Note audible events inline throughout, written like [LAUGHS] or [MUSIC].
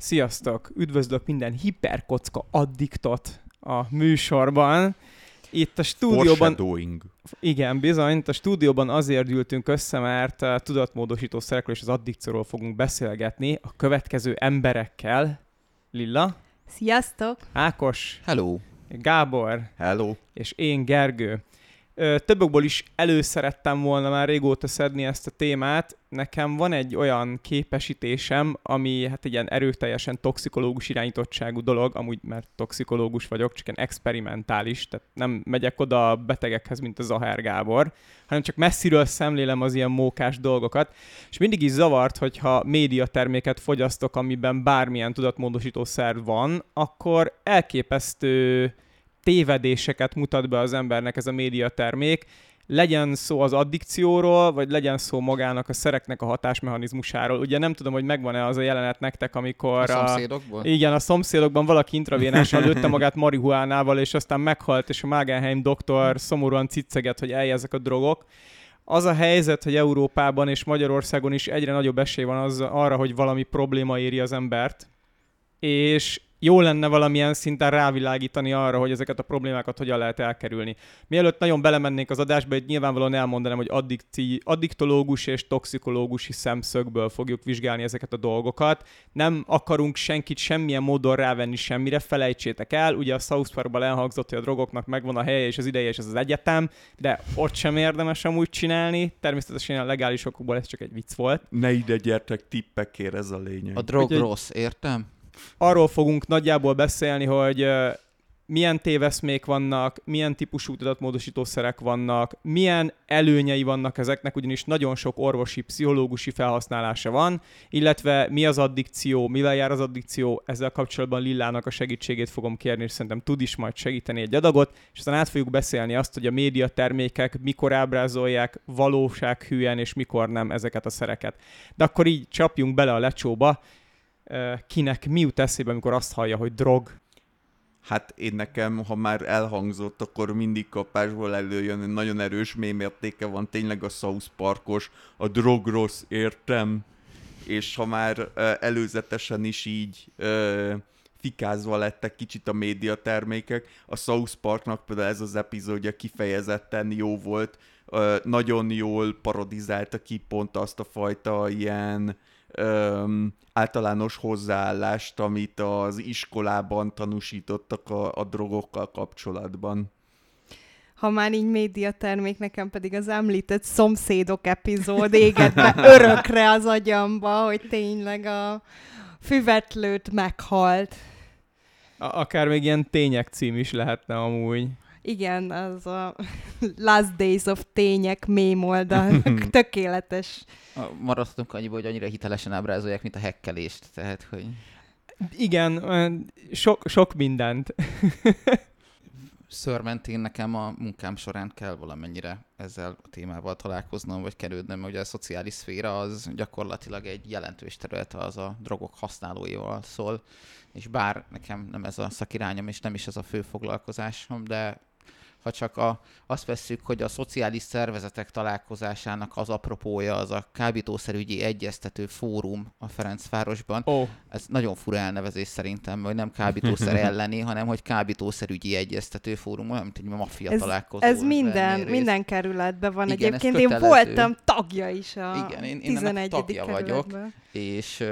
Sziasztok! Üdvözlök minden hiperkocka addiktot a műsorban. Itt a stúdióban... Igen, bizony. Itt a stúdióban azért ültünk össze, mert a tudatmódosító szerekről és az addikcióról fogunk beszélgetni a következő emberekkel. Lilla. Sziasztok! Ákos. Hello. Gábor. Hello. És én Gergő. Többokból is előszerettem volna már régóta szedni ezt a témát. Nekem van egy olyan képesítésem, ami hát egy ilyen erőteljesen toxikológus irányítottságú dolog, amúgy mert toxikológus vagyok, csak ilyen experimentális, tehát nem megyek oda a betegekhez, mint a Zahár Gábor, hanem csak messziről szemlélem az ilyen mókás dolgokat, és mindig is zavart, hogyha médiaterméket fogyasztok, amiben bármilyen tudatmódosító szerv van, akkor elképesztő tévedéseket mutat be az embernek ez a médiatermék, legyen szó az addikcióról, vagy legyen szó magának a szereknek a hatásmechanizmusáról. Ugye nem tudom, hogy megvan-e az a jelenet nektek, amikor... A szomszédokban? A, igen, a szomszédokban valaki intravénással [LAUGHS] lőtte magát marihuánával, és aztán meghalt, és a Magenheim doktor szomorúan cicceget, hogy ezek a drogok. Az a helyzet, hogy Európában és Magyarországon is egyre nagyobb esély van az, arra, hogy valami probléma éri az embert, és jó lenne valamilyen szinten rávilágítani arra, hogy ezeket a problémákat hogyan lehet elkerülni. Mielőtt nagyon belemennénk az adásba, egy nyilvánvalóan elmondanám, hogy addikci, addiktológus és toxikológusi szemszögből fogjuk vizsgálni ezeket a dolgokat. Nem akarunk senkit semmilyen módon rávenni semmire, felejtsétek el. Ugye a South Parkban elhangzott, hogy a drogoknak megvan a helye és az ideje és ez az egyetem, de ott sem érdemes amúgy csinálni. Természetesen a legális okokból ez csak egy vicc volt. Ne ide gyertek tippekért, ez a lényeg. A drog Úgyhogy... rossz, értem? Arról fogunk nagyjából beszélni, hogy milyen téveszmék vannak, milyen típusú tudatmódosítószerek vannak, milyen előnyei vannak ezeknek, ugyanis nagyon sok orvosi, pszichológusi felhasználása van, illetve mi az addikció, mivel jár az addikció, ezzel kapcsolatban Lillának a segítségét fogom kérni, és szerintem tud is majd segíteni egy adagot, és aztán át fogjuk beszélni azt, hogy a médiatermékek mikor ábrázolják valósághűen, és mikor nem ezeket a szereket. De akkor így csapjunk bele a lecsóba, kinek mi jut eszébe, amikor azt hallja, hogy drog? Hát én nekem, ha már elhangzott, akkor mindig kapásból előjön, hogy nagyon erős mémértéke van, tényleg a South Parkos, a drog rossz, értem, és ha már előzetesen is így fikázva lettek kicsit a médiatermékek, a South Parknak például ez az epizódja kifejezetten jó volt, nagyon jól parodizálta ki pont azt a fajta ilyen öm, általános hozzáállást, amit az iskolában tanúsítottak a, a drogokkal kapcsolatban. Ha már így médiatermék, nekem pedig az említett szomszédok epizód égett be [LAUGHS] örökre az agyamba, hogy tényleg a füvetlőt meghalt. Akár még ilyen tények cím is lehetne amúgy. Igen, az a [LAUGHS] Last Days of tények mém oldal. [LAUGHS] Tökéletes. Maradhatunk annyiból, hogy annyira hitelesen ábrázolják, mint a hekkelést. Tehát, hogy... Igen, sok, sok mindent. [LAUGHS] szörmentén nekem a munkám során kell valamennyire ezzel a témával találkoznom, vagy kerülnöm, mert ugye a szociális szféra az gyakorlatilag egy jelentős terület az a drogok használóival szól, és bár nekem nem ez a szakirányom, és nem is ez a fő foglalkozásom, de ha csak a, azt vesszük, hogy a szociális szervezetek találkozásának az apropója az a kábítószerügyi egyeztető fórum a Ferencvárosban. Oh. Ez nagyon fura elnevezés szerintem, hogy nem kábítószer [LAUGHS] elleni, hanem hogy kábítószerügyi egyeztető fórum, olyan, mint egy maffia ez, találkozó. Ez minden, minden kerületben van Igen, egyébként. Én voltam tagja is a Igen, én, én 11. tagja vagyok, és,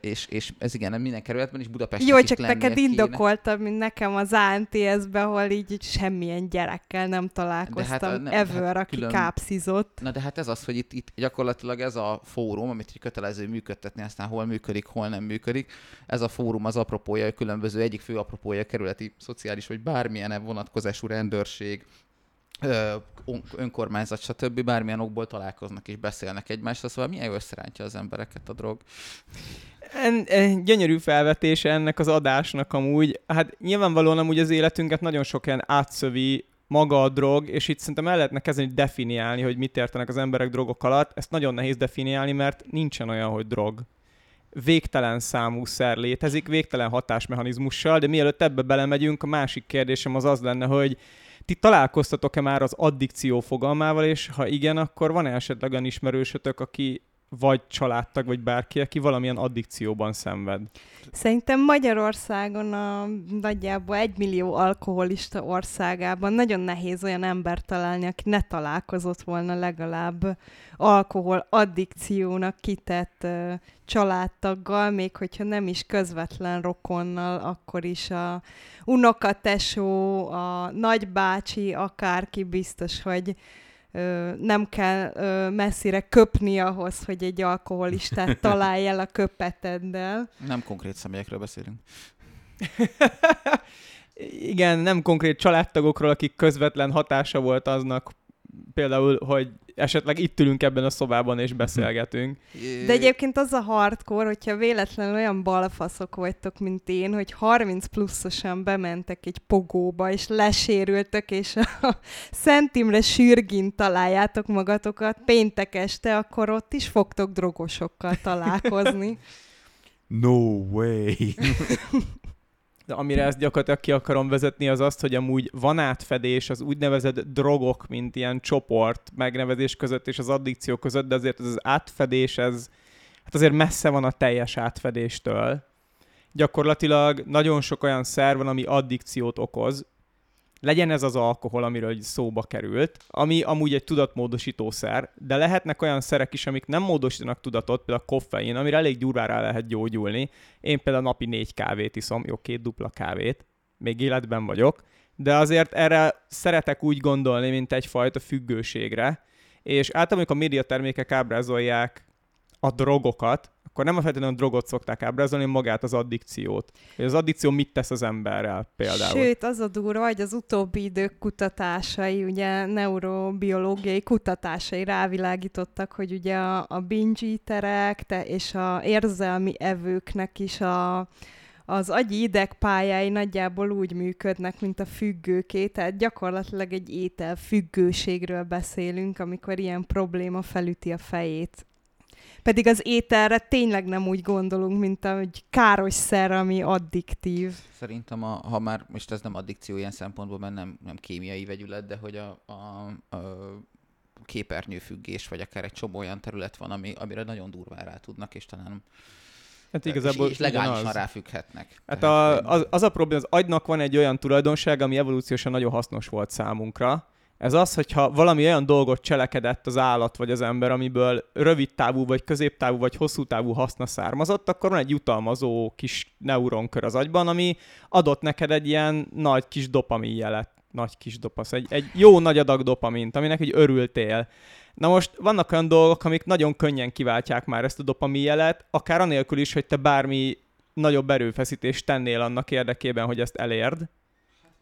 és, és ez igen, minden kerületben is Budapesten Jó, csak neked indokoltam, mint nekem az ANTS-be, ahol így semmilyen ilyen gyerekkel nem találkoztam de hát, nem, ever, hát aki külön... kápszizott. Na de hát ez az, hogy itt, itt gyakorlatilag ez a fórum, amit így kötelező működtetni, aztán hol működik, hol nem működik. Ez a fórum az apropója, különböző egyik fő apropója kerületi, szociális vagy bármilyen vonatkozású rendőrség, önkormányzat, stb. bármilyen okból találkoznak és beszélnek egymással, szóval milyen összerántja az embereket a drog. En, en, gyönyörű felvetése ennek az adásnak amúgy. Hát nyilvánvalóan amúgy az életünket nagyon sok ilyen átszövi maga a drog, és itt szerintem el lehetne kezdeni definiálni, hogy mit értenek az emberek drogok alatt. Ezt nagyon nehéz definiálni, mert nincsen olyan, hogy drog. Végtelen számú szer létezik, végtelen hatásmechanizmussal, de mielőtt ebbe belemegyünk, a másik kérdésem az az lenne, hogy ti találkoztatok-e már az addikció fogalmával, és ha igen, akkor van-e esetleg olyan ismerősötök, aki vagy családtag, vagy bárki, aki valamilyen addikcióban szenved. Szerintem Magyarországon a nagyjából egy millió alkoholista országában nagyon nehéz olyan ember találni, aki ne találkozott volna legalább alkohol addikciónak kitett uh, családtaggal, még hogyha nem is közvetlen rokonnal, akkor is a unokatesó, a nagybácsi, akárki biztos, hogy nem kell messzire köpni ahhoz, hogy egy alkoholistát [LAUGHS] találj el a köpeteddel. Nem konkrét személyekről beszélünk. [LAUGHS] Igen, nem konkrét családtagokról, akik közvetlen hatása volt aznak, például, hogy esetleg itt ülünk ebben a szobában és beszélgetünk. De egyébként az a hardcore, hogyha véletlenül olyan balfaszok vagytok, mint én, hogy 30 pluszosan bementek egy pogóba, és lesérültek, és a Szent Imre sürgin találjátok magatokat péntek este, akkor ott is fogtok drogosokkal találkozni. [LAUGHS] No way! [LAUGHS] De amire ezt gyakorlatilag ki akarom vezetni, az azt, hogy amúgy van átfedés az úgynevezett drogok, mint ilyen csoport megnevezés között és az addikció között, de azért ez az átfedés, ez hát azért messze van a teljes átfedéstől. Gyakorlatilag nagyon sok olyan szer van, ami addikciót okoz, legyen ez az alkohol, amiről szóba került, ami amúgy egy tudatmódosítószer, de lehetnek olyan szerek is, amik nem módosítanak tudatot, például a koffein, amire elég gyurvára lehet gyógyulni. Én például napi négy kávét iszom, jó, két dupla kávét, még életben vagyok, de azért erre szeretek úgy gondolni, mint egyfajta függőségre, és általában, amikor a médiatermékek ábrázolják a drogokat, akkor nem a feltétlenül a drogot szokták ábrázolni, magát az addikciót. Hogy az addikció mit tesz az emberrel például. Sőt, az a durva, hogy az utóbbi idők kutatásai, ugye neurobiológiai kutatásai rávilágítottak, hogy ugye a, a binge eaterek te, és a érzelmi evőknek is a, az agyi idegpályái nagyjából úgy működnek, mint a függőké, tehát gyakorlatilag egy étel függőségről beszélünk, amikor ilyen probléma felüti a fejét pedig az ételre tényleg nem úgy gondolunk, mint egy káros szer, ami addiktív. Szerintem, a, ha már, most ez nem addikció ilyen szempontból, mert nem, nem kémiai vegyület, de hogy a, a, a képernyőfüggés, vagy akár egy csomó olyan terület van, ami, amire nagyon durván rá tudnak, és talán Hát igazából és, és legálisan ráfügghetnek. Hát a, az, az a probléma, az agynak van egy olyan tulajdonság, ami evolúciósan nagyon hasznos volt számunkra, ez az, hogyha valami olyan dolgot cselekedett az állat vagy az ember, amiből rövid távú, vagy középtávú, vagy hosszú távú haszna származott, akkor van egy jutalmazó kis neuronkör az agyban, ami adott neked egy ilyen nagy kis dopamin jelet, nagy kis dopasz, egy, egy jó nagy adag dopamint, aminek egy örültél. Na most vannak olyan dolgok, amik nagyon könnyen kiváltják már ezt a dopamin jelet, akár anélkül is, hogy te bármi nagyobb erőfeszítést tennél annak érdekében, hogy ezt elérd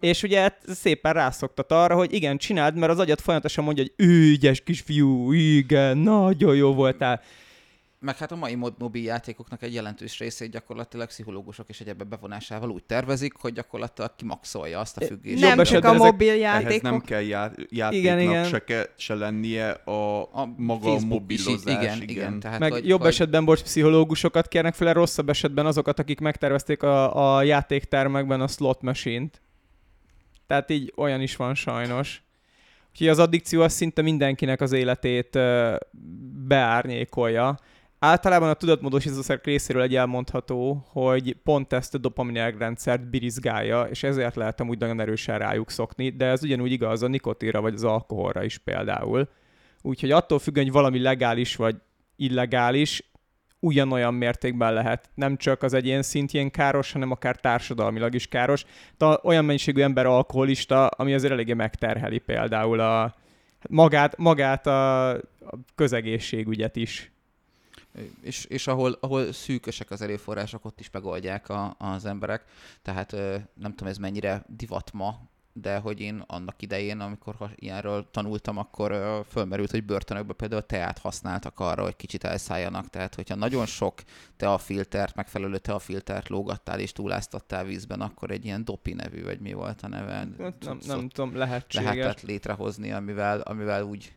és ugye szépen rászoktat arra, hogy igen, csináld, mert az agyat folyamatosan mondja, hogy ügyes kisfiú, igen, nagyon jó voltál. Meg hát a mai mobil játékoknak egy jelentős részét gyakorlatilag pszichológusok és egyebben bevonásával úgy tervezik, hogy gyakorlatilag kimaxolja azt a függést. Nem csak a mobil játékok. Ehhez nem kell já- játéknak igen, igen. Se, ke- se lennie a, a maga a mobilozás. Is, igen, igen. igen. Tehát, Meg hogy, jobb hogy... esetben bocs, pszichológusokat kérnek fel, rosszabb esetben azokat, akik megtervezték a, a játéktermekben a slot machine-t. Tehát így olyan is van sajnos. Úgyhogy az addikció az szinte mindenkinek az életét beárnyékolja. Általában a tudatmódosítószerek részéről egy elmondható, hogy pont ezt a dopaminerg rendszert birizgálja, és ezért lehet amúgy nagyon erősen rájuk szokni, de ez ugyanúgy igaz a nikotinra vagy az alkoholra is például. Úgyhogy attól függően, hogy valami legális vagy illegális, ugyanolyan mértékben lehet nem csak az egyén szintjén káros, hanem akár társadalmilag is káros. De olyan mennyiségű ember alkoholista, ami azért eléggé megterheli például a, magát, magát a, a közegészségügyet is. És, és ahol, ahol szűkösek az erőforrások, ott is megoldják a, az emberek. Tehát nem tudom, ez mennyire divat ma, de hogy én annak idején, amikor ilyenről tanultam, akkor fölmerült, hogy börtönökben például teát használtak arra, hogy kicsit elszálljanak. Tehát, hogyha nagyon sok teafiltert, megfelelő teafiltert lógattál és túláztattál vízben, akkor egy ilyen dopi nevű, vagy mi volt a neve? Hát nem, nem tudom, lehetséges. Lehetett létrehozni, amivel, amivel úgy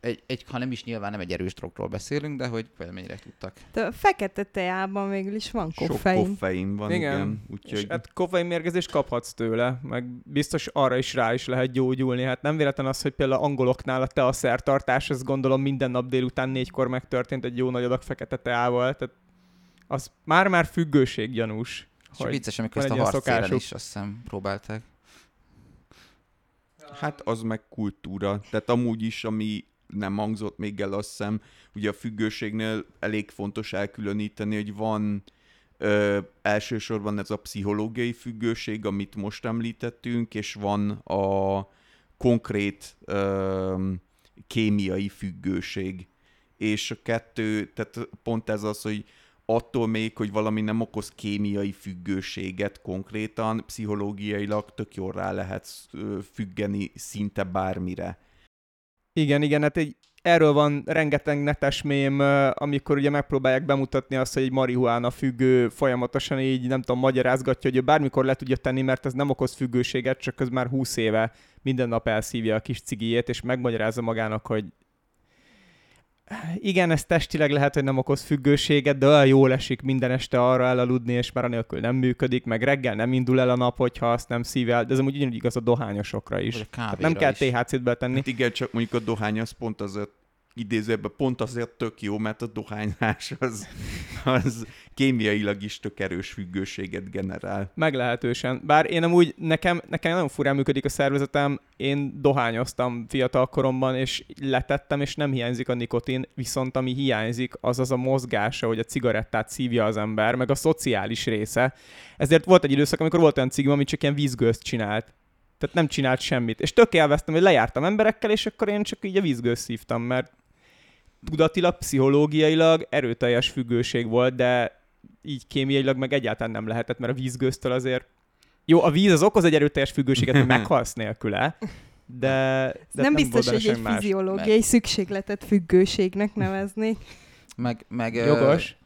egy, egy, ha nem is nyilván nem egy erős drogról beszélünk, de hogy mennyire tudtak. De a fekete teában végül is van Sok koffein. koffein van, Igen. igen. És Úgyhogy hát koffeinmérgezést kaphatsz tőle, meg biztos arra is rá is lehet gyógyulni. Hát nem véletlen az, hogy például angoloknál a tea szertartás, ez gondolom minden nap délután négykor megtörtént egy jó nagy adag fekete teával, tehát az már-már függőség gyanús. És vicces, amikor ezt a szokásuk. is azt hiszem próbálták. Hát az meg kultúra. Tehát amúgy is, ami nem hangzott még el, azt hiszem, ugye a függőségnél elég fontos elkülöníteni, hogy van ö, elsősorban ez a pszichológiai függőség, amit most említettünk, és van a konkrét ö, kémiai függőség. És a kettő, tehát pont ez az, hogy attól még, hogy valami nem okoz kémiai függőséget konkrétan, pszichológiailag tök jól rá lehet függeni szinte bármire. Igen, igen, hát egy, erről van rengeteg netes mém, amikor ugye megpróbálják bemutatni azt, hogy egy marihuána függő folyamatosan így, nem tudom, magyarázgatja, hogy ő bármikor le tudja tenni, mert ez nem okoz függőséget, csak ez már 20 éve minden nap elszívja a kis cigijét, és megmagyarázza magának, hogy igen, ez testileg lehet, hogy nem okoz függőséget, de olyan jól esik minden este arra elaludni, és már anélkül nem működik, meg reggel nem indul el a nap, hogyha azt nem szív el, de ez amúgy ugyanúgy igaz a dohányosokra is. A nem kell is. THC-t betenni. Hát igen, csak mondjuk a dohány az pont azért idézőben pont azért tök jó, mert a dohányzás az, az kémiailag is tök erős függőséget generál. Meglehetősen. Bár én amúgy, nekem, nekem nagyon furán működik a szervezetem, én dohányoztam fiatal koromban, és letettem, és nem hiányzik a nikotin, viszont ami hiányzik, az az a mozgása, hogy a cigarettát szívja az ember, meg a szociális része. Ezért volt egy időszak, amikor volt olyan cigim, ami csak ilyen vízgőzt csinált. Tehát nem csinált semmit. És tök élveztem, hogy lejártam emberekkel, és akkor én csak így a vízgőzt szívtam, mert tudatilag, pszichológiailag erőteljes függőség volt, de így kémiailag meg egyáltalán nem lehetett, mert a vízgőztől azért... Jó, a víz az okoz egy erőteljes függőséget, hogy meghalsz nélküle, de, de nem volt biztos, hogy egy más. fiziológiai szükségletet függőségnek neveznék. Meg, meg Jogos.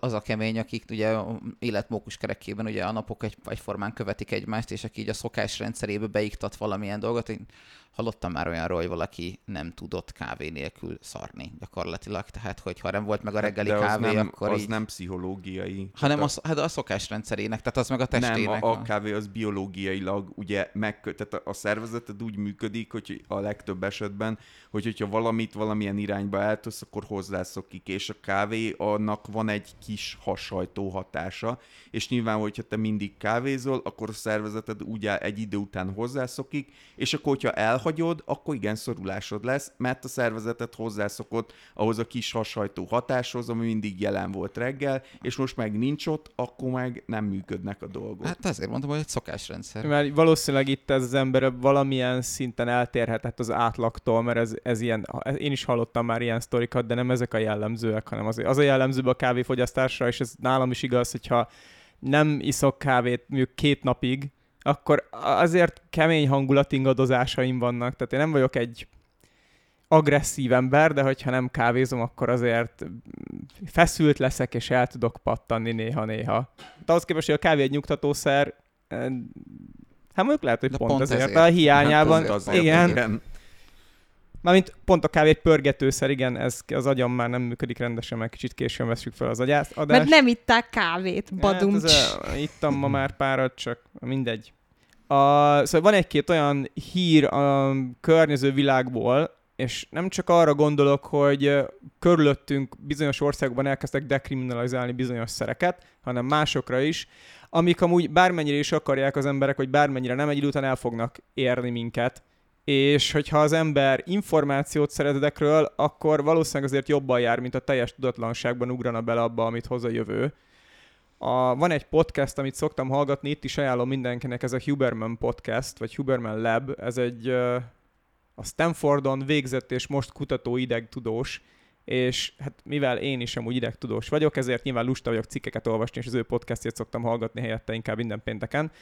az a kemény, akik ugye életmókus kerekében ugye a napok egy, egyformán követik egymást, és aki így a szokás rendszerébe beiktat valamilyen dolgot. Én hallottam már olyanról, hogy valaki nem tudott kávé nélkül szarni gyakorlatilag. Tehát, hogy ha nem volt meg a reggeli Hát De az kávé, nem, akkor az így... nem pszichológiai. Hanem Tehát a, hát a szokás rendszerének, tehát az meg a Nem, testének. a, a kávé az biológiailag ugye meg, tehát a, a szervezeted úgy működik, hogy a legtöbb esetben, hogy hogyha valamit valamilyen irányba eltesz, akkor hozzászokik, és a kávé annak van egy kis hasajtó hatása, és nyilván, hogyha te mindig kávézol, akkor a szervezeted úgy áll, egy idő után hozzászokik, és akkor, hogyha elhagyod, akkor igen, szorulásod lesz, mert a szervezeted hozzászokott ahhoz a kis hasajtó hatáshoz, ami mindig jelen volt reggel, és most meg nincs ott, akkor meg nem működnek a dolgok. Hát ezért mondom, hogy egy szokásrendszer. Mert valószínűleg itt ez az ember valamilyen szinten eltérhetett az átlagtól, mert ez, ez ilyen, én is hallottam már ilyen sztorikat, de nem ezek a jellemzőek, hanem az, az a jellemző a kávéfogyasztásra, és ez nálam is igaz, hogyha nem iszok kávét mondjuk két napig, akkor azért kemény hangulatingadozásaim vannak. Tehát én nem vagyok egy agresszív ember, de hogyha nem kávézom, akkor azért feszült leszek, és el tudok pattanni néha-néha. De ahhoz képest, hogy a kávé egy nyugtatószer, eh, hát mondjuk lehet, hogy De pont, pont ezért, ezért. a hiányában, Hát azért, igen, igen. Mármint pont a kávé egy pörgetőszer, igen, ez az agyam már nem működik rendesen, mert kicsit későn veszük fel az agyást. Adást. Mert nem itták kávét, badumcs. Hát a, ittam ma már párat, csak mindegy. A, szóval van egy-két olyan hír a környező világból, és nem csak arra gondolok, hogy körülöttünk bizonyos országokban elkezdtek dekriminalizálni bizonyos szereket, hanem másokra is, amik amúgy bármennyire is akarják az emberek, hogy bármennyire nem, egy idő után el fognak érni minket, és hogyha az ember információt szeret ezekről, akkor valószínűleg azért jobban jár, mint a teljes tudatlanságban ugrana bele abba, amit hoz a jövő. A, van egy podcast, amit szoktam hallgatni, itt is ajánlom mindenkinek, ez a Huberman podcast, vagy Huberman Lab, ez egy a Stanfordon végzett és most kutató idegtudós, és hát mivel én is amúgy idegtudós vagyok, ezért nyilván lusta vagyok cikkeket olvasni, és az ő podcastjét szoktam hallgatni helyette inkább minden pénteken.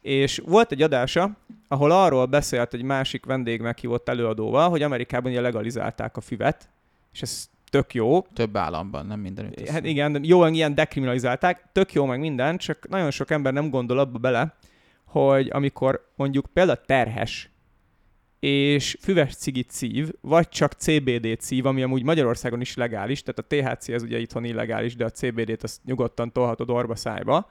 És volt egy adása, ahol arról beszélt egy másik vendég meghívott előadóval, hogy Amerikában ugye legalizálták a füvet, és ez tök jó, Több államban, nem mindenütt. Hát igen, jó, ilyen dekriminalizálták, tök jó meg minden, csak nagyon sok ember nem gondol abba bele, hogy amikor mondjuk például terhes, és füves cigit szív, vagy csak CBD szív, ami amúgy Magyarországon is legális, tehát a THC ez ugye itthon illegális, de a CBD-t azt nyugodtan tolhatod orba szájba,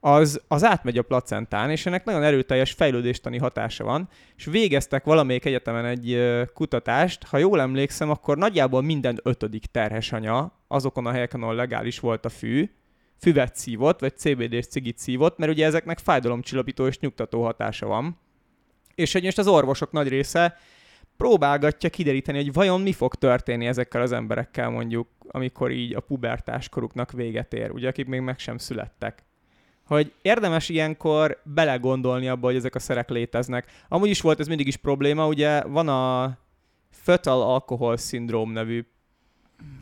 az, az átmegy a placentán, és ennek nagyon erőteljes fejlődéstani hatása van, és végeztek valamelyik egyetemen egy kutatást, ha jól emlékszem, akkor nagyjából minden ötödik terhes anya azokon a helyeken, ahol legális volt a fű, füvet szívott, vagy CBD-s cigit szívott, mert ugye ezeknek fájdalomcsillapító és nyugtató hatása van. És hogy most az orvosok nagy része próbálgatja kideríteni, hogy vajon mi fog történni ezekkel az emberekkel mondjuk, amikor így a pubertáskoruknak véget ér, ugye akik még meg sem születtek hogy érdemes ilyenkor belegondolni abba, hogy ezek a szerek léteznek. Amúgy is volt ez mindig is probléma, ugye van a Fetal Alcohol Syndrome nevű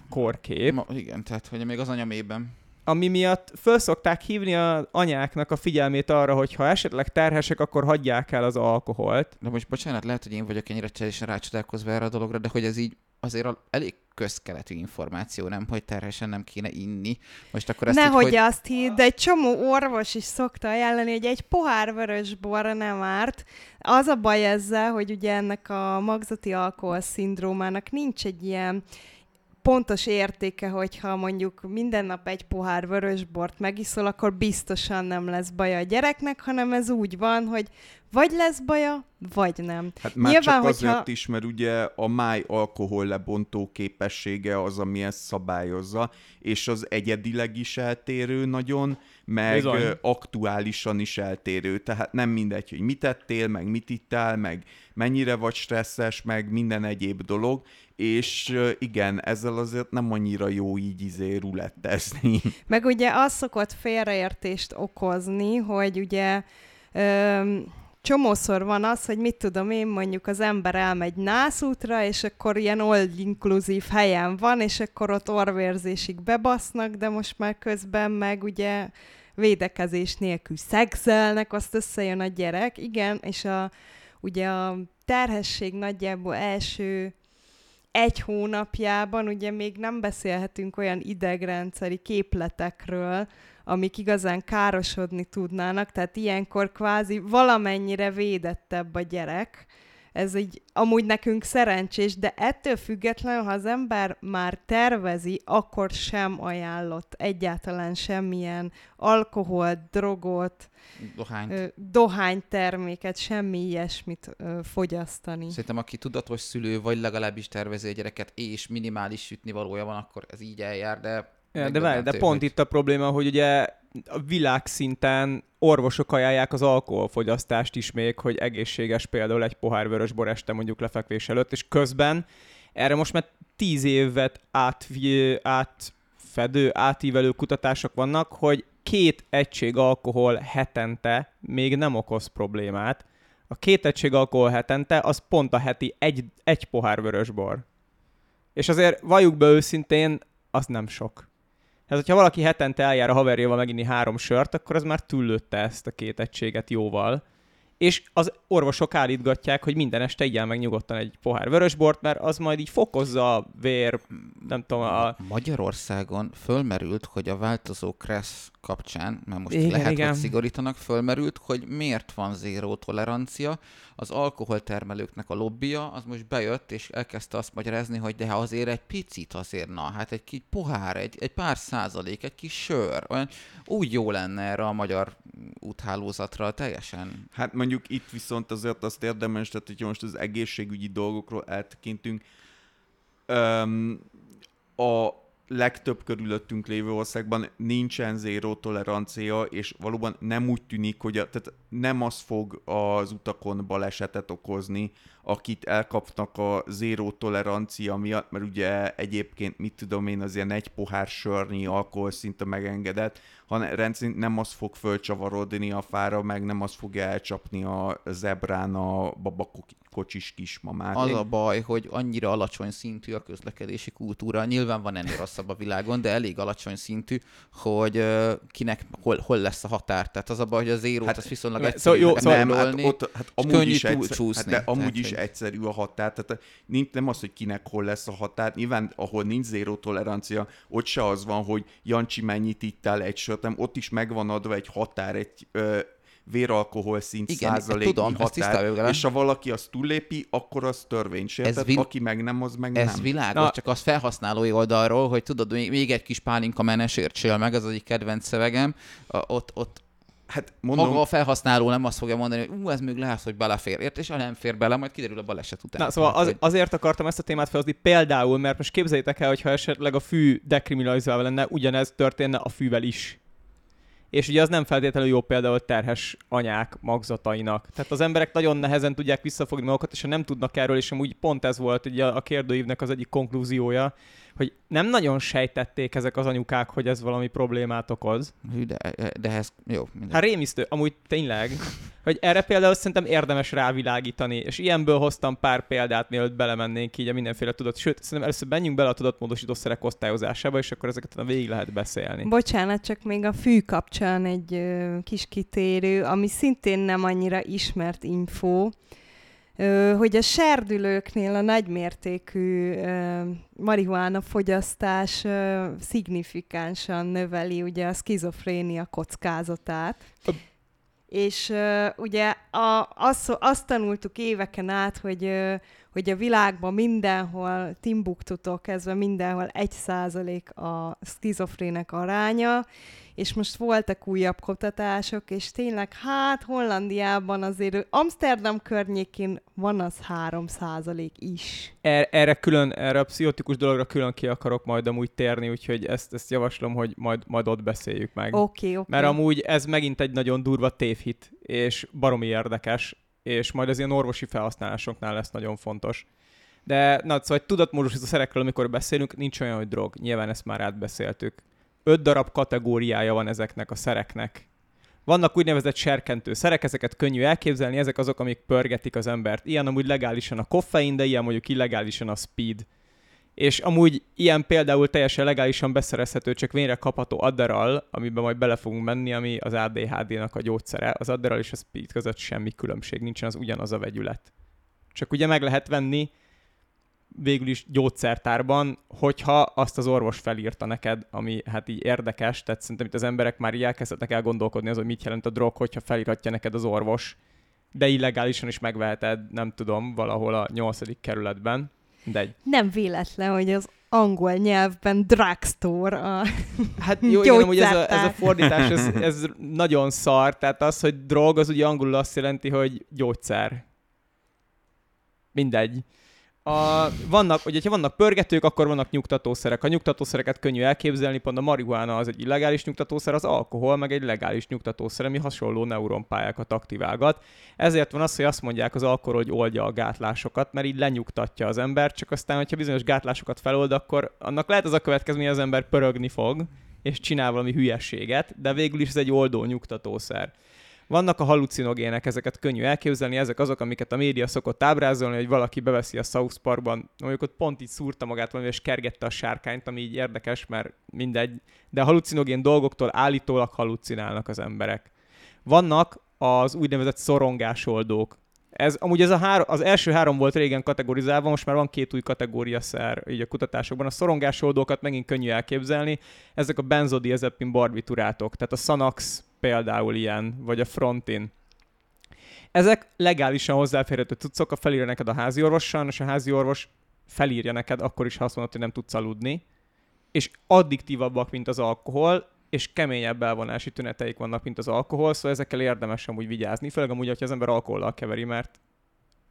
korkép. Ma, igen, tehát hogy még az anyamében. Ami miatt föl szokták hívni az anyáknak a figyelmét arra, hogy ha esetleg terhesek, akkor hagyják el az alkoholt. De most bocsánat, lehet, hogy én vagyok ennyire teljesen rácsodálkozva erre a dologra, de hogy ez így azért elég közkeletű információ, nem, hogy terhesen nem kéne inni. Most akkor ezt Nehogy így, hogy... azt hidd, de egy csomó orvos is szokta ajánlani, hogy egy pohár vörös borra nem árt. Az a baj ezzel, hogy ugye ennek a magzati alkohol szindrómának nincs egy ilyen pontos értéke, hogyha mondjuk minden nap egy pohár vörösbort megiszol, akkor biztosan nem lesz baja a gyereknek, hanem ez úgy van, hogy vagy lesz baja, vagy nem. Hát már Nyilván, csak hogyha... azért is, mert ugye a máj alkohol lebontó képessége az, ami ezt szabályozza, és az egyedileg is eltérő nagyon, meg Bizony. aktuálisan is eltérő. Tehát nem mindegy, hogy mit ettél, meg mit ittál, meg mennyire vagy stresszes, meg minden egyéb dolog, és igen, ezzel azért nem annyira jó így izé rulettezni. [LAUGHS] Meg ugye az szokott félreértést okozni, hogy ugye öm, csomószor van az, hogy mit tudom én, mondjuk az ember elmegy nászútra, és akkor ilyen all-inkluzív helyen van, és akkor ott orvérzésig bebasznak, de most már közben meg ugye védekezés nélkül szexelnek, azt összejön a gyerek, igen, és a, ugye a terhesség nagyjából első egy hónapjában ugye még nem beszélhetünk olyan idegrendszeri képletekről, amik igazán károsodni tudnának, tehát ilyenkor kvázi valamennyire védettebb a gyerek, ez így amúgy nekünk szerencsés, de ettől függetlenül, ha az ember már tervezi, akkor sem ajánlott egyáltalán semmilyen alkohol, drogot, Dohányt. dohányterméket, semmi ilyesmit ö, fogyasztani. Szerintem aki tudatos szülő, vagy legalábbis tervezi a gyereket, és minimális sütni valója van, akkor ez így eljár, de Ja, de, várj, de pont hogy... itt a probléma, hogy ugye a világszinten orvosok ajánlják az alkoholfogyasztást is még, hogy egészséges például egy pohár vörösbor este mondjuk lefekvés előtt, és közben erre most már tíz évet át, átfedő, átívelő kutatások vannak, hogy két egység alkohol hetente még nem okoz problémát. A két egység alkohol hetente az pont a heti egy, egy pohár vörösbor. És azért valljuk be őszintén, az nem sok. Hát, hogyha valaki hetente eljár a haverjával meginni három sört, akkor az már túllőtte ezt a két egységet jóval. És az orvosok állítgatják, hogy minden este igyál meg nyugodtan egy pohár vörösbort, mert az majd így fokozza a vér, nem tudom, a... Magyarországon fölmerült, hogy a változó kressz kapcsán, mert most igen, lehet, igen. hogy szigorítanak, fölmerült, hogy miért van zéró tolerancia. Az alkoholtermelőknek a lobbia az most bejött, és elkezdte azt magyarázni, hogy de azért egy picit azért, na, hát egy kis pohár, egy, egy pár százalék, egy kis sör, olyan úgy jó lenne erre a magyar úthálózatra teljesen. Hát mondjuk itt viszont azért azt érdemes, tehát hogyha most az egészségügyi dolgokról eltekintünk, um, a legtöbb körülöttünk lévő országban nincsen zéró tolerancia, és valóban nem úgy tűnik, hogy a, tehát nem az fog az utakon balesetet okozni, akit elkapnak a zéró tolerancia miatt, mert ugye egyébként, mit tudom én, az ilyen egy pohár sörnyi alkohol szinte megengedett, hanem rendszerint nem az fog fölcsavarodni a fára, meg nem az fogja elcsapni a zebrán a babakocsis kismamát. Az a baj, hogy annyira alacsony szintű a közlekedési kultúra, nyilván van ennél rosszabb a világon, de elég alacsony szintű, hogy kinek hol, hol lesz a határ. Tehát az a baj, hogy az érót hát, az viszonylag egyszerű szóval jó, szóval nem, hát, ott, hát amúgy is egyszer, hát de amúgy tehát, is. Egyszerű a határ. Tehát nincs, nem az, hogy kinek hol lesz a határ. Nyilván, ahol nincs zéró tolerancia, ott se az van, hogy Jancsi mennyit ittál egy sört, ott is megvan adva egy határ, egy ö, véralkohol szint Igen, százaléknyi tudom, határ, és ha valaki azt túllépi, akkor az törvénysértett, vil- aki meg nem, az meg Ez nem. világos, Na- csak az felhasználói oldalról, hogy tudod, még, még egy kis pálinka menes értsél meg, az egyik kedvenc szövegem, a, ott, ott Hát mondom, maga a felhasználó nem azt fogja mondani, hogy ú, ez még lehet, hogy belefér, ért, és ha nem fér bele, majd kiderül a baleset után. Na, szóval az, hogy- azért akartam ezt a témát felhozni például, mert most képzeljétek el, hogyha esetleg a fű dekriminalizálva lenne, ugyanez történne a fűvel is. És ugye az nem feltétlenül jó például terhes anyák magzatainak. Tehát az emberek nagyon nehezen tudják visszafogni magukat, és ha nem tudnak erről, és amúgy pont ez volt ugye a kérdőívnek az egyik konklúziója, hogy nem nagyon sejtették ezek az anyukák, hogy ez valami problémát okoz. Hű, de, de ez jó. Mindegy. Hát rémisztő, amúgy tényleg, hogy erre például szerintem érdemes rávilágítani, és ilyenből hoztam pár példát, mielőtt belemennénk így a mindenféle tudat. Sőt, szerintem először menjünk bele a tudatmódosítószerek osztályozásába, és akkor ezeket a végig lehet beszélni. Bocsánat, csak még a fű kapcsán egy ö, kis kitérő, ami szintén nem annyira ismert info, hogy a serdülőknél a nagymértékű marihuána fogyasztás szignifikánsan növeli ugye a skizofrénia kockázatát. És ugye a, azt, azt tanultuk éveken át, hogy, hogy a világban mindenhol, Timbuktutól kezdve mindenhol egy százalék a skizofrének aránya, és most voltak újabb kutatások, és tényleg, hát Hollandiában azért Amsterdam környékén van az 3 százalék is. Er, erre külön, erre a pszichotikus dologra külön ki akarok majd amúgy térni, úgyhogy ezt, ezt javaslom, hogy majd, majd ott beszéljük meg. Oké, okay, oké. Mert amúgy ez megint egy nagyon durva tévhit, és baromi érdekes, és majd az ilyen orvosi felhasználásoknál lesz nagyon fontos. De na, szóval tudatmódosító szerekről, amikor beszélünk, nincs olyan, hogy drog. Nyilván ezt már átbeszéltük. Öt darab kategóriája van ezeknek a szereknek. Vannak úgynevezett serkentő szerek, ezeket könnyű elképzelni, ezek azok, amik pörgetik az embert. Ilyen amúgy legálisan a koffein, de ilyen mondjuk illegálisan a speed. És amúgy ilyen például teljesen legálisan beszerezhető, csak vénre kapható Adderall, amiben majd bele fogunk menni, ami az ADHD-nak a gyógyszere. Az Adderall és a Speed között semmi különbség nincsen, az ugyanaz a vegyület. Csak ugye meg lehet venni végül is gyógyszertárban, hogyha azt az orvos felírta neked, ami hát így érdekes, tehát szerintem itt az emberek már így elkezdhetnek el gondolkodni az, hogy mit jelent a drog, hogyha felírhatja neked az orvos, de illegálisan is megveheted, nem tudom, valahol a nyolcadik kerületben. De egy Nem véletlen, hogy az angol nyelvben drugstore a... [LAUGHS] Hát jó, igen, amúgy ez a, ez a fordítás, ez, [LAUGHS] ez nagyon szar. Tehát az, hogy drog, az ugye angolul azt jelenti, hogy gyógyszer. Mindegy. A, vannak, ugye, ha vannak pörgetők, akkor vannak nyugtatószerek. A nyugtatószereket könnyű elképzelni, pont a marihuána az egy illegális nyugtatószer, az alkohol meg egy legális nyugtatószer, ami hasonló neuronpályákat aktiválgat. Ezért van az, hogy azt mondják az alkohol, hogy oldja a gátlásokat, mert így lenyugtatja az ember, csak aztán, hogyha bizonyos gátlásokat felold, akkor annak lehet az a következménye, az ember pörögni fog, és csinál valami hülyességet, de végül is ez egy oldó nyugtatószer. Vannak a halucinogének, ezeket könnyű elképzelni, ezek azok, amiket a média szokott ábrázolni, hogy valaki beveszi a South Parkban, mondjuk ott pont így szúrta magát valami, és kergette a sárkányt, ami így érdekes, mert mindegy, de a halucinogén dolgoktól állítólag halucinálnak az emberek. Vannak az úgynevezett szorongásoldók. Ez, amúgy ez a három, az első három volt régen kategorizálva, most már van két új kategória szer így a kutatásokban. A szorongásoldókat megint könnyű elképzelni. Ezek a benzodiazepin barbiturátok, tehát a Xanax például ilyen, vagy a Frontin. Ezek legálisan hozzáférhető cuccok, a felírja neked a házi orvossal, és a házi orvos felírja neked akkor is, ha azt mondod, hogy nem tudsz aludni, és addiktívabbak, mint az alkohol, és keményebb elvonási tüneteik vannak, mint az alkohol, szóval ezekkel érdemes amúgy vigyázni, főleg amúgy, hogyha az ember alkohollal keveri, mert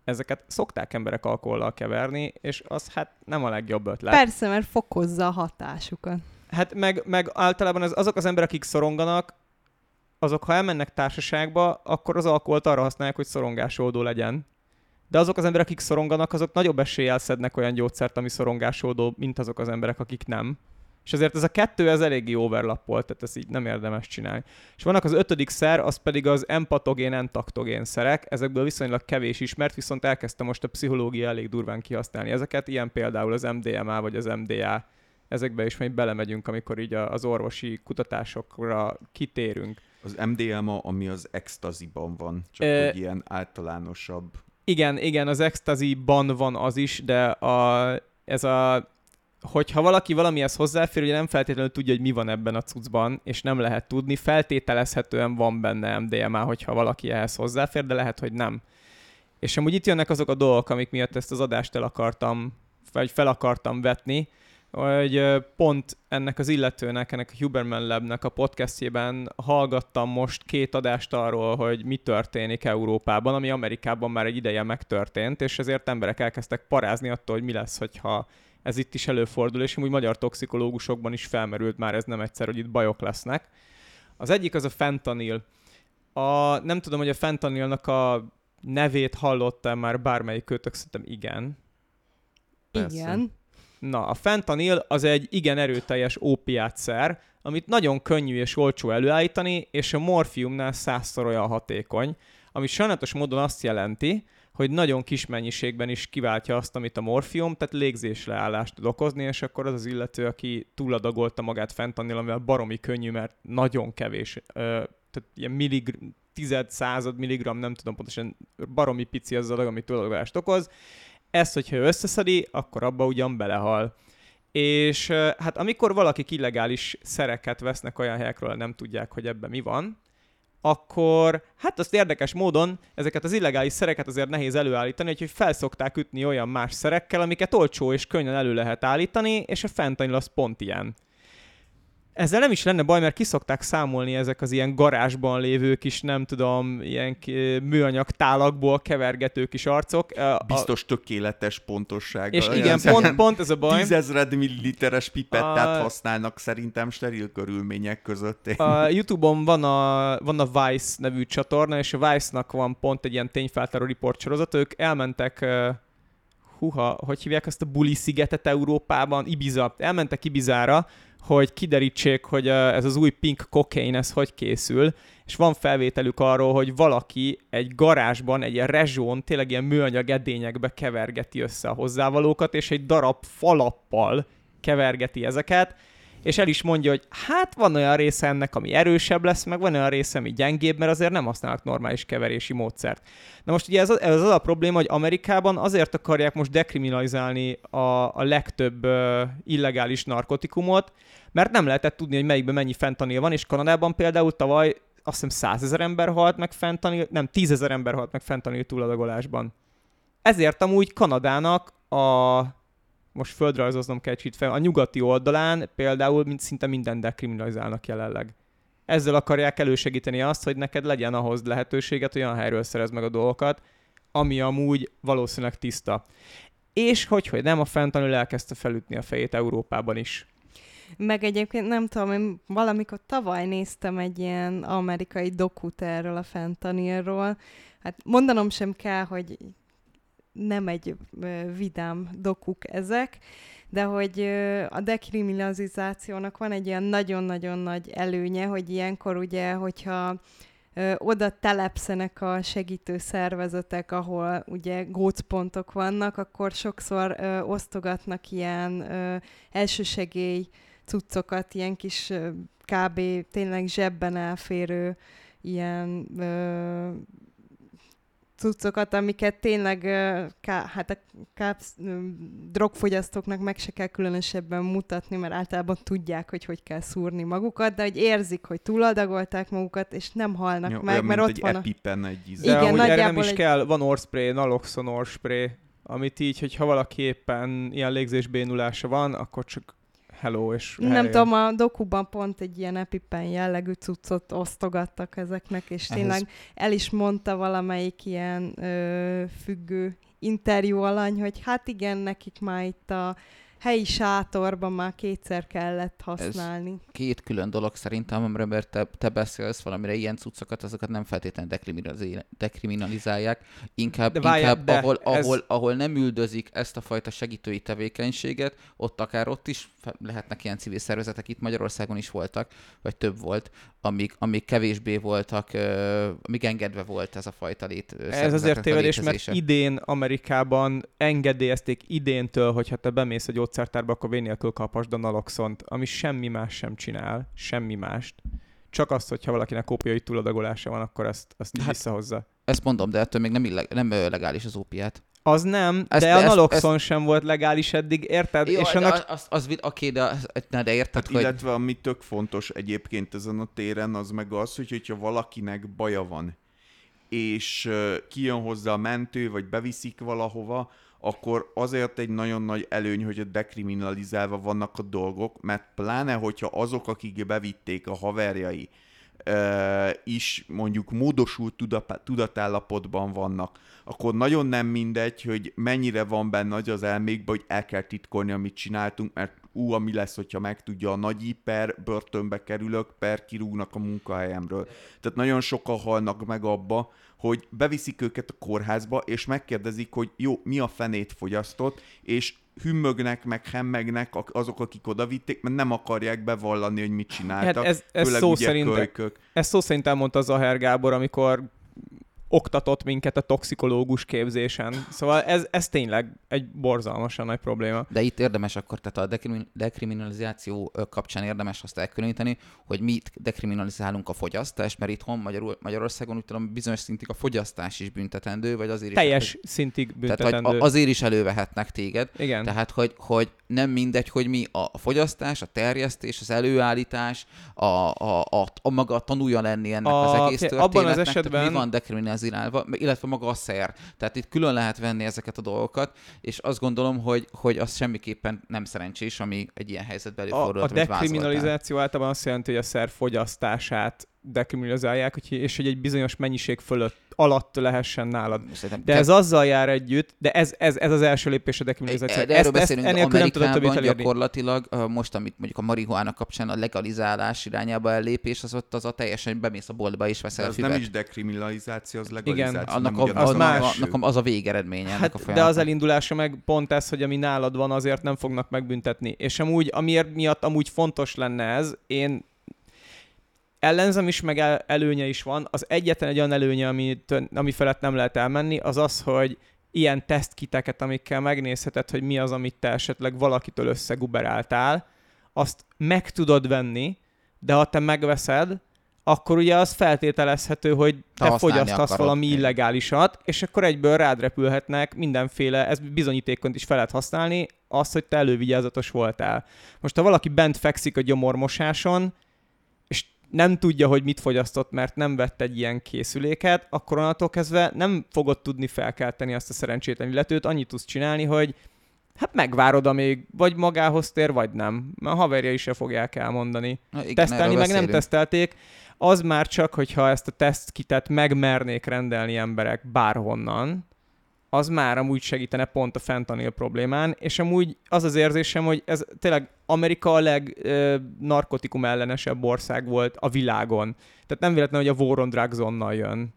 ezeket szokták emberek alkohollal keverni, és az hát nem a legjobb ötlet. Persze, mert fokozza a hatásukat. Hát meg, meg általában az, azok az emberek, akik szoronganak, azok ha elmennek társaságba, akkor az alkoholt arra használják, hogy szorongásoldó legyen. De azok az emberek, akik szoronganak, azok nagyobb eséllyel szednek olyan gyógyszert, ami szorongásoldó, mint azok az emberek, akik nem. És ezért ez a kettő, ez eléggé overlappolt, tehát ezt így nem érdemes csinálni. És vannak az ötödik szer, az pedig az empatogén, entaktogén szerek, ezekből viszonylag kevés ismert, viszont elkezdte most a pszichológia elég durván kihasználni ezeket, ilyen például az MDMA vagy az MDA. Ezekbe is majd belemegyünk, amikor így az orvosi kutatásokra kitérünk. Az MDMA, ami az extaziban van, csak Ö, hogy ilyen általánosabb. Igen, igen, az ecstasy-ban van az is, de a, ez a hogyha valaki valamihez hozzáfér, ugye nem feltétlenül tudja, hogy mi van ebben a cuccban, és nem lehet tudni. Feltételezhetően van benne MDMA, hogyha valaki ehhez hozzáfér, de lehet, hogy nem. És amúgy itt jönnek azok a dolgok, amik miatt ezt az adást el akartam, vagy fel akartam vetni, hogy pont ennek az illetőnek, ennek a Huberman Labnek a podcastjében hallgattam most két adást arról, hogy mi történik Európában, ami Amerikában már egy ideje megtörtént, és ezért emberek elkezdtek parázni attól, hogy mi lesz, hogyha ez itt is előfordul, és úgy magyar toxikológusokban is felmerült már ez nem egyszer, hogy itt bajok lesznek. Az egyik az a fentanil. A, nem tudom, hogy a fentanilnak a nevét hallottam már bármelyik kötök, szerintem igen. Persze. Igen. Na, a fentanil az egy igen erőteljes ópiátszer, amit nagyon könnyű és olcsó előállítani, és a morfiumnál százszor olyan hatékony, ami sajnálatos módon azt jelenti, hogy nagyon kis mennyiségben is kiváltja azt, amit a morfium, tehát légzésleállást tud okozni, és akkor az az illető, aki túladagolta magát fentanil, amivel baromi könnyű, mert nagyon kevés, tehát ilyen milligr, tized, század milligram, nem tudom pontosan, baromi pici az adag, ami túladagolást okoz, ezt, hogyha ő összeszedi, akkor abba ugyan belehal. És hát amikor valaki illegális szereket vesznek olyan helyekről, nem tudják, hogy ebben mi van, akkor hát azt érdekes módon ezeket az illegális szereket azért nehéz előállítani, úgyhogy felszokták ütni olyan más szerekkel, amiket olcsó és könnyen elő lehet állítani, és a fentanyl az pont ilyen. Ezzel nem is lenne baj, mert kiszokták számolni ezek az ilyen garázsban lévő kis, nem tudom, ilyen műanyag tálakból kevergető kis arcok. Biztos tökéletes pontosság. És igen, pont, pont ez a baj. Tízezred milliliteres pipettát a... használnak szerintem steril körülmények között. A Youtube-on van a, van a Vice nevű csatorna, és a Vice-nak van pont egy ilyen tényfeltáró report sorozat. Ők elmentek huha, hogy hívják ezt a buli szigetet Európában, Ibiza. Elmentek Ibizára, hogy kiderítsék, hogy ez az új pink kokain, ez hogy készül, és van felvételük arról, hogy valaki egy garázsban, egy ilyen rezsón, tényleg ilyen műanyag edényekbe kevergeti össze a hozzávalókat, és egy darab falappal kevergeti ezeket, és el is mondja, hogy hát van olyan része ennek, ami erősebb lesz, meg van olyan része, ami gyengébb, mert azért nem használnak normális keverési módszert. Na most ugye ez, az, ez az a probléma, hogy Amerikában azért akarják most dekriminalizálni a, a legtöbb uh, illegális narkotikumot, mert nem lehetett tudni, hogy melyikben mennyi fentanil van, és Kanadában például tavaly azt hiszem százezer ember halt meg fentanil, nem tízezer ember halt meg fentanil túladagolásban. Ezért amúgy Kanadának a most földrajzoznom kell kicsit fel, a nyugati oldalán például mint szinte minden dekriminalizálnak jelenleg. Ezzel akarják elősegíteni azt, hogy neked legyen ahhoz lehetőséget, olyan helyről szerez meg a dolgokat, ami amúgy valószínűleg tiszta. És hogy, hogy nem, a fentanil elkezdte felütni a fejét Európában is. Meg egyébként nem tudom, én valamikor tavaly néztem egy ilyen amerikai dokut erről a fentanilról. Hát mondanom sem kell, hogy nem egy vidám dokuk ezek, de hogy a dekriminalizációnak van egy ilyen nagyon-nagyon nagy előnye, hogy ilyenkor ugye, hogyha oda telepszenek a segítő szervezetek, ahol ugye gócpontok vannak, akkor sokszor ö, osztogatnak ilyen ö, elsősegély cuccokat, ilyen kis ö, kb. tényleg zsebben elférő ilyen ö, cuccokat, amiket tényleg ká, hát a kápsz, drogfogyasztóknak meg se kell különösebben mutatni, mert általában tudják, hogy hogy kell szúrni magukat, de hogy érzik, hogy túladagolták magukat, és nem halnak ja, meg, mert ott egy van epipen egy íze. Igen, nagyjából erre nem is egy... kell, van orspray, naloxon orspray, amit így, hogyha valaki éppen ilyen légzésbénulása van, akkor csak hello, és Nem eljön. tudom, a dokuban pont egy ilyen epipen jellegű cuccot osztogattak ezeknek, és Ehhez... tényleg el is mondta valamelyik ilyen ö, függő interjú alany, hogy hát igen, nekik már itt a helyi sátorban már kétszer kellett használni. Ez két külön dolog szerintem, amiről te, te beszélsz valamire, ilyen cuccokat, azokat nem feltétlenül dekriminalizálják, inkább, de várjál, inkább de ahol, ez... ahol, ahol nem üldözik ezt a fajta segítői tevékenységet, ott akár ott is lehetnek ilyen civil szervezetek, itt Magyarországon is voltak, vagy több volt, amik, amik kevésbé voltak, amíg engedve volt ez a fajta lét. Ez azért tévedés, mert idén Amerikában engedélyezték idéntől, hogyha te bemész egy gyógyszertárba, akkor vén nélkül kapasd a naloxont, ami semmi más sem csinál, semmi mást. Csak azt, hogyha valakinek kópiai túladagolása van, akkor ezt, azt hát, visszahozza. Ezt mondom, de ettől még nem, illeg, nem legális az ópiát. Az nem, Ezt- de a ezt- naloxon sem volt legális eddig, érted? Jó, és de annak az, az, az, oké, de, na, de érted, Hát hogy... illetve ami tök fontos egyébként ezen a téren, az meg az, hogy hogyha valakinek baja van, és kijön hozzá a mentő, vagy beviszik valahova, akkor azért egy nagyon nagy előny, hogy dekriminalizálva vannak a dolgok, mert pláne, hogyha azok, akik bevitték a haverjai, is mondjuk módosult tuda- tudatállapotban vannak, akkor nagyon nem mindegy, hogy mennyire van benne az elmékben, hogy el kell titkolni, amit csináltunk, mert ú, ami lesz, hogyha megtudja a nagy per, börtönbe kerülök, per kirúgnak a munkahelyemről. Tehát nagyon sokan halnak meg abba, hogy beviszik őket a kórházba, és megkérdezik, hogy jó, mi a fenét fogyasztott, és hümmögnek, meg hemmegnek azok, akik oda vitték, mert nem akarják bevallani, hogy mit hát csináltak. ez, ez főleg szó szerint kölykök. Ez szó szerint elmondta Zahár Gábor, amikor oktatott minket a toxikológus képzésen. Szóval ez, ez tényleg egy borzalmasan nagy probléma. De itt érdemes akkor, tehát a dekrimin- dekriminalizáció kapcsán érdemes azt elkülöníteni, hogy mi itt dekriminalizálunk a fogyasztást, mert itthon Magyarul, Magyarországon úgy tudom bizonyos szintig a fogyasztás is büntetendő, vagy azért Teljes is... szintig Tehát, büntetendő. hogy a- azért is elővehetnek téged. Igen. Tehát, hogy, hogy nem mindegy, hogy mi a fogyasztás, a terjesztés, az előállítás, a, a, a, a maga a tanulja lenni ennek A- az egész abban az történetnek, tehát esetben- mi van dekriminalizálva, illetve maga a szer. Tehát itt külön lehet venni ezeket a dolgokat, és azt gondolom, hogy, hogy az semmiképpen nem szerencsés, ami egy ilyen helyzetben a, előfordulhat, a vázoltál. dekriminalizáció általában azt jelenti, hogy a szer fogyasztását dekriminalizálják, hogy- és hogy egy bizonyos mennyiség fölött alatt lehessen nálad. Szerintem De ez azzal jár együtt, de ez, ez, ez az első lépés a dekriminalizáció. De erről beszélünk, enélkül nem tudod többit Amerikában elérni. gyakorlatilag most, amit mondjuk a marihuána kapcsán a legalizálás irányába ellépés, az ott az a teljesen bemész a boltba és De veszel az füvet. nem is dekriminalizáció, az legalizáció. annak, nem a, az az, más. Annak az a végeredménye ennek a Hát, de az elindulása meg pont ez, hogy ami nálad van, azért nem fognak megbüntetni. És amúgy, amiért miatt amúgy fontos lenne ez, én ellenzem is, meg el, előnye is van. Az egyetlen egy olyan előnye, ami, ami felett nem lehet elmenni, az az, hogy ilyen tesztkiteket, amikkel megnézheted, hogy mi az, amit te esetleg valakitől összeguberáltál, azt meg tudod venni, de ha te megveszed, akkor ugye az feltételezhető, hogy te fogyasztasz akarod. valami illegálisat, és akkor egyből rád repülhetnek mindenféle, ez bizonyítékont is fel lehet használni, az, hogy te elővigyázatos voltál. Most ha valaki bent fekszik a gyomormosáson, nem tudja, hogy mit fogyasztott, mert nem vett egy ilyen készüléket, akkor onnantól kezdve nem fogod tudni felkelteni azt a szerencsétlen illetőt, annyit tudsz csinálni, hogy hát megvárod, amíg vagy magához tér, vagy nem. A haverjai se fogják elmondani. Na, igen, Tesztelni meg nem tesztelték. Az már csak, hogyha ezt a tesztkitet megmernék rendelni emberek bárhonnan, az már amúgy segítene pont a fentanil problémán, és amúgy az az érzésem, hogy ez tényleg Amerika a legnarkotikum ellenesebb ország volt a világon. Tehát nem véletlen, hogy a War on Drugs onnan jön.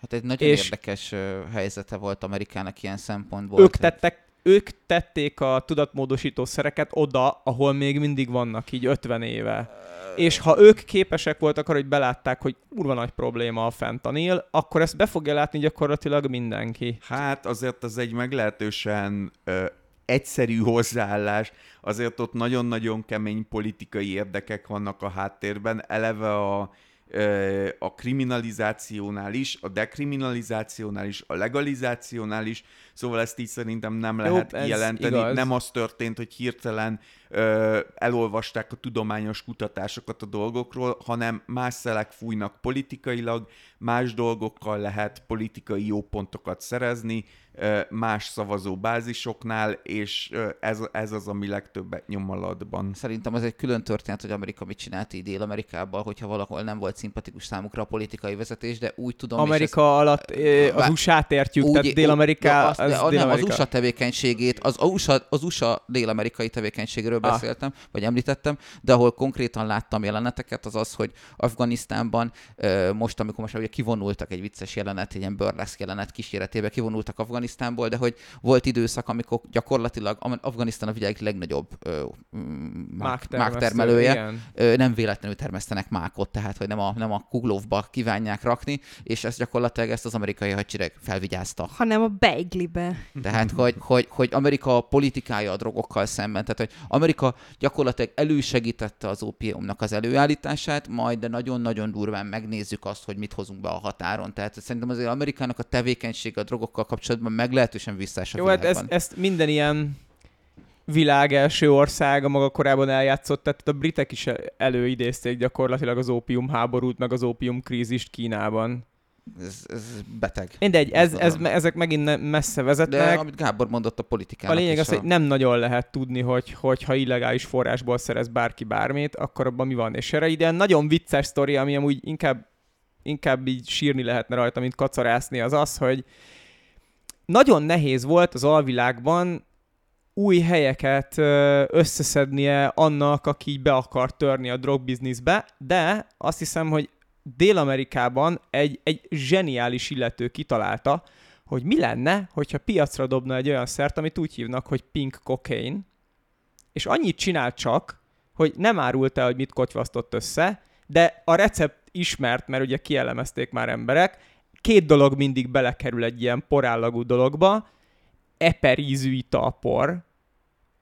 Hát egy nagyon És- érdekes helyzete volt Amerikának ilyen szempontból. Ők tettek ők tették a tudatmódosító szereket oda, ahol még mindig vannak, így 50 éve. És ha ők képesek voltak arra, hogy belátták, hogy kurva nagy probléma a fentanil, akkor ezt be fogja látni gyakorlatilag mindenki. Hát azért az egy meglehetősen ö, egyszerű hozzáállás, azért ott nagyon-nagyon kemény politikai érdekek vannak a háttérben, eleve a, a kriminalizációnál is, a dekriminalizációnál is, a legalizációnál is, szóval ezt így szerintem nem Jó, lehet ez kijelenteni. igaz. Nem az történt, hogy hirtelen ö, elolvasták a tudományos kutatásokat a dolgokról, hanem más szelek fújnak politikailag, más dolgokkal lehet politikai jó pontokat szerezni, ö, más szavazó bázisoknál, és ö, ez, ez az, ami legtöbbet nyom alatban. Szerintem az egy külön történet, hogy Amerika mit csinált így Dél-Amerikában, hogyha valahol nem volt szimpatikus számukra a politikai vezetés, de úgy tudom, és Amerika alatt eh, az USA-t értjük, Úgy- tehát úgy- Dél-Amerika, ja, azt- az de, nem, az. USA tevékenységét, az USA, az USA dél-amerikai tevékenységéről Ah. beszéltem, vagy említettem, de ahol konkrétan láttam jeleneteket, az az, hogy Afganisztánban most, amikor most ugye kivonultak egy vicces jelenet, egy ilyen burlesque jelenet kíséretében kivonultak Afganisztánból, de hogy volt időszak, amikor gyakorlatilag Afganisztán a világ legnagyobb máktermelője, nem véletlenül termesztenek mákot, tehát hogy nem a, nem a kuglovba kívánják rakni, és ezt gyakorlatilag ezt az amerikai hadsereg felvigyázta. Hanem a beiglibe. Tehát, hogy, hogy, hogy Amerika politikája a drogokkal szemben, tehát, hogy Amerika gyakorlatilag elősegítette az ópiumnak az előállítását, majd de nagyon-nagyon durván megnézzük azt, hogy mit hozunk be a határon. Tehát szerintem azért Amerikának a tevékenysége a drogokkal kapcsolatban meglehetősen visszás a Jó, hát ezt, ezt minden ilyen világ első országa maga korábban eljátszott, tehát a britek is előidézték gyakorlatilag az ópium háborút, meg az ópium krízist Kínában. Ez, ez beteg. Mindegy, ez, ez, Tudom. ezek megint messze De vezetnek. amit Gábor mondott a A politikának lényeg is az, hogy nem nagyon lehet tudni, hogy, hogy ha illegális forrásból szerez bárki bármit, akkor abban mi van. És erre ide nagyon vicces sztori, ami amúgy inkább, inkább így sírni lehetne rajta, mint kacarászni, az az, hogy nagyon nehéz volt az alvilágban új helyeket összeszednie annak, aki be akar törni a drogbizniszbe, de azt hiszem, hogy Dél-Amerikában egy, egy zseniális illető kitalálta, hogy mi lenne, hogyha piacra dobna egy olyan szert, amit úgy hívnak, hogy pink cocaine, és annyit csinált csak, hogy nem árult el, hogy mit kotyvasztott össze, de a recept ismert, mert ugye kielemezték már emberek, két dolog mindig belekerül egy ilyen porállagú dologba, eperízű italpor,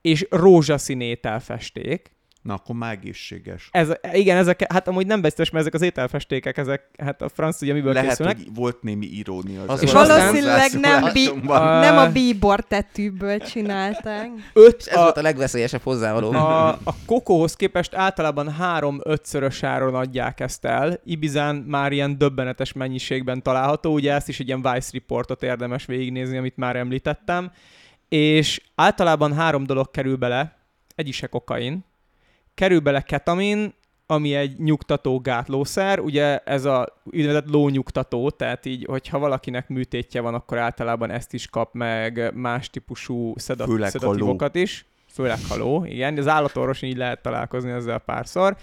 és rózsaszín ételfesték. Na, akkor már egészséges. Ez, igen, ezek, hát amúgy nem biztos, mert ezek az ételfestékek, ezek, hát a franc ugye miből Lehet, készülnek. hogy volt némi irónia. Az előző Valószínűleg nem bi- hozzászólásomban. Nem a bíbor tetűből csinálták. Öt, És ez volt a legveszélyesebb hozzávaló. A, a kokóhoz képest általában három-ötszörös áron adják ezt el. Ibizán már ilyen döbbenetes mennyiségben található, ugye ezt is egy ilyen Vice Reportot érdemes végignézni, amit már említettem. És általában három dolog kerül bele, egy is se kokain, kerül bele ketamin, ami egy nyugtató gátlószer, ugye ez a úgynevezett lónyugtató, tehát így, hogyha valakinek műtétje van, akkor általában ezt is kap meg más típusú szedat, Főleg szedatívokat is. Főleg haló, igen, az állatorvoson így lehet találkozni ezzel párszor.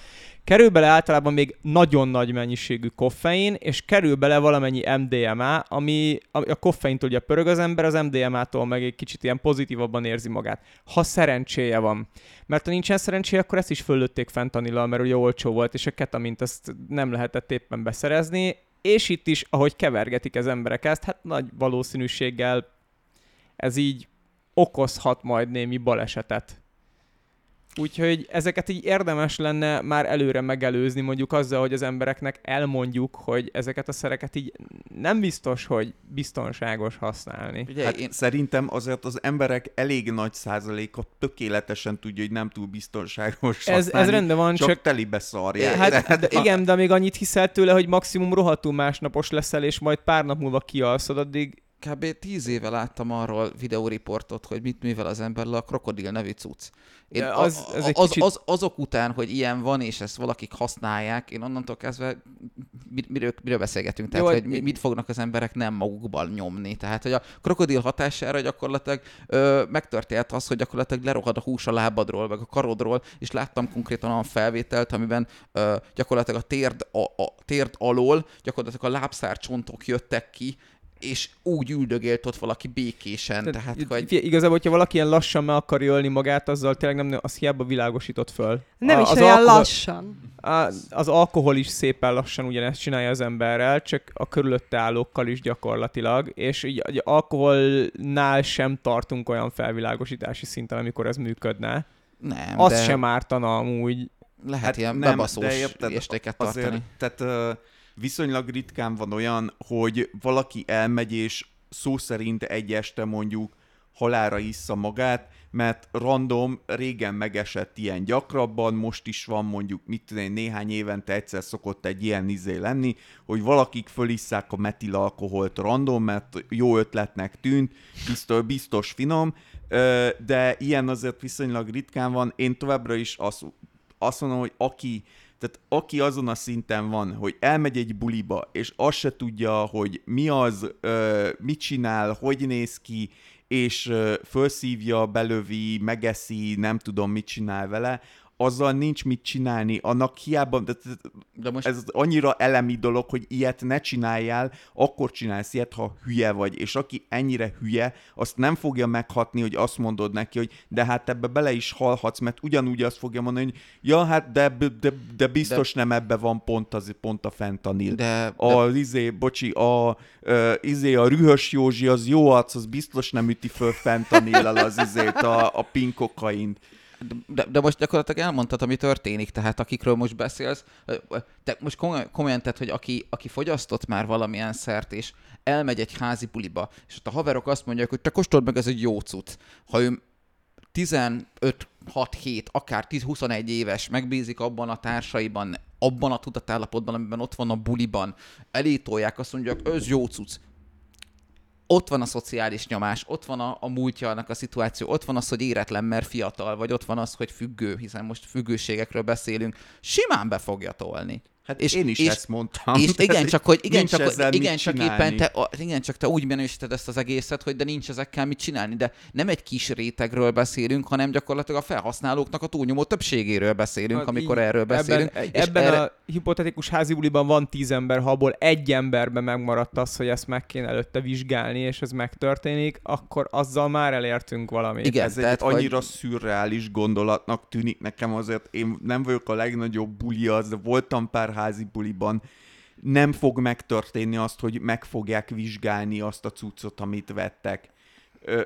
Kerül bele általában még nagyon nagy mennyiségű koffein, és kerül bele valamennyi MDMA, ami a koffeintól ugye pörög az ember, az MDMA-tól meg egy kicsit ilyen pozitívabban érzi magát. Ha szerencséje van. Mert ha nincsen szerencséje, akkor ezt is föllőtték fentanillal, mert ugye olcsó volt, és a ketamint ezt nem lehetett éppen beszerezni, és itt is, ahogy kevergetik az emberek ezt, hát nagy valószínűséggel ez így okozhat majd némi balesetet. Úgyhogy ezeket így érdemes lenne már előre megelőzni, mondjuk azzal, hogy az embereknek elmondjuk, hogy ezeket a szereket így nem biztos, hogy biztonságos használni. Ugye, Hát én, szerintem azért az emberek elég nagy százaléka tökéletesen tudja, hogy nem túl biztonságos Ez, ez használni, rendben van, csak, csak telibe szarják. Hát de igen, de még annyit hiszel tőle, hogy maximum rohadtul másnapos leszel, és majd pár nap múlva kialszod, addig kb. tíz éve láttam arról videóriportot, hogy mit művel az ember le a krokodil nevű cucc. Én az, az- az, az, kicsit- az, azok után, hogy ilyen van, és ezt valakik használják, én onnantól kezdve mi- miről, miről beszélgetünk? Tehát, Jó, hogy mi- mit fognak az emberek nem magukban nyomni? Tehát, hogy a krokodil hatására gyakorlatilag ö, megtörtént az, hogy gyakorlatilag lerohad a hús a lábadról, meg a karodról, és láttam konkrétan olyan felvételt, amiben ö, gyakorlatilag a térd, a, a térd alól gyakorlatilag a lábszárcsontok jöttek ki, és úgy üldögélt ott valaki békésen. Tehát, Tehát, hogy. Igazából, hogyha valaki ilyen lassan meg akarja ölni magát, azzal tényleg nem, az hiába világosított föl. Nem A- is az olyan alkohol- lassan. Az, az alkohol is szépen lassan ugyanezt csinálja az emberrel, csak a körülötte állókkal is gyakorlatilag, és így egy alkoholnál sem tartunk olyan felvilágosítási szinten, amikor ez működne. nem, Az de sem ártana amúgy. lehet Hát ilyen nem, bebaszós de érted, estéket tartani. Azért, tehát ö, viszonylag ritkán van olyan, hogy valaki elmegy, és szó szerint egy este mondjuk halára issza magát, mert random, régen megesett ilyen gyakrabban, most is van mondjuk, mit tudom néhány évente egyszer szokott egy ilyen izé lenni, hogy valakik fölisszák a metilalkoholt random, mert jó ötletnek tűnt, biztos, biztos finom, de ilyen azért viszonylag ritkán van. Én továbbra is azt, azt mondom, hogy aki tehát aki azon a szinten van, hogy elmegy egy buliba, és azt se tudja, hogy mi az, mit csinál, hogy néz ki, és felszívja, belövi, megeszi, nem tudom, mit csinál vele, azzal nincs mit csinálni, annak hiába, de, de, De most ez annyira elemi dolog, hogy ilyet ne csináljál, akkor csinálsz ilyet, ha hülye vagy, és aki ennyire hülye, azt nem fogja meghatni, hogy azt mondod neki, hogy de hát ebbe bele is halhatsz, mert ugyanúgy azt fogja mondani, hogy ja, hát de, de, de biztos de... nem ebbe van pont, az, pont a fentanil. de, de, A izé, bocsi, a, ö, izé, a rühös Józsi, az jó arc, az biztos nem üti föl fentanillal az izét, a, a pinkokaint. De, de most gyakorlatilag elmondtad, ami történik, tehát akikről most beszélsz, te most komoly- komolyan tett, hogy aki, aki fogyasztott már valamilyen szert, és elmegy egy házi buliba, és ott a haverok azt mondják, hogy te kóstold meg, ez egy jó cucc. Ha ő 15, 6, 7, akár 10-21 éves, megbízik abban a társaiban, abban a tudatállapotban, amiben ott van a buliban, elétolják, azt mondják, ez jó cucc. Ott van a szociális nyomás, ott van a, a múltja annak a szituáció, ott van az, hogy éretlen, mert fiatal, vagy ott van az, hogy függő, hiszen most függőségekről beszélünk, simán be fogja tolni. Hát És- én is és- ezt mondtam. És igen, [LAUGHS] csak hogy, igen, csak, hogy, igen, csak éppen te, igen, csak te úgy minősíted ezt az egészet, hogy de nincs ezekkel mit csinálni, de nem egy kis rétegről beszélünk, hanem gyakorlatilag a felhasználóknak a túlnyomó többségéről beszélünk, Hát amikor így, erről beszélünk. Ebben, és ebben erre, a hipotetikus házibuliban van tíz ember, ha abból egy emberben megmaradt az, hogy ezt meg kéne előtte vizsgálni, és ez megtörténik, akkor azzal már elértünk valamit. Igen, ez egy tehát, hogy- annyira szürreális gondolatnak tűnik nekem azért. Én nem vagyok a legnagyobb buli az, de voltam pár házi buliban. Nem fog megtörténni azt, hogy meg fogják vizsgálni azt a cuccot, amit vettek. Ö,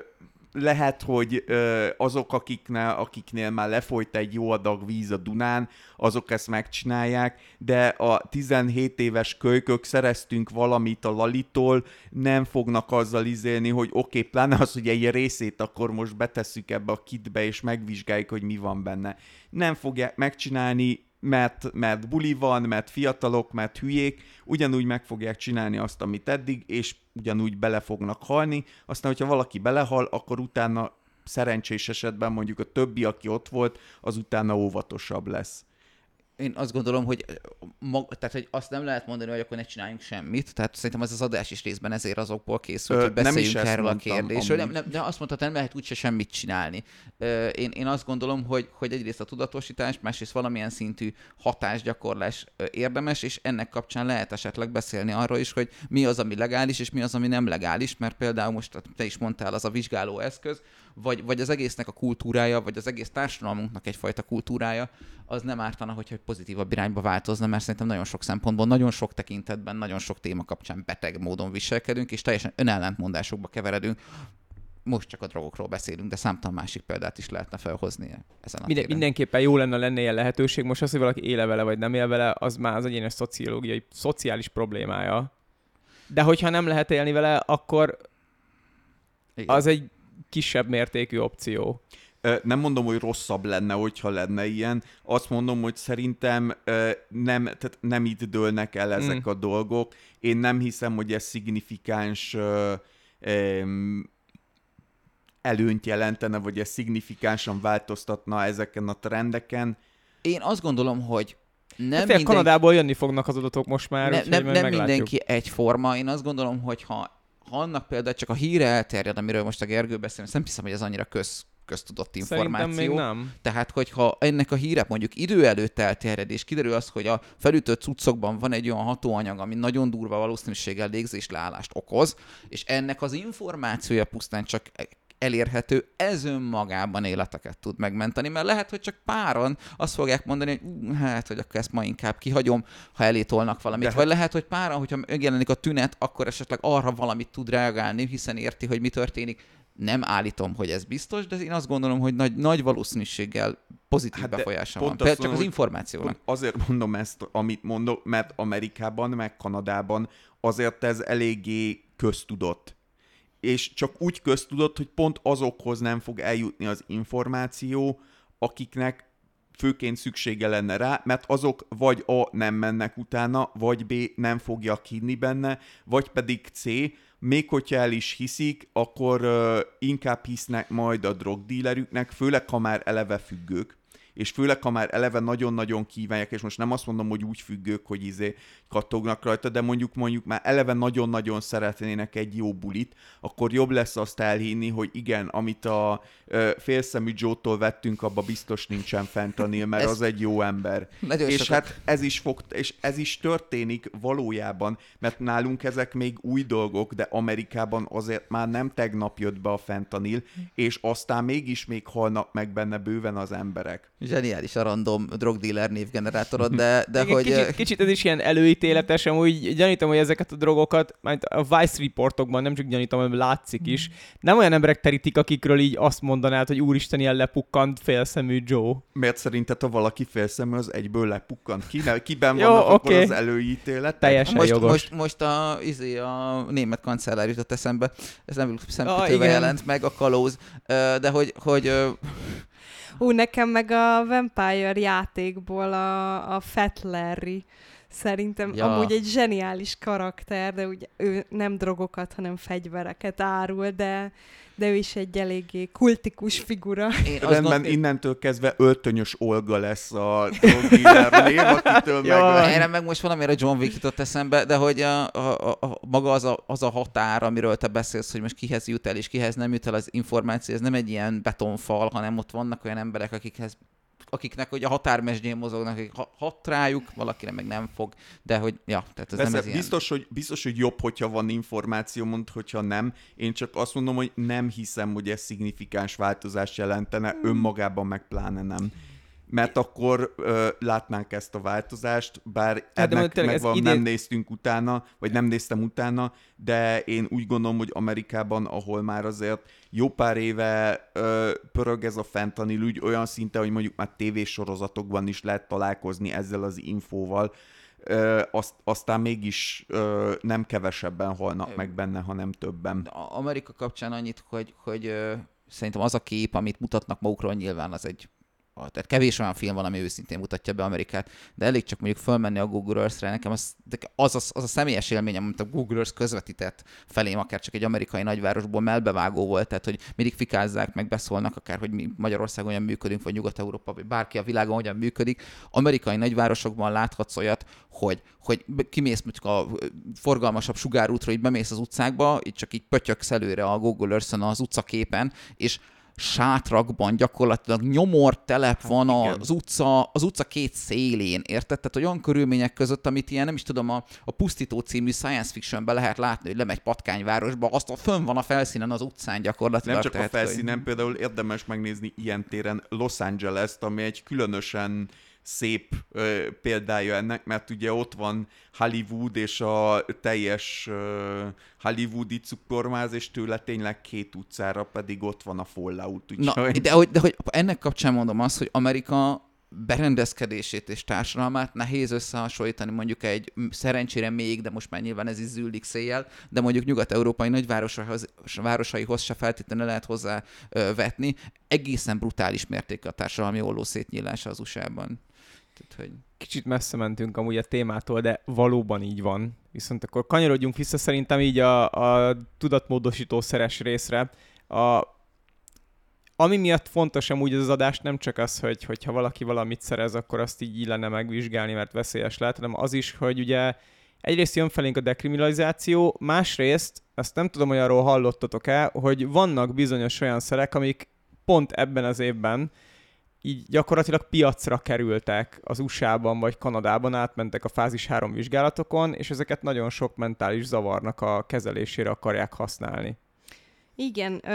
lehet, hogy ö, azok, akiknél, akiknél már lefolyt egy jó adag víz a Dunán, azok ezt megcsinálják, de a 17 éves kölykök szereztünk valamit a Lalitól, nem fognak azzal izélni, hogy oké, okay, pláne az, hogy egy részét akkor most betesszük ebbe a kitbe, és megvizsgáljuk, hogy mi van benne. Nem fogják megcsinálni, mert, mert buli van, mert fiatalok, mert hülyék, ugyanúgy meg fogják csinálni azt, amit eddig, és ugyanúgy bele fognak halni. Aztán, hogyha valaki belehal, akkor utána szerencsés esetben mondjuk a többi, aki ott volt, az utána óvatosabb lesz. Én azt gondolom, hogy, mag, tehát, hogy azt nem lehet mondani, hogy akkor ne csináljunk semmit. Tehát szerintem ez az adás is részben ezért azokból készült, Ö, hogy nem beszéljünk ezt erről a kérdésről. Nem, nem, de azt mondtad, nem lehet úgyse semmit csinálni. Ö, Én, én azt gondolom, hogy, hogy egyrészt a tudatosítás, másrészt valamilyen szintű hatásgyakorlás érdemes, és ennek kapcsán lehet esetleg beszélni arról is, hogy mi az, ami legális, és mi az, ami nem legális, mert például most te is mondtál, az a vizsgáló eszköz, vagy, vagy az egésznek a kultúrája, vagy az egész társadalmunknak egyfajta kultúrája, az nem ártana, hogyha egy pozitívabb irányba változna, mert szerintem nagyon sok szempontból, nagyon sok tekintetben, nagyon sok téma kapcsán beteg módon viselkedünk, és teljesen önellentmondásokba keveredünk. Most csak a drogokról beszélünk, de számtalan másik példát is lehetne felhozni ezen a Minden, mindenképpen jó lenne, lenne ilyen lehetőség. Most az, hogy valaki éle vele, vagy nem él vele, az már az egyénes szociológiai, szociális problémája. De hogyha nem lehet élni vele, akkor Igen. az egy kisebb mértékű opció. Nem mondom, hogy rosszabb lenne, hogyha lenne ilyen. Azt mondom, hogy szerintem nem, tehát nem itt dőlnek el ezek Mm. a dolgok. Én nem hiszem, hogy ez szignifikáns előnyt jelentene, vagy ez szignifikánsan változtatna ezeken a trendeken. Én azt gondolom, hogy nem Nem minden... Kanadából jönni fognak az adatok most már, ne, úgyhogy nem, nem mindenki egyforma. Én azt gondolom, hogy ha, ha annak például csak a híre elterjed, amiről most a Gergő beszél, nem hiszem, hogy ez annyira köz, köztudott információ. Szerintem még nem. Tehát, hogyha ennek a híre mondjuk idő előtt elterjed, és kiderül az, hogy a felütött cuccokban van egy olyan hatóanyag, ami nagyon durva valószínűséggel légzésleállást okoz, és ennek az információja pusztán csak elérhető, ez önmagában életeket tud megmenteni, mert lehet, hogy csak páran azt fogják mondani, hogy "Ú, hát, hogy akkor ezt ma inkább kihagyom, ha elétolnak valamit. De Vagy lehet, hogy páran, hogyha megjelenik a tünet, akkor esetleg arra valamit tud reagálni, hiszen érti, hogy mi történik. Nem állítom, hogy ez biztos, de én azt gondolom, hogy nagy, nagy valószínűséggel pozitív Hát hát befolyása van. Például csak az információnak. Azért mondom ezt, amit mondok, mert Amerikában, meg Kanadában azért ez eléggé köztudott. És csak úgy köztudott, hogy pont azokhoz nem fog eljutni az információ, akiknek főként szüksége lenne rá, mert azok vagy A nem mennek utána, vagy B nem fogják hinni benne, vagy pedig C, még hogyha el is hiszik, akkor uh, inkább hisznek majd a drogdílerüknek, főleg ha már eleve függők, és főleg, ha már eleve nagyon-nagyon kívánják, és most nem azt mondom, hogy úgy függők, hogy izé kattognak rajta, de mondjuk mondjuk már eleve nagyon-nagyon szeretnének egy jó bulit, akkor jobb lesz azt elhinni, hogy igen, amit a ö, félszemű Joe-tól vettünk, abba biztos nincsen fentanil, mert Ez- az egy jó ember. És sokat- hát ez is, fog, és ez is történik valójában, mert nálunk ezek még új dolgok, de Amerikában azért már nem tegnap jött be a fentanil, és aztán mégis még halnak meg benne bőven az emberek. Zseniális a random drogdealer névgenerátorod, de, de Igen, hogy... kicsit, kicsit ez is ilyen előítéletes, amúgy gyanítom, hogy ezeket a drogokat, majd a Vice reportokban nem csak gyanítom, hanem látszik is, nem olyan emberek terítik, akikről így azt mondanád, hogy úristen, ilyen lepukkant félszemű Joe. Mert szerinted, ha valaki félszemű, az egyből lepukkant ki? Ne, kiben Jó, vannak akkor oké. az előítéletek? Teljesen most, jogos. most, most a, izé, a német kancellár jutott eszembe, ez nem Ah, szemkötővel igen. jelent meg, a kalóz, de hogy, hogy Ú, nekem meg a Vampire játékból a, a Fat Larry szerintem Ja. amúgy egy zseniális karakter, de ugye ő nem drogokat, hanem fegyvereket árul, de, de ő is egy eléggé kultikus figura. én Rendben, gond... innentől kezdve öltönyös Olga lesz a drogdealer név, akitől meg... Erre meg most valamire John Wick jutott eszembe, de hogy a, a, a, a, maga az a, az a határ, amiről te beszélsz, hogy most kihez jut el és kihez nem jut el az információ, ez nem egy ilyen betonfal, hanem ott vannak olyan emberek, akikhez akiknek hogy a határmesdjén mozognak, akik ha- hat rájuk, valakire meg nem fog, de hogy, ja, tehát ez Persze, nem ez ilyen... biztos, hogy, biztos, hogy jobb, hogyha van információ, mond, hogyha nem. Én csak azt mondom, hogy nem hiszem, hogy ez szignifikáns változást jelentene, Hmm. önmagában meg pláne nem. Mert akkor ö, látnánk ezt a változást, bár Hát ennek tényleg ez megvan, idén- nem néztünk utána, vagy nem néztem utána, de én úgy gondolom, hogy Amerikában, ahol már azért jó pár éve ö, pörög ez a fentanil ügy olyan szinten, hogy mondjuk már tévésorozatokban is lehet találkozni ezzel az infóval, ö, azt, aztán mégis ö, nem kevesebben halnak meg benne, hanem többen. Amerika kapcsán annyit, hogy, hogy ö, szerintem az a kép, amit mutatnak magukról, nyilván az egy tehát kevés olyan film van, ami őszintén mutatja be Amerikát, de elég csak mondjuk fölmenni a Google Earth-re, nekem az, az, az, az a személyes élményem, amit a Google Earth közvetített felém, akár csak egy amerikai nagyvárosból melbevágó volt, tehát hogy mindig fikázzák, meg beszólnak, akár hogy mi Magyarországon hogyan működünk, vagy Nyugat-Európa, vagy bárki a világon hogyan működik. Amerikai nagyvárosokban láthatsz olyat, hogy, hogy kimész mondjuk a forgalmasabb sugárútra, így bemész az utcákba, így csak így pötyöksz előre a Google Earth-en az utcaképen, és sátrakban gyakorlatilag nyomor telep Hát van igen. az utca, az utca két szélén, érted? Tehát olyan körülmények között, amit ilyen, nem is tudom, a, a Pusztító című science fictionben lehet látni, hogy lemegy patkányvárosba, azt a fönn van a felszínen az utcán gyakorlatilag. Nem csak a tehát, hogy- felszínen, például érdemes megnézni ilyen téren Los Angeles-t, ami egy különösen szép ö, példája ennek, mert ugye ott van Hollywood és a teljes ö, hollywoodi cukormáz, és tőle tényleg két utcára pedig ott van a Fallout. Na, Úgyhogy... de hogy, de hogy ennek kapcsán mondom azt, hogy Amerika berendezkedését és társadalmát nehéz összehasonlítani mondjuk egy szerencsére még, de most már nyilván ez is zűlik széjjel, de mondjuk nyugat-európai nagyvárosaihoz városaihoz se feltétlenül lehet hozzá vetni. Egészen brutális mértékű a társadalmi olló szétnyílása az USA-ban. Tehát, hogy... Kicsit messze mentünk amúgy a témától, de valóban így van. Viszont akkor kanyarodjunk vissza szerintem így a, a tudatmódosító szeres részre. A, ami miatt fontos amúgy az adás nem csak az, hogy hogyha valaki valamit szerez, akkor azt így illene megvizsgálni, mert veszélyes lehet, hanem az is, hogy ugye egyrészt jön felénk a dekriminalizáció, másrészt, ezt nem tudom, hogy arról hallottatok-e, hogy vannak bizonyos olyan szerek, amik pont ebben az évben így gyakorlatilag piacra kerültek az USA-ban vagy Kanadában, átmentek a fázis 3 vizsgálatokon, és ezeket nagyon sok mentális zavarnak a kezelésére akarják használni. Igen, ö,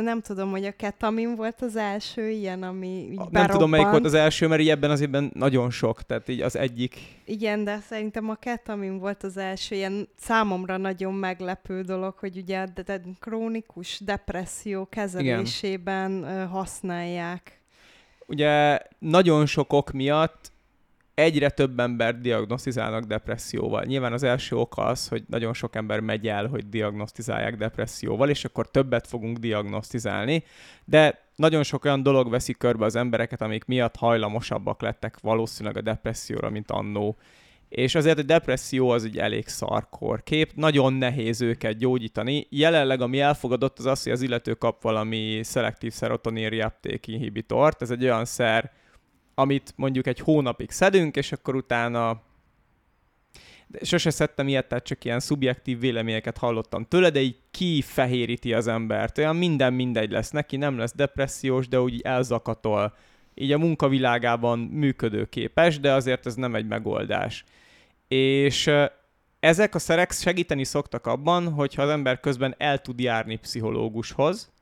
nem tudom, hogy a ketamin volt az első ilyen, ami így Nem tudom, melyik volt az első, mert így ebben az évben nagyon sok, tehát így az egyik. Igen, de szerintem a ketamin volt az első ilyen számomra nagyon meglepő dolog, hogy ugye a de- de- krónikus depresszió kezelésében ö, használják. Ugye nagyon sok ok miatt egyre több ember diagnosztizálnak depresszióval. Nyilván az első oka az, hogy nagyon sok ember megy el, hogy diagnosztizálják depresszióval, és akkor többet fogunk diagnosztizálni, de nagyon sok olyan dolog veszi körbe az embereket, amik miatt hajlamosabbak lettek valószínűleg a depresszióra, mint annó. És azért a depresszió az egy elég szarkor kép, nagyon nehéz őket gyógyítani. Jelenleg ami elfogadott az az, hogy az illető kap valami szelektív szerotonin reuptake inhibitort, ez egy olyan szer, amit mondjuk egy hónapig szedünk, és akkor utána de sose szedtem ilyet, tehát csak ilyen szubjektív véleményeket hallottam tőle, de így kifehéríti az embert. Olyan minden mindegy lesz neki, nem lesz depressziós, de úgy elzakatol. Így a munkavilágában működőképes, de azért ez nem egy megoldás. És ezek a szerek segíteni szoktak abban, hogyha az ember közben el tud járni pszichológushoz,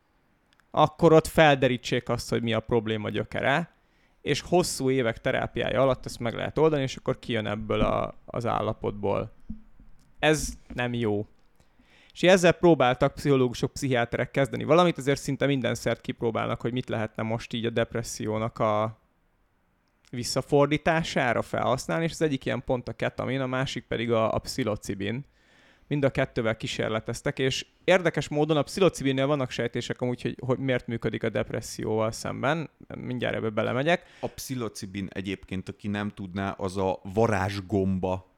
akkor ott felderítsék azt, hogy mi a probléma gyökere, és hosszú évek terápiája alatt ezt meg lehet oldani, és akkor kijön ebből a, az állapotból. Ez nem jó. És ezzel próbáltak pszichológusok, pszichiáterek kezdeni valamit, azért szinte minden szert kipróbálnak, hogy mit lehetne most így a depressziónak a visszafordítására felhasználni, és az egyik ilyen pont a ketamin, a másik pedig a, a pszilocibin mind a kettővel kísérleteztek, és érdekes módon a pszilocibinnél vannak sejtések amúgy, hogy, hogy miért működik a depresszióval szemben, mindjárt ebbe belemegyek. A pszilocibin egyébként, aki nem tudná, az a varázsgomba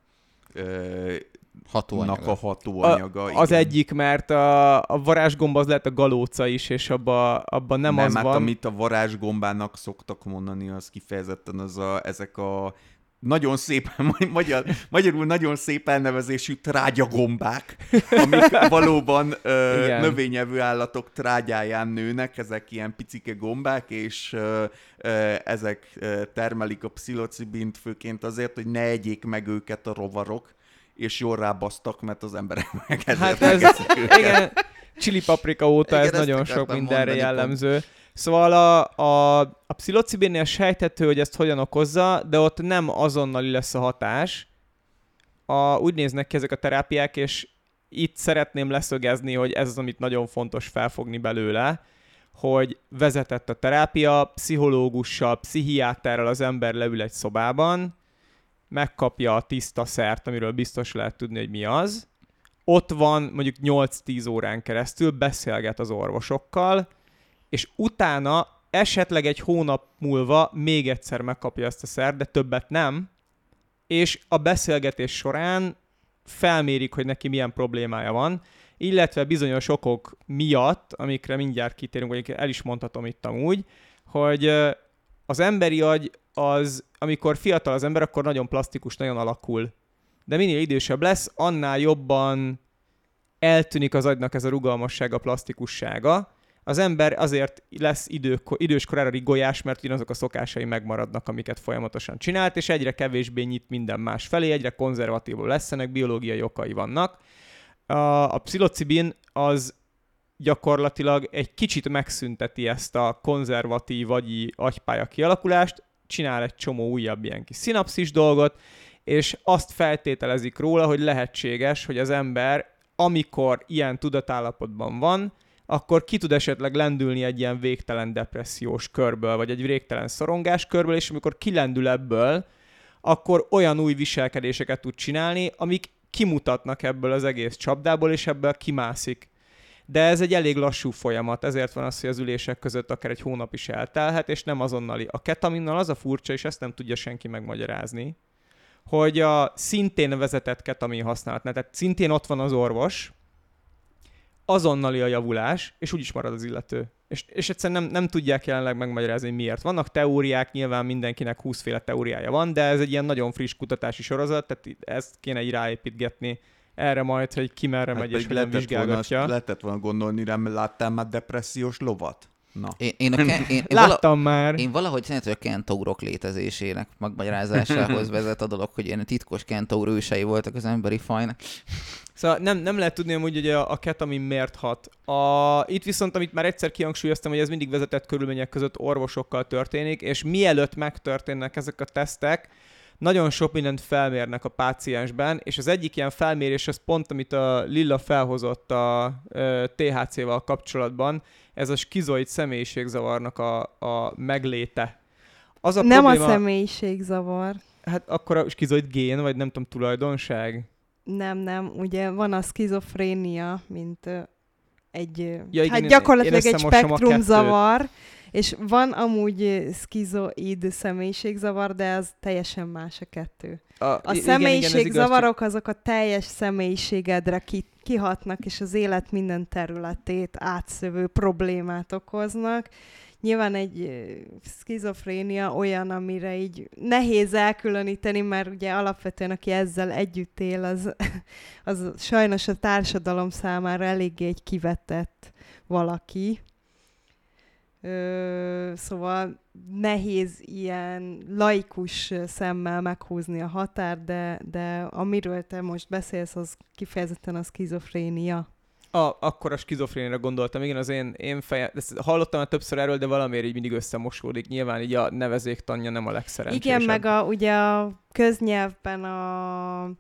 hatóanyaga. a hatóanyaga. A, az egyik, mert a, a varázsgomba az lehet a galóca is, és abba, abba nem, nem az hát van. amit a varázsgombának szoktak mondani, az kifejezetten az a, ezek a nagyon szépen, [LAUGHS] magyar, magyarul nagyon szép elnevezésű trágyagombák, amik [LAUGHS] valóban ö, növényevő állatok trágyáján nőnek, ezek ilyen picike gombák, és ö, ö, ezek ö, termelik a pszilocibint főként azért, hogy ne egyék meg őket a rovarok, és jól rábasztak, mert az emberek [LAUGHS] meg hát ez, [LAUGHS] igen, chili paprika óta igen, ez nagyon sok mindenre jellemző. Pont. Szóval a, a, a pszilocibinnél sejthető, hogy ezt hogyan okozza, de ott nem azonnali lesz a hatás. A, úgy néznek ki ezek a terápiák, és itt szeretném leszögezni, hogy ez az, amit nagyon fontos felfogni belőle, hogy vezetett a terápia, pszichológussal, pszichiáterrel az ember leül egy szobában, megkapja a tiszta szert, amiről biztos lehet tudni, hogy mi az, ott van mondjuk 8-10 órán keresztül, beszélget az orvosokkal, és utána esetleg egy hónap múlva még egyszer megkapja ezt a szer, de többet nem, és a beszélgetés során felmérik, hogy neki milyen problémája van, illetve bizonyos okok miatt, amikre mindjárt kitérünk, vagy el is mondhatom itt amúgy, hogy az emberi agy az, amikor fiatal az ember, akkor nagyon plastikus, nagyon alakul. De minél idősebb lesz, annál jobban eltűnik az agynak ez a rugalmasság, a plastikussága, az ember azért lesz idő, idős korára rigolyás, mert ugyanazok a szokásai megmaradnak, amiket folyamatosan csinált, és egyre kevésbé nyit minden más felé, egyre konzervatívul lesznek, biológiai okai vannak. A, a pszilocibin az gyakorlatilag egy kicsit megszünteti ezt a konzervatív agyi agypálya kialakulást, csinál egy csomó újabb ilyen kis szinapszis dolgot, és azt feltételezik róla, hogy lehetséges, hogy az ember, amikor ilyen tudatállapotban van, akkor ki tud esetleg lendülni egy ilyen végtelen depressziós körből, vagy egy végtelen szorongás körből, és amikor kilendül ebből, akkor olyan új viselkedéseket tud csinálni, amik kimutatnak ebből az egész csapdából, és ebből kimászik. De ez egy elég lassú folyamat, ezért van az, hogy az ülések között akár egy hónap is eltelhet, és nem azonnali. A ketaminnal az a furcsa, és ezt nem tudja senki megmagyarázni, hogy a szintén vezetett ketamin használatnál, tehát szintén ott van az orvos, azonnali a javulás, és úgyis marad az illető. És, és egyszerűen nem, nem tudják jelenleg megmagyarázni, hogy miért. Vannak teóriák, nyilván mindenkinek 20 féle teóriája van, de ez egy ilyen nagyon friss kutatási sorozat, tehát ezt kéne így ráépítgetni erre majd, hogy ki merre hát megy és hogyan vizsgálgatja. Volna, lehetett volna gondolni, nem láttál már depressziós lovat? Na. Én, én, a Ken, én, én [LAUGHS] Láttam vala, már. Én valahogy szerintem, hogy a kentaurok létezésének megmagyarázásához [LAUGHS] vezet a dolog, hogy ilyen titkos kentaur ősei voltak az emberi fajnak. Szóval nem, nem lehet tudni amúgy, hogy a, a ketamin miért hat. A, itt viszont, amit már egyszer kihangsúlyoztam, hogy ez mindig vezetett körülmények között orvosokkal történik, és mielőtt megtörténnek ezek a tesztek, nagyon sok mindent felmérnek a páciensben, és az egyik ilyen felmérés az pont, amit a Lilla felhozott a THC-val kapcsolatban, ez a skizoid személyiségzavarnak a, a megléte. Az a nem probléma, a személyiségzavar. Hát akkor a skizoid gén, vagy nem tudom, tulajdonság? Nem, nem. Ugye van a skizofrénia, mint egy, ja, igen, hát gyakorlatilag egy spektrumzavar, és van amúgy skizoid személyiségzavar, de az teljesen más a kettő. A, a személyiségzavarok azok a teljes személyiségedre ki, kihatnak, és az élet minden területét átszövő problémát okoznak. nyilván egy ö, szkizofrénia olyan, amire így nehéz elkülöníteni, mert ugye alapvetően aki ezzel együtt él, az, [LAUGHS] az sajnos a társadalom számára eléggé egy kivetett valaki. Ö, szóval nehéz ilyen laikus szemmel meghúzni a határ, de, de amiről te most beszélsz, az kifejezetten a szkizofrénia. A, akkor a skizofrénire gondoltam, igen, az én, én fejem, ezt hallottam már többször erről, de valamiért így mindig összemosódik. Nyilván így a nevezéktanja nem a legszerencsésebb. Igen, meg a, ugye a köznyelvben a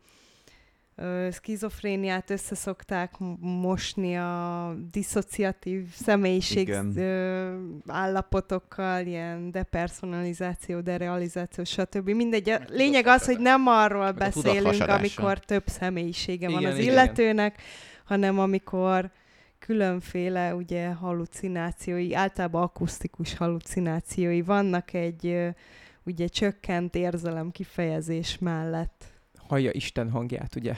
ö, szkizofréniát összeszokták mosni a diszociatív személyiség Igen. ö, állapotokkal, ilyen depersonalizáció, derealizáció, stb. Mindegy. A lényeg az, hogy nem arról beszélünk, amikor több személyisége van Igen, az igen. illetőnek, hanem amikor különféle ugye halucinációi, általában akusztikus halucinációi vannak egy ugye csökkent érzelem kifejezés mellett. Hallja Isten hangját, ugye?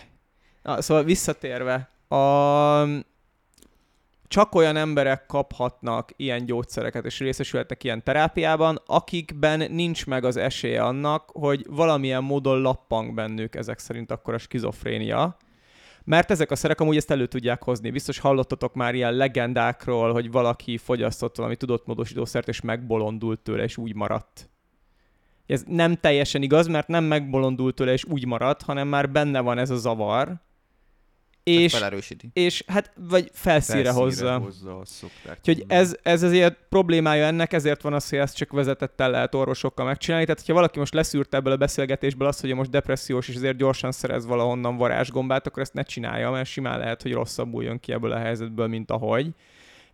Na, szóval visszatérve, a... csak olyan emberek kaphatnak ilyen gyógyszereket és részesülhetnek ilyen terápiában, akikben nincs meg az esélye annak, hogy valamilyen módon lappang bennük ezek szerint akkor a skizofrénia. Mert ezek a szerek amúgy ezt elő tudják hozni. Biztos hallottatok már ilyen legendákról, hogy valaki fogyasztott valami tudatmódosítószert, és megbolondult tőle, és úgy maradt. Ez nem teljesen igaz, mert nem megbolondult tőle, és úgy maradt, hanem már benne van ez a zavar. És... És, Felerősíti. és hát, vagy felszíre, hozza. hozza azt Úgyhogy ez, ez azért problémája ennek, ezért van az, hogy ezt csak vezetettel lehet orvosokkal megcsinálni. Tehát, hogyha valaki most leszűrt ebből a beszélgetésből azt, hogy most depressziós, és azért gyorsan szerez valahonnan varázsgombát, akkor ezt ne csinálja, mert simán lehet, hogy rosszabbul jön ki ebből a helyzetből, mint ahogy.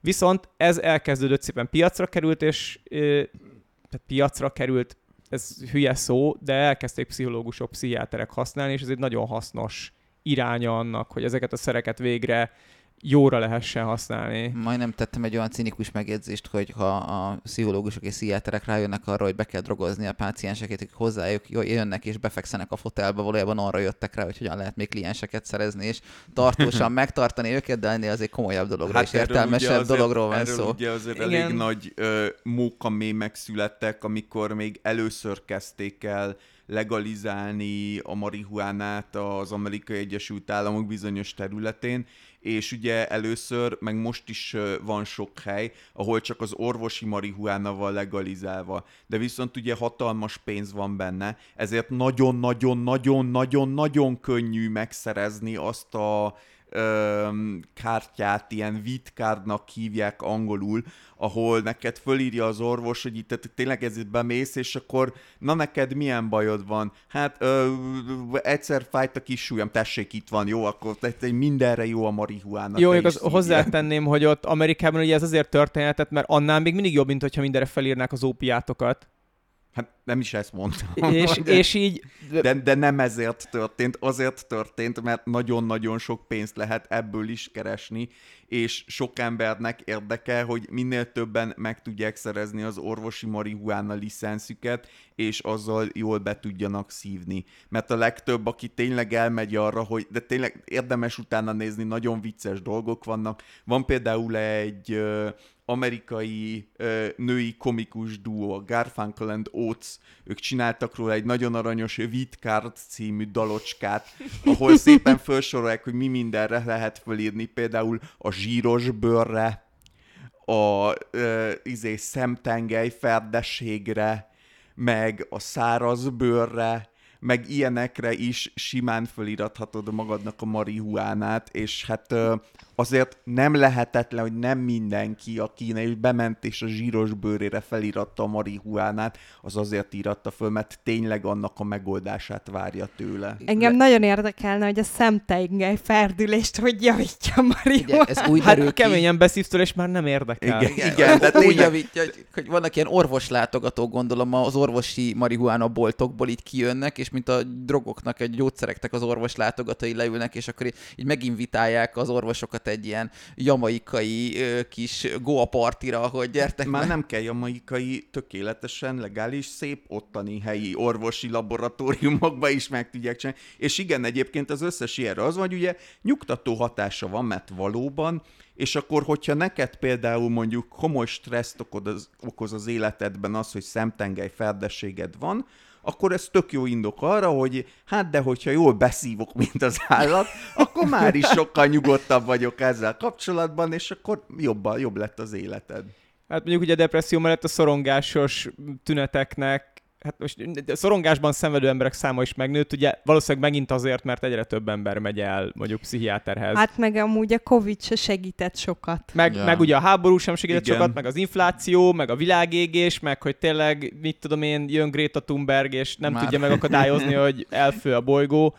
Viszont ez elkezdődött szépen piacra került, és ö, piacra került, ez hülye szó, de elkezdték pszichológusok, pszichiáterek használni, és ez egy nagyon hasznos iránya annak, hogy ezeket a szereket végre jóra lehessen használni. Majdnem tettem egy olyan cinikus megjegyzést, hogy ha a pszichológusok és pszichiáterek rájönnek arra, hogy be kell drogozni a pácienseket, akik hozzájuk jönnek és befekszenek a fotelbe, valójában arra jöttek rá, hogy hogyan lehet még klienseket szerezni, és tartósan [LAUGHS] megtartani őket, de ennél azért komolyabb dologra és Hát erről értelmesebb azért- dologról van erről szó. ugye azért Igen. elég nagy ö, mókamémek születtek, amikor még először kezdték el legalizálni a marihuánát az Amerikai Egyesült Államok bizonyos területén, és ugye először, meg most is van sok hely, ahol csak az orvosi marihuána van legalizálva, de viszont ugye hatalmas pénz van benne, ezért nagyon-nagyon-nagyon-nagyon-nagyon könnyű megszerezni azt a öm, kártyát, ilyen vitkárnak hívják angolul, ahol neked fölírja az orvos, hogy itt tehát tényleg ez itt bemész, és akkor na neked milyen bajod van? Hát ö, egyszer fájt a kis súlyom, tessék itt van, jó, akkor mindenre jó a marihuána. Jó, az hozzátenném, hogy ott Amerikában ugye ez azért történetet, mert annál még mindig jobb, mint hogyha mindenre felírnák az ópiátokat. Hát nem is ezt mondtam. És, [LAUGHS] de, és így, de, de nem ezért történt, azért történt, mert nagyon-nagyon sok pénzt lehet ebből is keresni, és sok embernek érdeke, hogy minél többen meg tudják szerezni az orvosi marihuána licenszüket, és azzal jól be tudjanak szívni. Mert a legtöbb, aki tényleg elmegy arra, hogy de tényleg érdemes utána nézni, nagyon vicces dolgok vannak. Van például egy amerikai ö, női komikus duó, a Garfunkel and Oates, ők csináltak róla egy nagyon aranyos Vidcard című dalocskát, ahol [LAUGHS] szépen felsorolják, hogy mi mindenre lehet fölírni, például a zsíros bőrre, a ö, izé, szemtengely ferdességre, meg a száraz bőrre, meg ilyenekre is simán felirathatod magadnak a marihuánát, és hát azért nem lehetetlen, hogy nem mindenki, aki is bement és a zsíros bőrére feliratta a marihuánát, az azért íratta föl, mert tényleg annak a megoldását várja tőle. Engem nagyon érdekelne, hogy a szemteingely ferdülést hogy javítja a Ugye, marihuana. ez úgy hát ki, keményen beszívtől, és már nem érdekel. Igen. Igen, Igen, de de úgy tényleg- javítja, hogy, hogy vannak ilyen orvoslátogatók, gondolom, az orvosi marihuána boltokból így kijönnek, és mint a drogoknak, egy gyógyszereknek az orvoslátogatói leülnek, és akkor így, így meginvitálják az orvosokat vezet egy ilyen jamaikai kis goa partira, hogy gyertek Már be. nem kell jamaikai, tökéletesen legális, szép ottani helyi orvosi laboratóriumokba is meg tudják csinálni. És igen, egyébként az összes ilyenre az van, hogy ugye nyugtató hatása van, mert valóban, és akkor, hogyha neked például mondjuk komoly stresszt okoz az, okoz az életedben az, hogy szemtengely ferdességed van, akkor ez tök jó indok arra, hogy hát de hogyha jól beszívok, mint az állat, akkor már is sokkal nyugodtabb vagyok ezzel kapcsolatban, és akkor jobban, jobb lett az életed. Hát mondjuk ugye a depresszió mellett a szorongásos tüneteknek, hát most szorongásban szenvedő emberek száma is megnőtt, ugye valószínűleg megint azért, mert egyre több ember megy el mondjuk pszichiáterhez. Hát meg amúgy a Covid se segített sokat. Meg, Ja. meg ugye a háború sem segített Igen. sokat, meg az infláció, meg a világégés, meg hogy tényleg, mit tudom én, jön Greta Thunberg, és nem Már. tudja megakadályozni, [LAUGHS] hogy elfő a bolygó.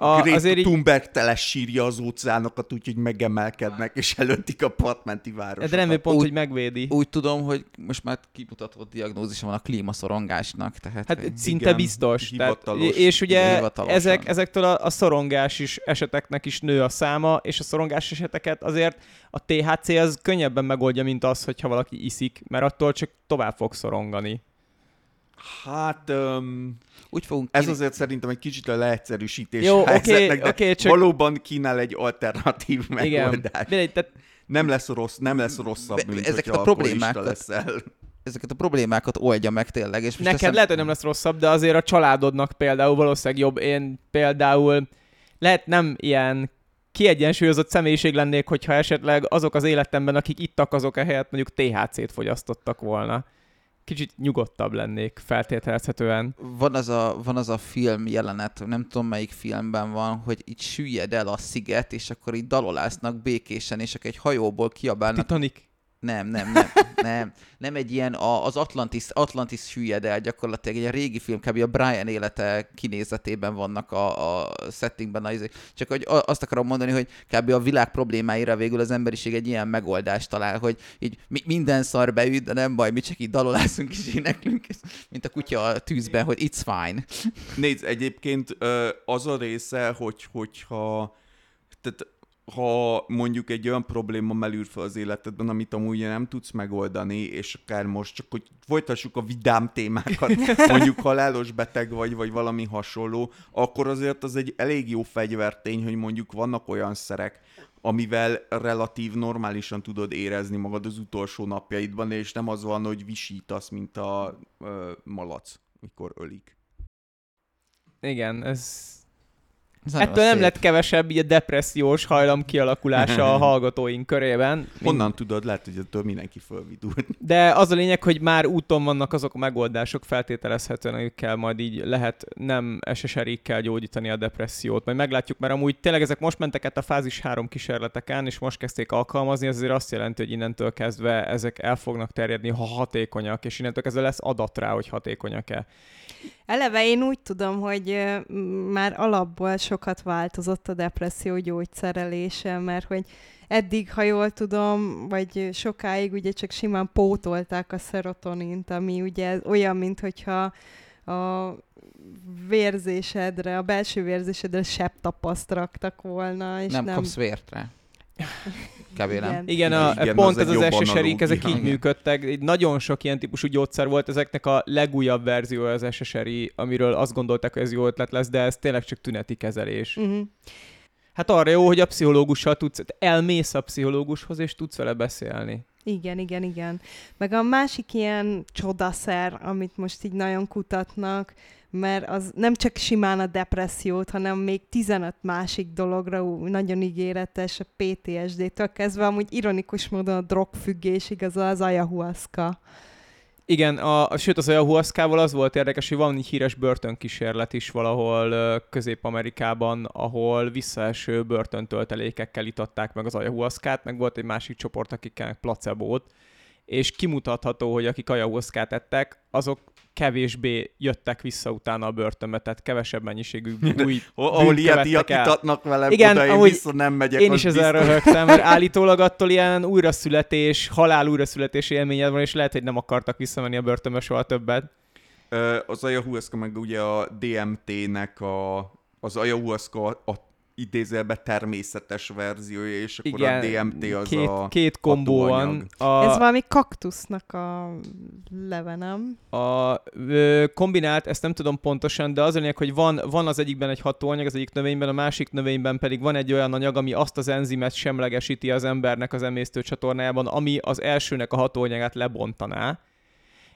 A, Greta azért így, Thunberg tele sírja az óceánokat, úgyhogy megemelkednek, és előttik a partmenti városokat. de nem pont, Úgy- hogy megvédi. Úgy tudom, hogy most már kimutatott diagnózisa van a klímaszorongásnak, tehát Hát hogy szinte Igen, biztos. Tehát, és ugye ezek, ezektől a, a szorongás is eseteknek is nő a száma, és a szorongás eseteket azért a THC az könnyebben megoldja, mint az, hogyha valaki iszik, mert attól csak tovább fog szorongani. Hát um, úgy fogunk ez kini- azért szerintem egy kicsit a leegyszerűsítés Jó, helyzetnek, de oké, csak- valóban kínál egy alternatív Igen. megoldást. Mindegy, tehát Nem lesz rossz, nem lesz rosszabb, Be- mint ezeket a problémákat- leszel. ezeket a problémákat oldja meg tényleg. És most neked teszem- lehet, hogy nem lesz rosszabb, de azért a családodnak például valószínűleg jobb. Én például lehet nem ilyen kiegyensúlyozott személyiség lennék, hogyha esetleg azok az életemben, akik ittak, azok ehelyett mondjuk THC-t fogyasztottak volna. Kicsit nyugodtabb lennék feltételezhetően. van az, a, van az a film jelenet, nem tudom melyik filmben van, hogy itt süllyed el a sziget, és akkor így dalolásznak békésen, és akkor egy hajóból kiabálnak. Titanic. Nem, nem, nem, nem. Nem egy ilyen, a, az Atlantis, Atlantis süllyed el gyakorlatilag, egy régi film, kb. a Brian élete kinézetében vannak a, a settingben. A, izé- csak hogy azt akarom mondani, hogy kb. a világ problémáira végül az emberiség egy ilyen megoldást talál, hogy így mi, minden szar beüt, de nem baj, mi csak így dalolászunk és éneklünk, és- mint a kutya a tűzben, hogy it's fine. Nézd, egyébként az a része, hogy, hogyha tehát ha mondjuk egy olyan probléma melül fel az életedben, amit amúgy nem tudsz megoldani, és akár most csak, hogy folytassuk a vidám témákat, [LAUGHS] mondjuk halálos beteg vagy, vagy valami hasonló, akkor azért az egy elég jó fegyvertény, hogy mondjuk vannak olyan szerek, amivel relatív normálisan tudod érezni magad az utolsó napjaidban, és nem az van, hogy visítasz, mint a ö, malac, mikor ölik. Igen, ez... Ez Ettől nem szép. lett kevesebb így a depressziós hajlam kialakulása a [LAUGHS] hallgatóink körében. Mint- Honnan tudod? Lehet, hogy ettől mindenki fölvidult. De az a lényeg, hogy már úton vannak azok a megoldások feltételezhetően, amikkel majd így lehet nem SSRI-kkel gyógyítani a depressziót. Majd meglátjuk, mert amúgy tényleg ezek most mentek át a fázis 3 kísérleteken, és most kezdték alkalmazni, ez azért azt jelenti, hogy innentől kezdve ezek el fognak terjedni, ha hatékonyak, és innentől kezdve lesz adat rá, hogy hatékonyak-e. Eleve én úgy tudom, hogy már alapból sokat változott a depresszió gyógyszerelése, mert hogy eddig, ha jól tudom, vagy sokáig ugye csak simán pótolták a szerotonint, ami ugye olyan, mint hogyha a vérzésedre, a belső vérzésedre septapaszt raktak volna, és nem, nem, kapsz vért rá. Kb. Igen, a, Igen, pont az ez egy az SSRI-k, ezek így működtek. Így Nagyon sok ilyen típusú gyógyszer volt, ezeknek a legújabb verzió az SSRI, amiről azt gondolták, hogy ez jó ötlet lesz, de ez tényleg csak tüneti kezelés. Uh-huh. Hát arra jó, hogy a pszichológussal tudsz, elmész a pszichológushoz, és tudsz vele beszélni. Igen, igen, igen. Meg a másik ilyen csodaszer, amit most így nagyon kutatnak, mert az nem csak simán a depressziót, hanem még 15 másik dologra ú, nagyon ígéretes, a PTSD-től kezdve, amúgy ironikus módon a drogfüggésig az az ayahuasca. Igen, a, sőt az ayahuasca-val az volt érdekes, hogy van egy híres börtönkísérlet is valahol Közép-Amerikában, ahol visszaeső börtöntöltelékekkel itatták meg az ayahuascát, meg volt egy másik csoport, akikkel placebót, és kimutatható, hogy akik ayahuascát ettek, azok kevésbé jöttek vissza utána a börtönbe, tehát kevesebb mennyiségű [LAUGHS] új Ahol ilyet itatnak velem, Igen, oda én vissza nem megyek. Én is biztos. röhögtem, mert [LAUGHS] állítólag attól ilyen újraszületés, halál újraszületés élményed van, és lehet, hogy nem akartak visszamenni a börtönbe soha többet. Ö, Az ayahuasca meg ugye a DMT-nek a, az ayahuasca a idézelbe természetes verziója, és akkor Igen, a DMT az két, a két kombó van. A, Ez valami kaktusznak a leve, nem? a ö, kombinált, ezt nem tudom pontosan, de az a lényeg, hogy van, van az egyikben egy hatóanyag, az egyik növényben, a másik növényben pedig van egy olyan anyag, ami azt az enzimet semlegesíti az embernek az emésztő csatornájában, ami az elsőnek a hatóanyagát lebontaná.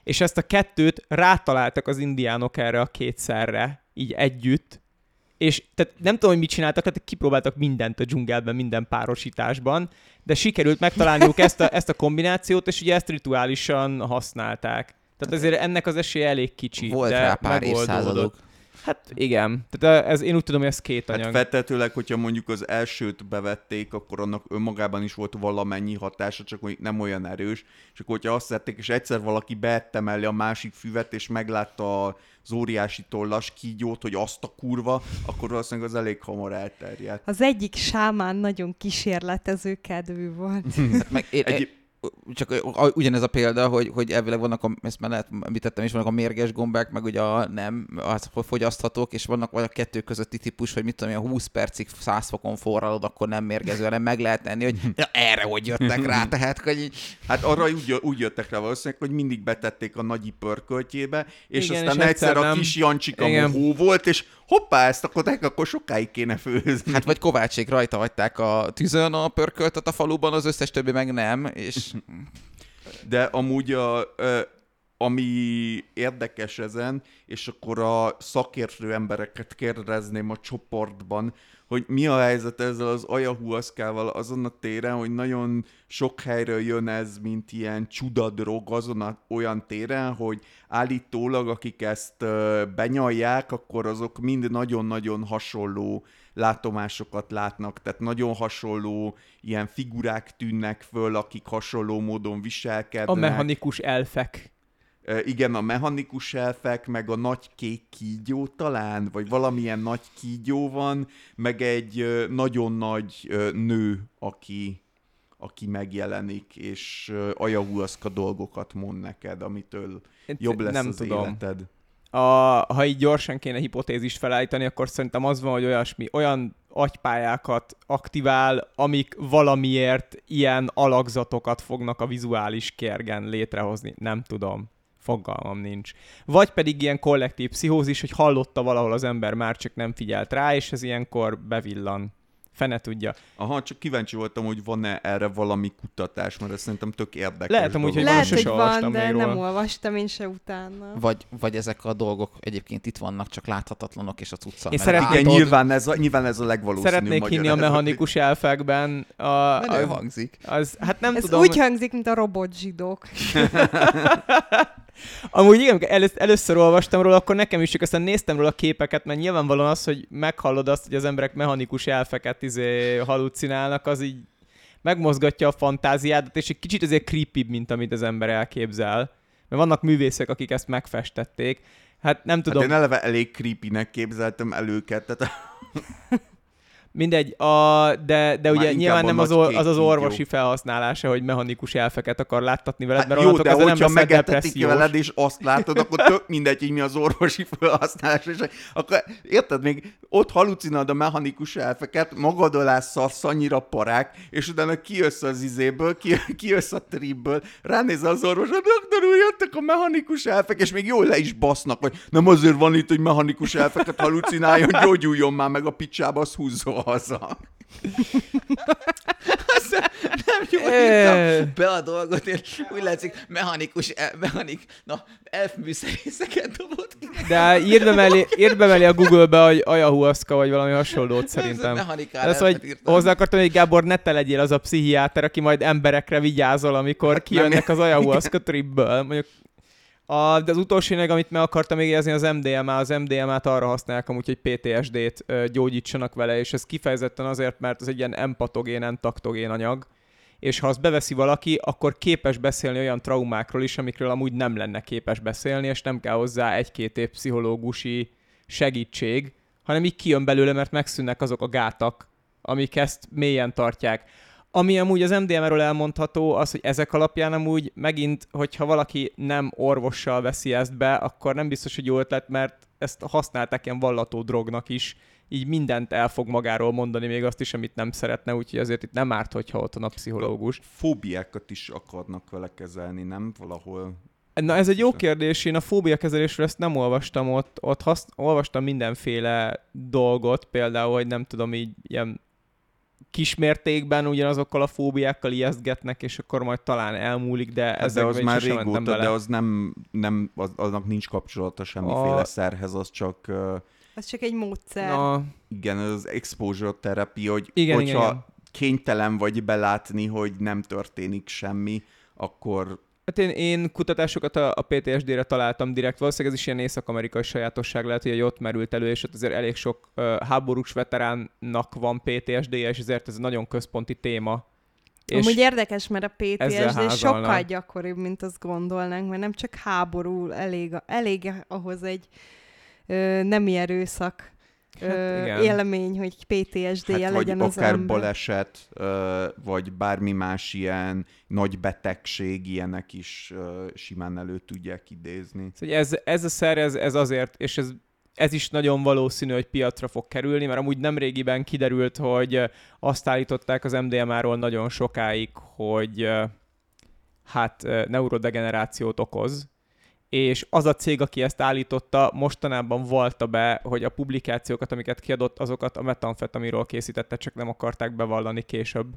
És ezt a kettőt rátaláltak az indiánok erre a kétszerre, így együtt, és tehát nem tudom, hogy mit csináltak, tehát kipróbáltak mindent a dzsungelben, minden párosításban, de sikerült megtalálniuk ezt a, ezt a kombinációt, és ugye ezt rituálisan használták. Tehát azért ennek az esélye elég kicsi, Volt de rá pár évszázadok. Hát igen. Tehát ez, én úgy tudom, hogy ez két anyag. Hát feltetőleg, hogyha mondjuk az elsőt bevették, akkor annak önmagában is volt valamennyi hatása, csak mondjuk nem olyan erős. És akkor, hogyha azt tették, és egyszer valaki beette mellé a másik füvet, és meglátta az óriási tollas kígyót, hogy azt a kurva, akkor valószínűleg az elég hamar elterjedt. Az egyik sámán nagyon kísérletező kedvű volt. [LAUGHS] Hát meg én, Egy- csak ugyanez a példa, hogy, hogy elvileg vannak, a, ezt már lehet, említettem is, vannak a mérges gombák, meg ugye a nem, az, hogy fogyaszthatók, és vannak vagy a kettő közötti típus, hogy mit tudom, én, 20 percig 100 fokon forralod, akkor nem mérgező, hanem meg lehet tenni, hogy [LAUGHS] ja, erre hogy jöttek rá, [LAUGHS] tehát hogy így, Hát arra úgy, úgy jöttek rá valószínűleg, hogy mindig betették a nagy pörköltjébe, és Igen, aztán és egyszer, egyszer a nem. kis Jancsika mohó volt, és hoppá, ezt akkor, akkor sokáig kéne főzni. hát vagy Kovácsék rajta hagyták a tűzön a pörköltet a faluban, az összes többi meg nem, és De amúgy a, ami érdekes ezen, és akkor a szakértő embereket kérdezném a csoportban, hogy mi a helyzet ezzel az ajahuaszkával azon a téren, hogy nagyon sok helyről jön ez, mint ilyen csudadrog azon a, olyan téren, hogy állítólag akik ezt benyalják, akkor azok mind nagyon-nagyon hasonló látomásokat látnak, tehát nagyon hasonló ilyen figurák tűnnek föl, akik hasonló módon viselkednek. A mechanikus elfek. Igen, a mechanikus elfek, meg a nagy kék kígyó talán, vagy valamilyen nagy kígyó van, meg egy nagyon nagy nő, aki, aki megjelenik, és ajahuaszka dolgokat mond neked, amitől Én jobb lesz nem az tudom. életed. A, ha így gyorsan kéne hipotézist felállítani, akkor szerintem az van, hogy olyasmi, olyan agypályákat aktivál, amik valamiért ilyen alakzatokat fognak a vizuális kérgen létrehozni. Nem tudom. Fogalmam nincs. Vagy pedig ilyen kollektív pszichózis, hogy hallotta valahol az ember, már csak nem figyelt rá, és ez ilyenkor bevillan. Fene tudja. Aha, csak kíváncsi voltam, hogy van-e erre valami kutatás, mert ez szerintem tök érdekes. Lehet amúgy, hogy Lehet, hogy van, de még nem róla. olvastam én se utána. vagy, vagy ezek a dolgok egyébként itt vannak, csak láthatatlanok, és a cucca. Én szeretnék- Igen, nyilván ez, a, nyilván ez a legvalószínűbb Szeretnék hinni a mechanikus elfekben. A, a, hangzik. az, hát nem Ez tudom. úgy hangzik, mint a robot zsidók. [LAUGHS] Amúgy igen, amikor elősz, először olvastam róla, akkor nekem is csak aztán néztem róla a képeket, mert nyilvánvalóan az, hogy meghallod azt, hogy az emberek mechanikus elfeket izé halucinálnak, az így megmozgatja a fantáziádat, és egy kicsit azért creepy, mint amit az ember elképzel. Mert vannak művészek, akik ezt megfestették. Hát nem tudom, Hát én eleve elég creepy-nek képzeltem el őket, tehát [LAUGHS] mindegy, a, de, de ugye nyilván nem az, or, az az orvosi felhasználása, hogy mechanikus elfeket akar láttatni veled, Hát mert jó, onnantól de kezdve nem hogyha leszel megetetik veled, és azt látod, akkor [LAUGHS] tök mindegy, hogy mi az orvosi felhasználás. És akkor érted, még ott halucinálod a mechanikus elfeket, magad alá szarsz annyira parák, és utána kijössz az izéből, ki, kijössz a tripből, ránéz az orvos, a doktor úr, jöttek a mechanikus elfek, és még jól le is basznak, hogy nem azért van itt, hogy mechanikus elfeket halucináljon, gyógyuljon már meg a picsába, az húzzon haza. [LAUGHS] Nem jó, Eh. írtam be a dolgot, én úgy látszik, mechanikus, el, mechanik, na, elfműszerészeket dobott ki. De írd be, mellé, írd be mellé a Google-be, hogy ajahuaszka, vagy valami hasonlót szerintem. Ez, hogy hozzá akartam, hogy Gábor, ne te legyél az a pszichiáter, aki majd emberekre vigyázol, amikor Hát kijönnek az ajahuaszka tripből. Mondjuk a, de az utolsó lényeg, amit meg akartam még érezni, az MDMA. Az MDMA-t arra használják amúgy, hogy PTSD-t ö, gyógyítsanak vele, és ez kifejezetten azért, mert ez egy ilyen empatogén, entaktogén anyag, és ha azt beveszi valaki, akkor képes beszélni olyan traumákról is, amikről amúgy nem lenne képes beszélni, és nem kell hozzá egy-két év pszichológusi segítség, hanem így kijön belőle, mert megszűnnek azok a gátak, amik ezt mélyen tartják. Ami amúgy az MDMA-ról elmondható, az, hogy ezek alapján amúgy megint, hogyha valaki nem orvossal veszi ezt be, akkor nem biztos, hogy jó ötlet, mert ezt használták ilyen vallató drognak is, így mindent el fog magáról mondani, még azt is, amit nem szeretne, úgyhogy azért itt nem árt, hogyha ott a pszichológus. Fóbiákat is akarnak vele kezelni, nem? Valahol. Na ez egy jó kérdés, én a fóbia kezelésről ezt nem olvastam, ott, ott hasz, olvastam mindenféle dolgot, például, hogy nem tudom, így ilyen kismértékben ugyanazokkal a fóbiákkal ijesztgetnek, és akkor majd talán elmúlik, de Hát ez de az már régóta, de az nem, nem az, aznak nincs kapcsolata semmiféle A- szerhez, az csak uh, Az csak egy módszer. Na, igen, az exposure therapy, hogy Igen, hogyha igen, igen. kénytelen vagy belátni, hogy nem történik semmi, akkor Hát én, én kutatásokat a, a PTSD-re találtam direkt, valószínűleg ez is ilyen észak-amerikai sajátosság lehet, hogy ott merült elő, és ott azért elég sok uh, háborús veteránnak van PTSD-je, és ezért ez egy nagyon központi téma. És Amúgy érdekes, mert a PTSD sokkal gyakoribb, mint azt gondolnánk, mert nem csak háború, elég, elég ahhoz egy ö, nemi erőszak Hát élmény, hogy PTSD-je hát vagy legyen az akár ember. baleset, ö, vagy bármi más ilyen nagy betegség, ilyenek is ö, simán elő tudják idézni. Szóval ez, ez a szer, ez, ez azért, és ez, ez is nagyon valószínű, hogy piacra fog kerülni, mert amúgy nem régiben kiderült, hogy azt állították az MDMA-ról nagyon sokáig, hogy hát neurodegenerációt okoz, és az a cég, aki ezt állította, mostanában valta be, hogy a publikációkat, amiket kiadott, azokat a metamfetaminról készítette, csak nem akarták bevallani később.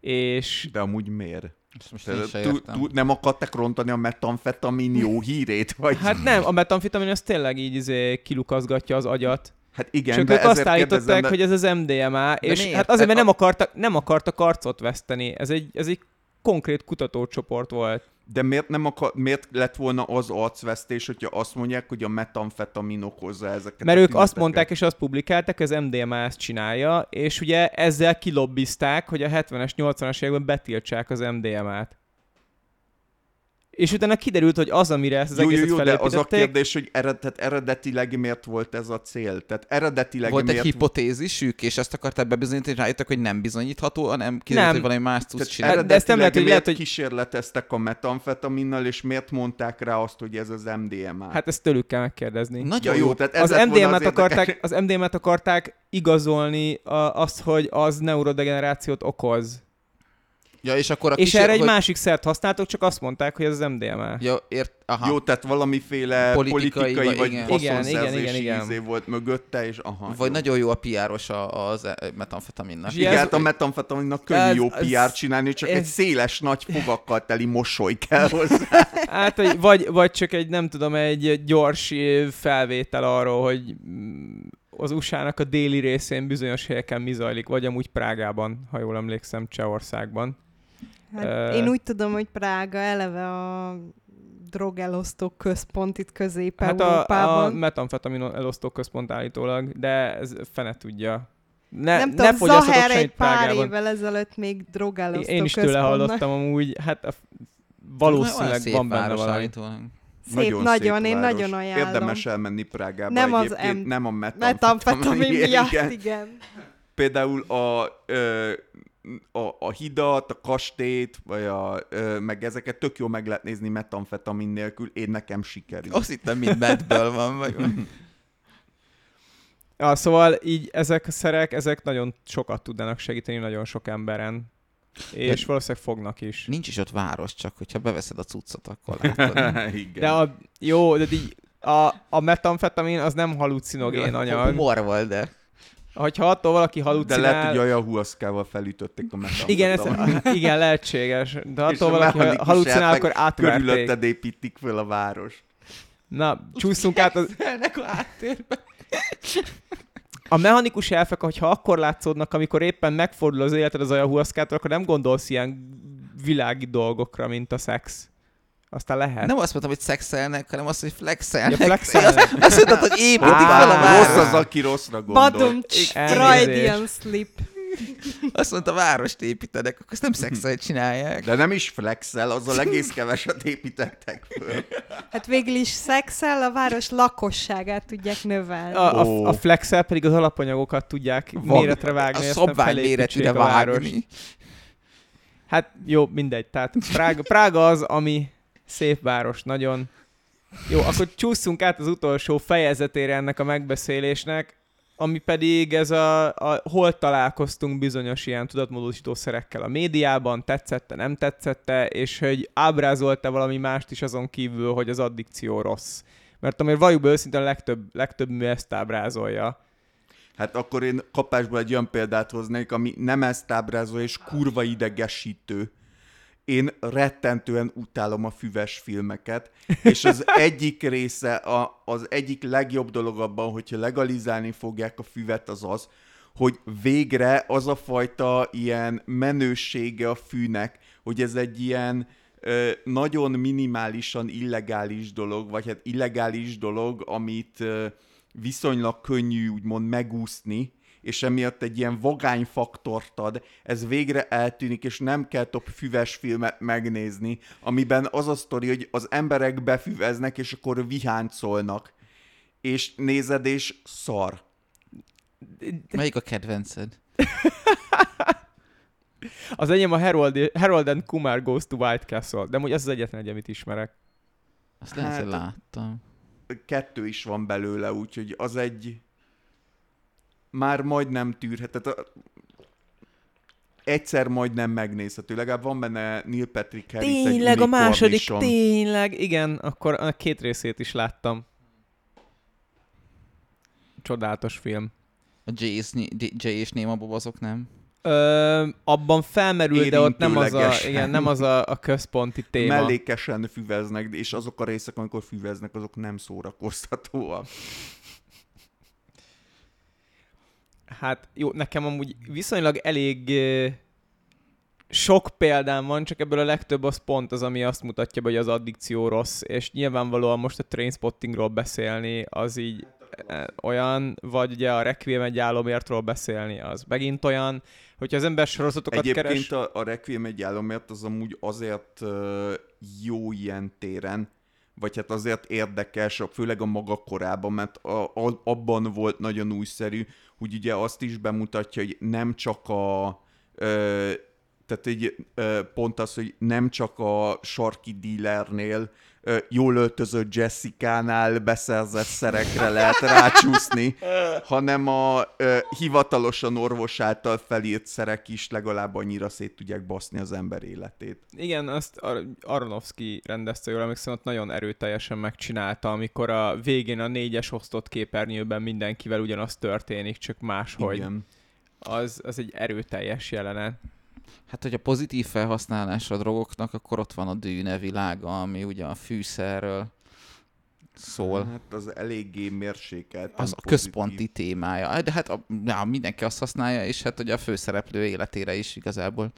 És De amúgy miért? Ezt most én Tehát se tú- tú- nem akartak rontani a metamfetamin jó hírét? Vagy? hát nem, a metamfetamin az tényleg így izé, kilukazgatja az agyat, hát igen, Csak de ők azt állították, kérdezem, de- hogy ez az MDMA, és miért? hát azért, mert E- nem akartak, nem akartak arcot veszteni. Ez egy, ez egy konkrét kutatócsoport volt. De miért, nem akar, miért lett volna az arcvesztés, hogyha azt mondják, hogy a metamfetamin okozza ezeket Mert ők azt tüneteket? mondták, és azt publikálták, az MDMA ezt csinálja, és ugye ezzel kilobbizták, hogy a 70-es, 80-as években betiltsák az MDMA-t. És utána kiderült, hogy az, amire ezt az Jó, jó, egészet jó, de az a kérdés, hogy ered, tehát eredetileg miért volt ez a cél? Tehát eredetileg Volt egy miért... hipotézisük, és ezt akarták bebizonyítani, és rájöttek, hogy nem bizonyítható, hanem kiderült, Nem. hogy valami más tudsz csinálni. De ezt nem lehet, hogy lehet, miért hogy- kísérleteztek a metamfetaminnal, és miért mondták rá azt, hogy ez az MDMA? hát ezt tőlük kell megkérdezni. Nagyon ja, jó. jó, tehát ez az MDMA-t akarták, az MDMA-t akarták igazolni a, azt, hogy az neurodegenerációt okoz. Ja, és akkor a És kísér- erre egy hogy... másik szert használtok, csak azt mondták, hogy ez az MDMA. Ja, ért... Aha. Jó, tehát valamiféle Politikai, politikai, vagy vagy igen. Igen, igen, igen, igen, izé volt mögötte, és aha. Vagy jó. nagyon jó a PR-os a- az e- metamfetaminnak. És Igen, ez- hát a metamfetaminnak könnyű Ez- jó PR csinálni, csak egy ez- széles, nagy fogakkal teli mosoly kell hozzá. [LAUGHS] Hát, vagy, vagy csak egy, nem tudom, egy gyors felvétel arról, hogy az USA-nak a déli részén bizonyos helyeken mi zajlik, vagy amúgy Prágában, ha jól emlékszem, Csehországban. Hát, Ö, én úgy tudom, hogy Prága eleve a drogelosztó központ itt Hát a, a Közép-Európában. metamfetamin elosztó központ állítólag, de ez fene tudja. Ne, nem ne tudom, Zaher egy pár Prágában. évvel ezelőtt még drogelosztó Én is tőle hallottam amúgy, hát a, valószínűleg szép van benne valami. Szép, nagyon, én város. nagyon ajánlom. Érdemes elmenni Prágába Nem az em- nem a metamfetamin, Metamfetamin miatt, igen. igen. Például a, ö, a, a hidat, a kastélyt, vagy a, ö, meg ezeket tök jó meg lehet nézni metamfetamin nélkül, én nekem sikerül. Azt hittem, mint Madből van. Vagy... Ja, [LAUGHS] szóval így ezek a szerek, ezek nagyon sokat tudnának segíteni nagyon sok emberen. És De- valószínűleg fognak is. Nincs is ott város, csak hogyha beveszed a cuccot, akkor látod. [LAUGHS] Igen. De a, jó, de így a, a metamfetamin az nem halucinogén anyag. Humor volt, de... Hogyha attól valaki De halucinál... lehet, hogy ayahuaszkával felütötték a metamfetamin. igen, ez, [LAUGHS] igen, lehetséges. De attól valaki mechanikus halucinál, elfek akkor átverték. Körülötted építik föl a város. Na, csúszunk át az... A háttérbe. A mechanikus elfek, hogyha akkor látszódnak, amikor éppen megfordul az életed az ayahuaszkától, akkor nem gondolsz ilyen világi dolgokra, mint a szex. Aztán lehet. Nem azt mondtam, hogy szexelnek, hanem azt, hogy flexelnek. Ja, flexelnek. Azt mondtad, hogy építik fel a város. Rossz az, aki rosszra gondol. Badum. Freudian slip. Azt mondta, várost építenek, akkor ezt nem szexel csinálják. De nem is flexel, azzal egész keveset építettek föl. Hát végül is szexel a város lakosságát tudják növelni. A, a, a flexel pedig az alapanyagokat tudják Van- méretre vágni, A felépítsék méretűre a várost. vágni. Hát jó, mindegy. Tehát Prága, Prága az, ami szép város, nagyon. Jó, akkor csúszunk át az utolsó fejezetére ennek a megbeszélésnek. ami pedig ez a, a hol találkoztunk bizonyos ilyen tudatmódosító szerekkel a médiában, tetszette, nem tetszette, és hogy ábrázolta valami mást is azon kívül, hogy az addikció rossz. Mert amire valljuk be őszintén a legtöbb, legtöbb mű ezt ábrázolja. Hát akkor én kapásból egy olyan példát hoznék, ami nem ezt ábrázol, és kurva idegesítő. Én rettentően utálom a füves filmeket, [LAUGHS] és az egyik része, a, az egyik legjobb dolog abban, hogyha legalizálni fogják a füvet, az az, hogy végre az a fajta ilyen menősége a fűnek, hogy ez egy ilyen ö, nagyon minimálisan illegális dolog, vagy hát illegális dolog, amit ö, viszonylag könnyű úgymond megúszni, és emiatt egy ilyen vagány faktort ad, ez végre eltűnik, és nem kell több füves filmet megnézni, amiben az a sztori, hogy az emberek befüveznek, és akkor viháncolnak. És nézed, és szar. Melyik a kedvenced? [LAUGHS] Az enyém a Harold, Harold and Kumar Goes to White Castle, de hogy az az egyetlen egy, amit ismerek. Azt lehet, Hát, láttam. Kettő is van belőle, úgyhogy az egy már majdnem tűrhetett. A- Egyszer majdnem megnézhető. Legalább van benne Neil Patrick Harris Tényleg, a második, unicornison. tényleg, igen, akkor a két részét is láttam. Csodálatos film. A Jay és, Jay és Néma Bob azok nem? Ö, abban felmerül, de ott nem az a, igen, nem az a, a központi [LAUGHS] téma. Mellékesen füveznek, és azok a részek, amikor füveznek, azok nem szórakoztatóak. Hát jó, nekem amúgy viszonylag elég sok példám van, csak ebből a legtöbb az pont az, ami azt mutatja, hogy az addikció rossz, és nyilvánvalóan most a Trainspottingról beszélni, az így olyan, vagy ugye a Requiem egy álomértről beszélni, az megint olyan, hogyha az ember sorozatokat Egyébként keres... a, a Requiem egy álomért az amúgy azért jó ilyen téren, vagy hát azért érdekes, főleg a maga korában, mert a, a, abban volt nagyon újszerű, hogy ugye azt is bemutatja, hogy nem csak a ö, tehát egy ö, pont az, hogy nem csak a sarki dealernél ö, jól öltözött Jessica-nál beszerzett szerekre lehet rácsúszni, [LAUGHS] hanem a hivatalosan orvos által felírt szerek is legalább annyira szét tudják baszni az ember életét. Igen, azt Ar- Aronofsky rendezte, jól emlékszem, ott nagyon erőteljesen megcsinálta, amikor a végén a négyes osztott képernyőben mindenkivel ugyanaz történik, csak máshogy. Igen. Az, az egy erőteljes jelenet. Hát, hogy a pozitív felhasználása a drogoknak, akkor ott van a dűne világa, ami ugye a fűszerről szól. Hát az eléggé mérsékelt. Az a központi témája. De hát a, ja, mindenki azt használja, és hát ugye a főszereplő életére is igazából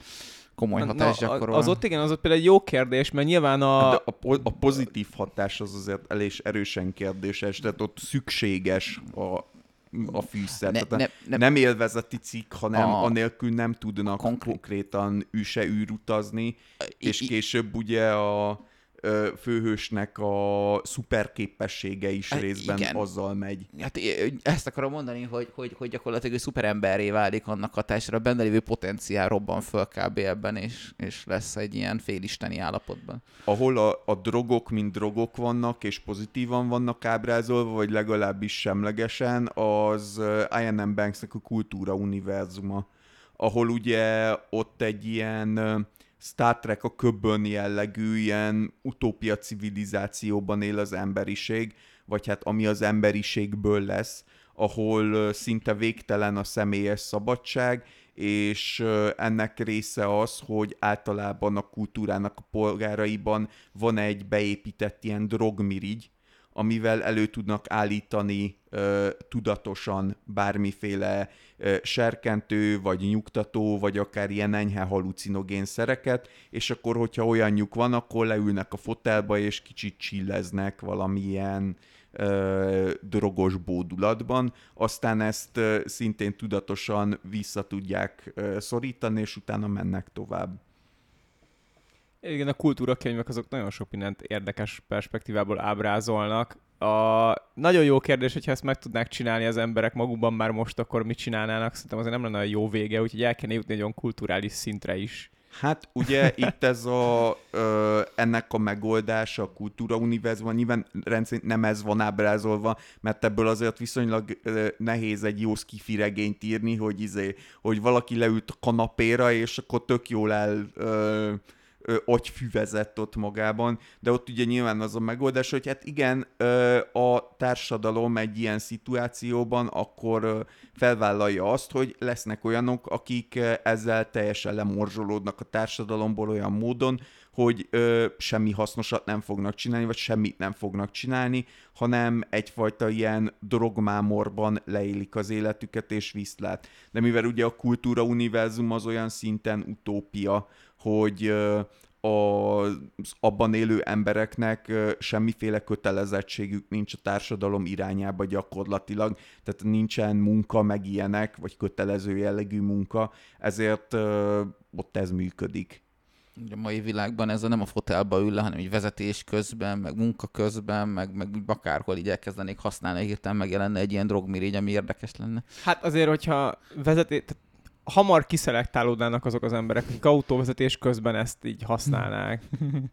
komoly hatást Na, gyakorol. az ott igen, az ott például egy jó kérdés, mert nyilván a... Hát a, po- a pozitív hatás az azért elég erősen kérdéses, tehát ott szükséges a, a fűszer. ne, tehát ne, ne, nem élvezeti cikk, hanem A- anélkül nem tudnak Konkrét- konkrétan ő se űrutazni, és később ugye a főhősnek a szuperképessége is E, részben igen. azzal megy. Hát ezt akarom mondani, hogy, hogy, hogy gyakorlatilag ő szuperemberré válik annak hatásra, a benne lévő potenciál robban föl kb. ebben, és, és lesz egy ilyen félisteni állapotban. ahol a, a drogok, mint drogok vannak, és pozitívan vannak ábrázolva, vagy legalábbis semlegesen, az I.N.M. Banksnek a kultúra univerzuma, ahol ugye ott egy ilyen Star Trek a köbön jellegű, ilyen utópia civilizációban él az emberiség, vagy hát ami az emberiségből lesz, ahol szinte végtelen a személyes szabadság, és ennek része az, hogy általában a kultúrának a polgáraiban van egy beépített ilyen drogmirigy, amivel elő tudnak állítani ö, tudatosan bármiféle ö, serkentő, vagy nyugtató, vagy akár ilyen enyhe halucinogén szereket, és akkor, hogyha olyanjuk van, akkor leülnek a fotelba, és kicsit csilleznek valamilyen ö, drogos bódulatban, aztán ezt ö, szintén tudatosan vissza tudják ö, szorítani, és utána mennek tovább. Igen, a kultúrakönyvek azok nagyon sok mindent érdekes perspektívából ábrázolnak. A nagyon jó kérdés, hogyha ezt meg tudnák csinálni az emberek magukban már most, akkor mit csinálnának? Szerintem azért nem lenne olyan jó vége, úgyhogy el kéne jutni egy olyan kulturális szintre is. Hát ugye [LAUGHS] itt ez a, ö, ennek a megoldása a kultúra univerzumban, nyilván rendszerint nem ez van ábrázolva, mert ebből azért viszonylag ö, nehéz egy jó skifi regényt írni, hogy, izé, hogy valaki leült a kanapéra, és akkor tök jól el ö, ö, agyfüvezett ott magában, de ott ugye nyilván az a megoldás, hogy hát igen, ö, a társadalom egy ilyen szituációban akkor ö, felvállalja azt, hogy lesznek olyanok, akik ezzel teljesen lemorzsolódnak a társadalomból olyan módon, hogy ö, semmi hasznosat nem fognak csinálni, vagy semmit nem fognak csinálni, hanem egyfajta ilyen drogmámorban leélik az életüket és viszlát. De mivel ugye a kultúra univerzum az olyan szinten utópia, hogy az abban élő embereknek semmiféle kötelezettségük nincs a társadalom irányába gyakorlatilag, tehát nincsen munka meg ilyenek, vagy kötelező jellegű munka, ezért ott ez működik. A mai világban ez a nem a fotelba ül le, hanem így vezetés közben, meg munka közben, meg, meg úgy akárhol így elkezdenék használni, hirtelen megjelenne egy ilyen drogmirigy, ami érdekes lenne. Hát azért, hogyha vezeté... hamar kiszelektálódnának azok az emberek, akik autóvezetés közben ezt így használnák.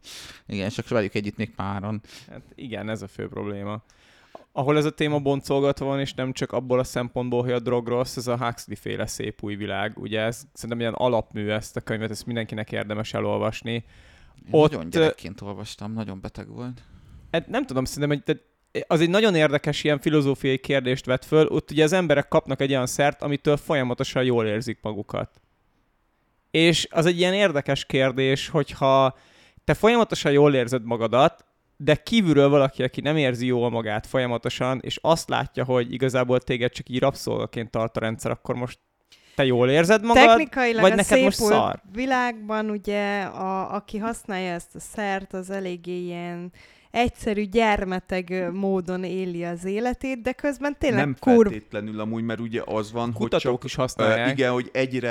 [LAUGHS] Igen, csak velük együtt még páran. Hát igen, ez a fő probléma. Ahol ez a téma boncolgatva van, és nem csak abból a szempontból, hogy a drog rossz, ez a Huxley féle szép új világ. Ugye ez szerintem ilyen alapmű ezt a könyvet, ezt mindenkinek érdemes elolvasni. Én Ott, nagyon gyerekként olvastam, nagyon beteg volt. Hát nem tudom, szerintem, hogy az egy nagyon érdekes ilyen filozófiai kérdést vet föl. Ott ugye az emberek kapnak egy olyan szert, amitől folyamatosan jól érzik magukat. És az egy ilyen érdekes kérdés, hogyha te folyamatosan jól érzed magadat, de kívülről valaki, aki nem érzi jól magát folyamatosan, és azt látja, hogy igazából téged csak így rabszolgaként tart a rendszer, akkor most te jól érzed magad, Technikailag vagy a neked most szép új szar? világban ugye, a, aki használja ezt a szert, az eléggé ilyen egyszerű, gyermeteg módon éli az életét, de közben tényleg nem kurv... feltétlenül amúgy, mert ugye az van, hogy Kutatók csak, is használják. Ö, igen, hogy egyre,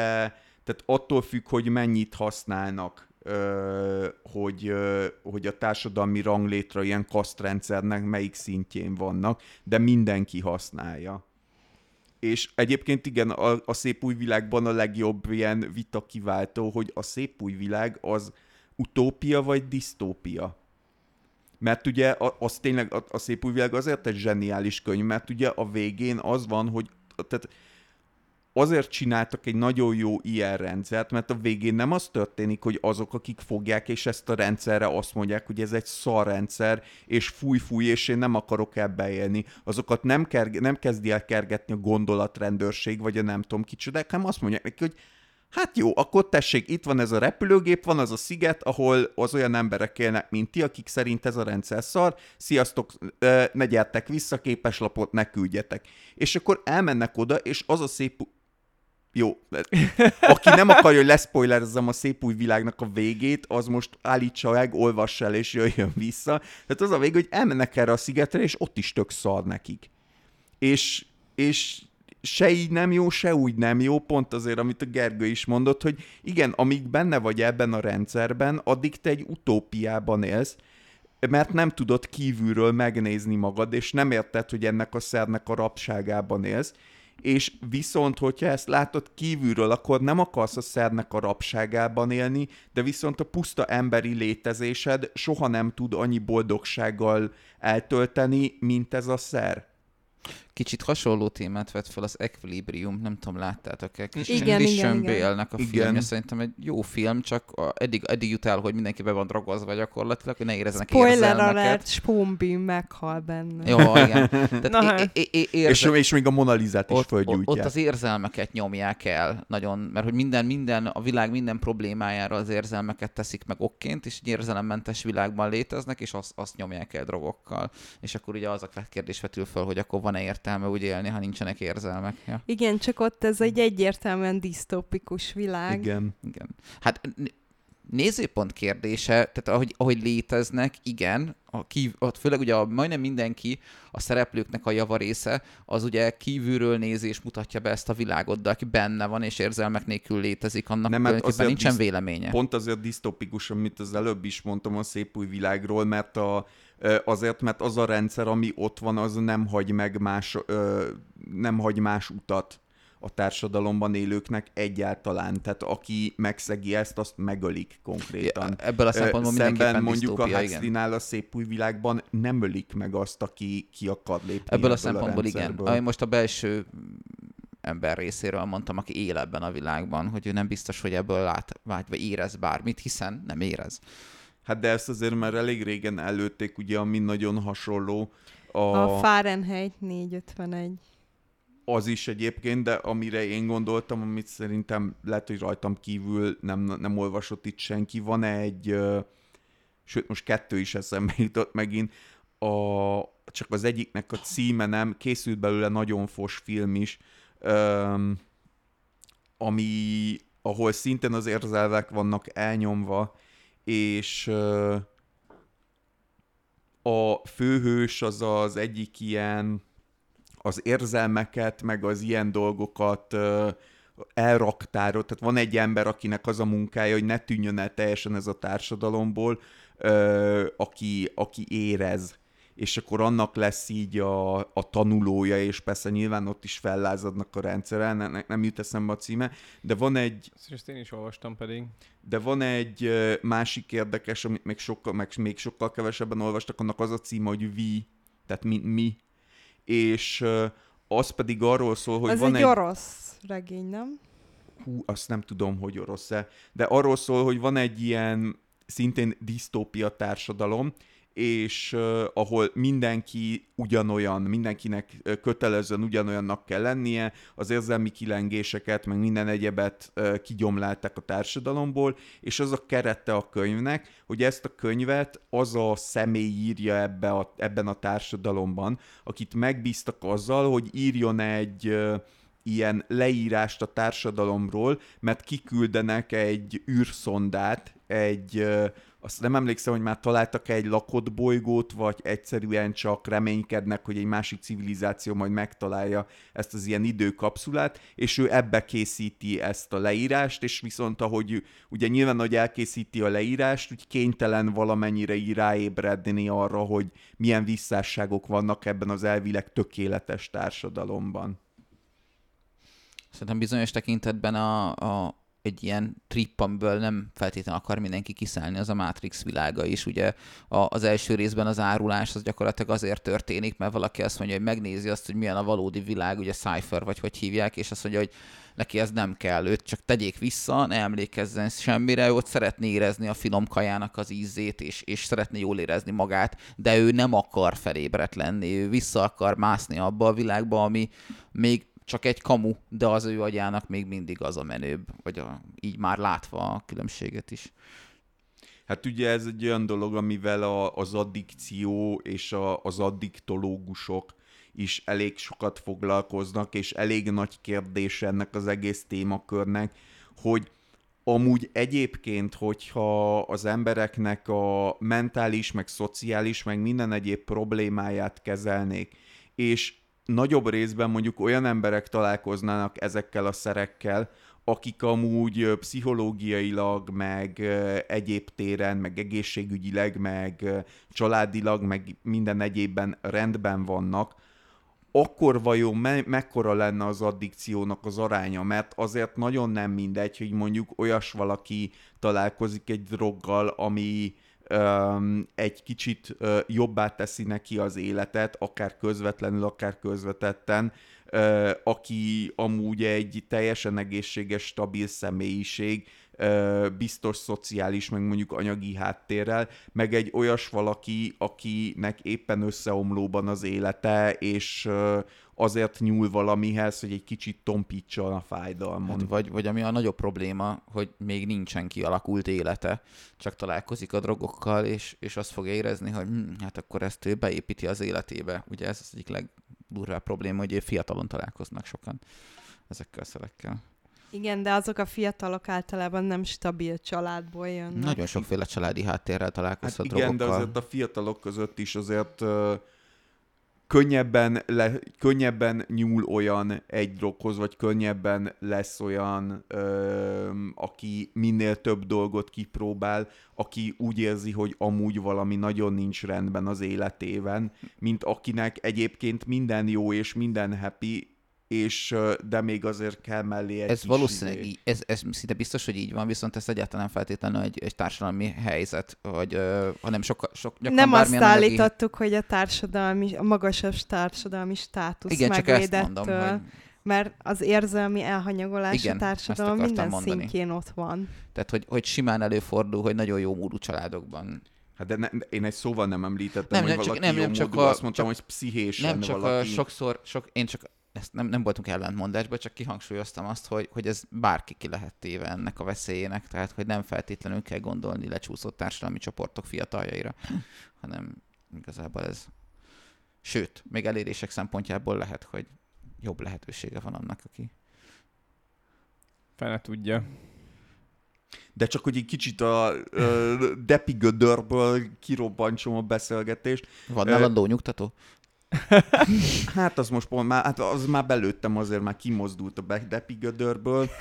tehát attól függ, hogy mennyit használnak, ö, hogy, ö, hogy a társadalmi ranglétra ilyen kasztrendszernek melyik szintjén vannak, de mindenki használja. És egyébként igen, a, a szép új világban a legjobb ilyen vita kiváltó, hogy a szép új világ az utópia vagy disztópia. Mert ugye az tényleg a, a szép új világ azért egy zseniális könyv, mert ugye a végén az van, hogy tehát azért csináltak egy nagyon jó ilyen rendszert, mert a végén nem az történik, hogy azok, akik fogják, és ezt a rendszerre azt mondják, hogy ez egy szar rendszer, és fúj, fúj, és én nem akarok ebbe élni. Azokat nem, kerge, nem kezdi el kergetni a gondolatrendőrség, vagy a nem tudom kicsodák, hanem azt mondják neki, hogy Hát jó, akkor tessék, itt van ez a repülőgép, van az a sziget, ahol az olyan emberek élnek, mint ti, akik szerint ez a rendszer szar, sziasztok, ne gyertek vissza, képeslapot ne küldjetek. És akkor elmennek oda, és az a szép... Jó, aki nem akarja, hogy leszpoilerezzem a szép új világnak a végét, az most állítsa meg, olvassa el, és jöjjön vissza. Tehát az a vég, hogy elmennek erre a szigetre, és ott is tök szar nekik. És, és se így nem jó, se úgy nem jó, pont azért, amit a Gergő is mondott, hogy igen, amíg benne vagy ebben a rendszerben, addig te egy utópiában élsz, mert nem tudod kívülről megnézni magad, és nem érted, hogy ennek a szernek a rabságában élsz, és viszont, hogyha ezt látod kívülről, akkor nem akarsz a szernek a rabságában élni, de viszont a puszta emberi létezésed soha nem tud annyi boldogsággal eltölteni, mint ez a szer. Kicsit hasonló témát vett fel az Equilibrium, nem tudom, láttátok-e? Igen, igen, igen. A Igen. filmje, szerintem egy jó film, csak a, eddig, eddig jut el, hogy mindenki be van drogozva gyakorlatilag, hogy ne érezzenek Spoiler érzelmeket. alert, Spoonbeam meghal benne. Jó, igen. Tehát Na é- hát. é- é- És, érze- és még a Monalizát is ott, ott, fölgyújtják. ott az érzelmeket nyomják el nagyon, mert hogy minden, minden, a világ minden problémájára az érzelmeket teszik meg okként, és egy érzelemmentes világban léteznek, és azt, azt nyomják el drogokkal. És akkor ugye az a kérdés vetül föl, hogy akkor van-e értelme úgy élni, ha nincsenek érzelmek. Ja. Igen, csak ott ez egy egyértelműen disztópikus világ. Igen. Igen. Hát nézőpont kérdése, tehát ahogy, ahogy léteznek, igen, a kív, ott főleg ugye a, majdnem mindenki, a szereplőknek a javarésze, az ugye kívülről nézés mutatja be ezt a világot, de aki benne van és érzelmek nélkül létezik, annak Nem, Nem, hát azért nincsen disz- véleménye. Pont azért disztopikus, amit az előbb is mondtam a szép új világról, mert a, azért, mert az a rendszer, ami ott van, az nem hagy meg más, nem hagy más utat a társadalomban élőknek egyáltalán. Tehát aki megszegi ezt, azt megölik konkrétan. Ebből a szempontból Szemben mondjuk a disztópia, igen. Huxley-nál a szép új világban nem ölik meg azt, aki ki akar lépni Ebből a szempontból igen. rendszerből. Ami most a belső ember részéről mondtam, aki él ebben a világban, hogy ő nem biztos, hogy ebből lát, vagy, vagy érez bármit, hiszen nem érez. Hát de ezt azért már elég régen előtték, ugye, ami nagyon hasonló. A, A Fahrenheit 451. az is egyébként, de amire én gondoltam, amit szerintem lehet, hogy rajtam kívül nem, nem olvasott itt senki, van egy, ö, sőt most kettő is eszembe jutott megint, a, csak az egyiknek a címe nem, készült belőle nagyon fos film is, öm, ami, ahol szintén az érzelvek vannak elnyomva, és a főhős az az egyik ilyen az érzelmeket, meg az ilyen dolgokat elraktárod. Tehát van egy ember, akinek az a munkája, hogy ne tűnjön el teljesen ez a társadalomból, aki, aki érez és akkor annak lesz így a, a tanulója, és persze nyilván ott is fellázadnak a rendszeren, ne, ne- nem jut eszembe a címe, de van egy, Ezt én is olvastam pedig. de van egy másik érdekes, amit még sokkal, meg még sokkal kevesebben olvastak, annak az a címe, hogy vi, tehát mi, mi. És az pedig arról szól, hogy Az van egy, egy... orosz regény, nem? hú, azt nem tudom, hogy orosz-e, de arról szól, hogy van egy ilyen szintén disztópia társadalom, és uh, ahol mindenki ugyanolyan, mindenkinek kötelezően ugyanolyannak kell lennie, az érzelmi kilengéseket, meg minden egyebet uh, kigyomlálták a társadalomból, és az a kerete a könyvnek, hogy ezt a könyvet az a személy írja ebbe a, ebben a társadalomban, akit megbíztak azzal, hogy írjon egy uh, ilyen leírást a társadalomról, mert kiküldenek egy űrszondát, egy, azt nem emlékszem, hogy már találtak egy lakott bolygót, vagy egyszerűen csak reménykednek, hogy egy másik civilizáció majd megtalálja ezt az ilyen időkapszulát, és ő ebbe készíti ezt a leírást, és viszont ahogy ugye nyilván, hogy elkészíti a leírást, úgy kénytelen valamennyire ráébredni arra, hogy milyen visszásságok vannak ebben az elvileg tökéletes társadalomban. Szerintem bizonyos tekintetben a, a, egy ilyen trip, amiből nem feltétlenül akar mindenki kiszállni, az a Matrix világa is. Ugye az első részben az árulás az gyakorlatilag azért történik, mert valaki azt mondja, hogy megnézi azt, hogy milyen a valódi világ, ugye Cypher vagy hogy hívják, és azt mondja, hogy neki ez nem kell, őt csak tegyék vissza, ne emlékezzen semmire, ő ott szeretné érezni a finom kajának az ízét, és, és szeretné jól érezni magát, de ő nem akar felébredt lenni, ő vissza akar mászni abba a világba, ami még csak egy kamu, de az ő agyának még mindig az a menőbb, vagy a, így már látva a különbséget is. Hát ugye ez egy olyan dolog, amivel a, az addikció és a, az addiktológusok is elég sokat foglalkoznak, és elég nagy kérdés ennek az egész témakörnek, hogy amúgy egyébként, hogyha az embereknek a mentális, meg szociális, meg minden egyéb problémáját kezelnék, és nagyobb részben mondjuk olyan emberek találkoznának ezekkel a szerekkel, akik amúgy pszichológiailag, meg egyéb téren, meg egészségügyileg, meg családilag, meg minden egyébben rendben vannak, akkor vajon me- mekkora lenne az addikciónak az aránya? Mert azért nagyon nem mindegy, hogy mondjuk olyas valaki találkozik egy droggal, ami egy kicsit jobbá teszi neki az életet, akár közvetlenül, akár közvetetten, aki amúgy egy teljesen egészséges, stabil személyiség, biztos szociális, meg mondjuk anyagi háttérrel, meg egy olyas valaki, akinek éppen összeomlóban az élete, és azért nyúl valamihez, hogy egy kicsit tompítsa a fájdalmon. Hát vagy, vagy ami a nagyobb probléma, hogy még nincsen kialakult élete, csak találkozik a drogokkal, és, és azt fogja érezni, hogy hm, hát akkor ezt ő beépíti az életébe. Ugye ez az egyik legdurvább probléma, hogy fiatalon találkoznak sokan ezekkel a szerekkel. Igen, de azok a fiatalok általában nem stabil családból jönnek. Nagyon sokféle családi háttérrel Hát találkozhat igen, de azért a fiatalok között is azért könnyebben, le, könnyebben nyúl olyan egy droghoz, vagy könnyebben lesz olyan, ö, aki minél több dolgot kipróbál, aki úgy érzi, hogy amúgy valami nagyon nincs rendben az életében, mint akinek egyébként minden jó és minden happy, és de még azért kell mellé egy Ez kis valószínűleg izé. így, ez, ez szinte biztos, hogy így van, viszont ez egyáltalán nem feltétlenül egy, egy társadalmi helyzet, vagy, hanem sok, sok gyakran Nem azt anyagi- állítottuk, hogy a társadalmi, a magasabb társadalmi státusz Igen, csak ezt mondom, megvédett, hogy, mert az érzelmi elhanyagolás Igen, a társadalom minden mondani. szintjén ott van. tehát, hogy, hogy simán előfordul, hogy nagyon jó módú családokban Hát de ne, én egy szóval nem említettem, Nem, hogy nem, csak- valaki nem, jó nem, csak módú, a- azt mondtam, csak- hogy pszichésen Nem csak valaki. a, sokszor, sok, én csak ezt nem, nem voltunk ellentmondásban, csak kihangsúlyoztam azt, hogy, hogy ez bárki ki lehet téve ennek a veszélyének, tehát hogy nem feltétlenül kell gondolni lecsúszott társadalmi csoportok fiataljaira, [CLEARS THROAT] hanem igazából ez... Sőt, még elérések szempontjából lehet, hogy jobb lehetősége van annak, aki... Fene tudja. De csak hogy egy kicsit a ö, depi gödörből kirobbantsom a beszélgetést. Van nálad lónyugtató? [LAUGHS] Hát az most pont már, hát az már belőttem, azért már kimozdult a be- depi gödörből. [LAUGHS]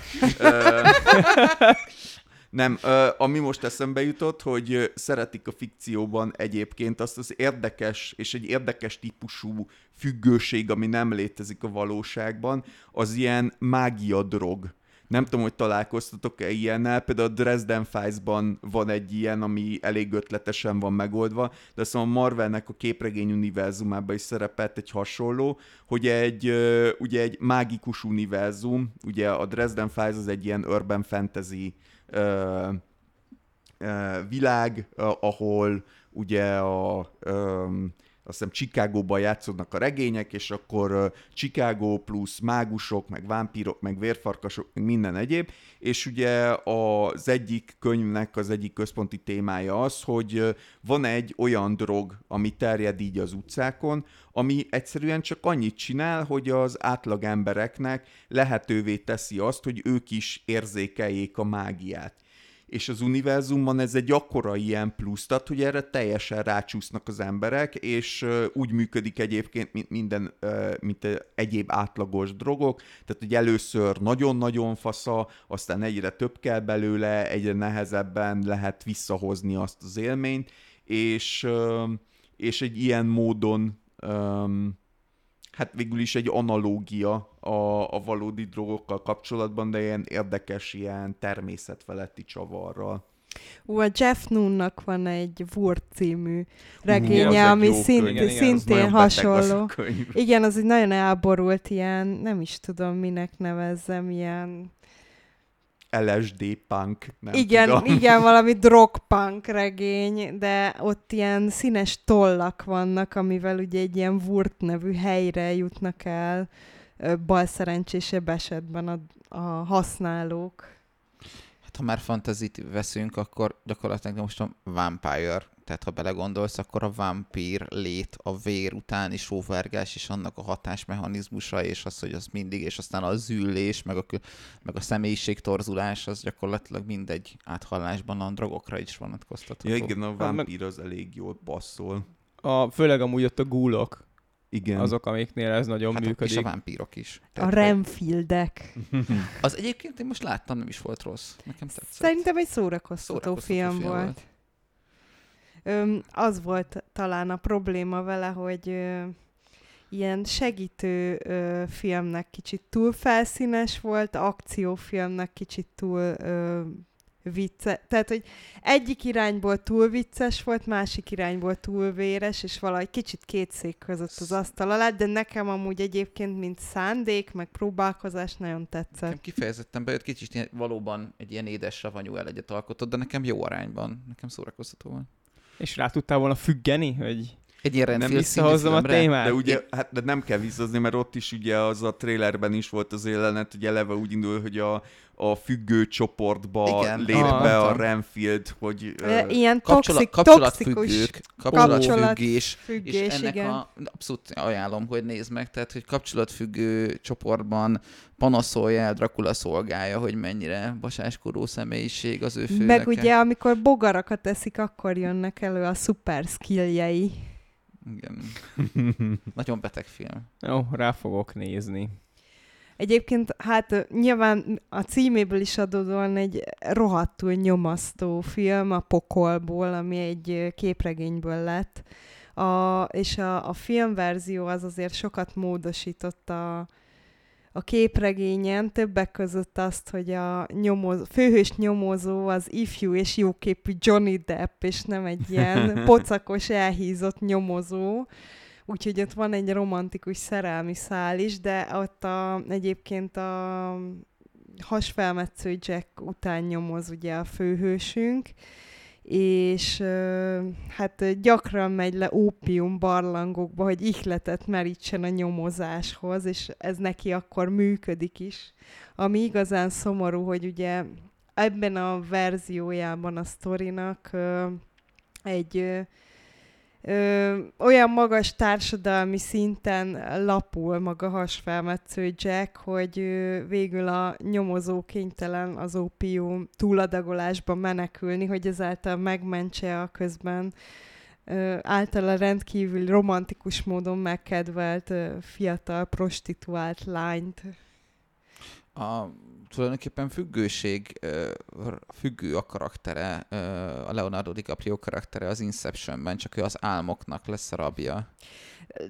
Nem, ami most eszembe jutott, hogy szeretik a fikcióban egyébként azt az érdekes, és egy érdekes típusú függőség, ami nem létezik a valóságban, az ilyen mágia drog. Nem tudom, hogy találkoztatok-e ilyennel, például a Dresden Files-ban van egy ilyen, ami elég ötletesen van megoldva, de mondom, a Marvelnek a képregény univerzumában is szerepelt egy hasonló, hogy egy, ugye egy mágikus univerzum, ugye a Dresden Files az egy ilyen urban fantasy világ, ahol ugye a azt hiszem Chicagóban játszódnak a regények, és akkor Chicago plusz mágusok, meg vámpírok, meg vérfarkasok, meg minden egyéb, és ugye az egyik könyvnek az egyik központi témája az, hogy van egy olyan drog, ami terjed így az utcákon, ami egyszerűen csak annyit csinál, hogy az átlag embereknek lehetővé teszi azt, hogy ők is érzékeljék a mágiát és az univerzumban ez egy akkora ilyen plusz, tehát hogy erre teljesen rácsúsznak az emberek, és úgy működik egyébként, mint minden, mint egyéb átlagos drogok, tehát hogy először nagyon-nagyon fasza, aztán egyre több kell belőle, egyre nehezebben lehet visszahozni azt az élményt, és, és egy ilyen módon hát végül is egy analógia a, a valódi drogokkal kapcsolatban, de ilyen érdekes, ilyen természetfeletti csavarral. Ú, a Jeff Noonnak van egy Wurt című regénye, egy ami szint, könyv. Igen, igen, szintén a hasonló. Igen, az egy nagyon elborult ilyen, nem is tudom minek nevezzem, ilyen... LSD punk, nem igen, tudom. igen, [LAUGHS] valami drogpunk regény, de ott ilyen színes tollak vannak, amivel ugye egy ilyen Wurt nevű helyre jutnak el balszerencsésebb esetben a, a használók. Hát ha már fantazit veszünk, akkor gyakorlatilag most a vampire, tehát ha belegondolsz, akkor a vampír lét, a vér utáni sóvárgás és annak a hatásmechanizmusa, és az, hogy az mindig, és aztán a zűlés, meg a, meg a személyiség torzulás, az gyakorlatilag mindegy áthallásban a drogokra is vonatkoztatható. Ja, igen, a vámpír az elég jól passzol. A, főleg amúgy ott a gúlok, Igen. azok, amiknél ez nagyon hát működik. és a vámpírok is. A Tehát, hogy- Renfieldek. [LAUGHS] Az egyébként én most láttam, nem is volt rossz. Nekem tetszett. Szerintem egy szórakoztató, Szórakoztató film, film volt. volt. Öm, az volt talán a probléma vele, hogy ö, ilyen segítő ö, filmnek kicsit túl felszínes volt, akciófilmnek kicsit túl ö, vicce. Tehát, hogy egyik irányból túl vicces volt, másik irányból túl véres, és valahogy kicsit két szék között az asztal alá, de nekem amúgy egyébként, mint szándék, meg próbálkozás nagyon tetszett. Nekem kifejezetten bejött, kicsit ilyen, valóban egy ilyen édes savanyú elegyet alkotott, de nekem jó arányban. Nekem szórakoztató volt. És rá tudtál volna függeni, hogy Egy ilyen Nem visszahozzam a témát? De ugye, hát de nem kell visszazni, mert ott is ugye az a trailerben is volt az jelenet, hogy eleve úgy indul, hogy a, a függő csoportba Igen. lép Ah. be a Renfield, hogy... Ö, Ilyen Kapcsolat, kapcsolatfüggők, kapcsolatfüggés, függés, és ennek igen. a, abszolút ajánlom, hogy nézd meg, tehát, hogy kapcsolatfüggő csoportban panaszolja el Dracula szolgája, hogy mennyire basáskorú személyiség az ő főnöke. Meg ugye, amikor bogarakat eszik, akkor jönnek elő a szuper skilljei. Igen. [LAUGHS] Nagyon beteg film. Jó, rá fogok nézni. Egyébként hát nyilván a címéből is adódóan egy rohadtul nyomasztó film a Pokolból, ami egy képregényből lett. A, és a, a filmverzió az azért sokat módosított a, a képregényen többek között azt, hogy a nyomozó, főhős nyomozó az ifjú és jóképű Johnny Depp, és nem egy ilyen [LAUGHS] pocakos, elhízott nyomozó. Úgyhogy ott van egy romantikus szerelmi szál is, de ott a, egyébként a hasfelmetsző Jack után nyomoz ugye a főhősünk, és hát gyakran megy le ópium barlangokba, hogy ihletet merítsen a nyomozáshoz, és ez neki akkor működik is. Ami igazán szomorú, hogy ugye ebben a verziójában a sztorinak egy ö, olyan magas társadalmi szinten lapul maga hasfelmetsző Jack, hogy ö, végül a nyomozó kénytelen az ópium túladagolásba menekülni, hogy ezáltal megmentse a közben ö, általa rendkívül romantikus módon megkedvelt ö, fiatal prostituált lányt. A tulajdonképpen függőség, függő a karaktere, a Leonardo DiCaprio karaktere az Inceptionben, csak ő az álmoknak lesz a rabja.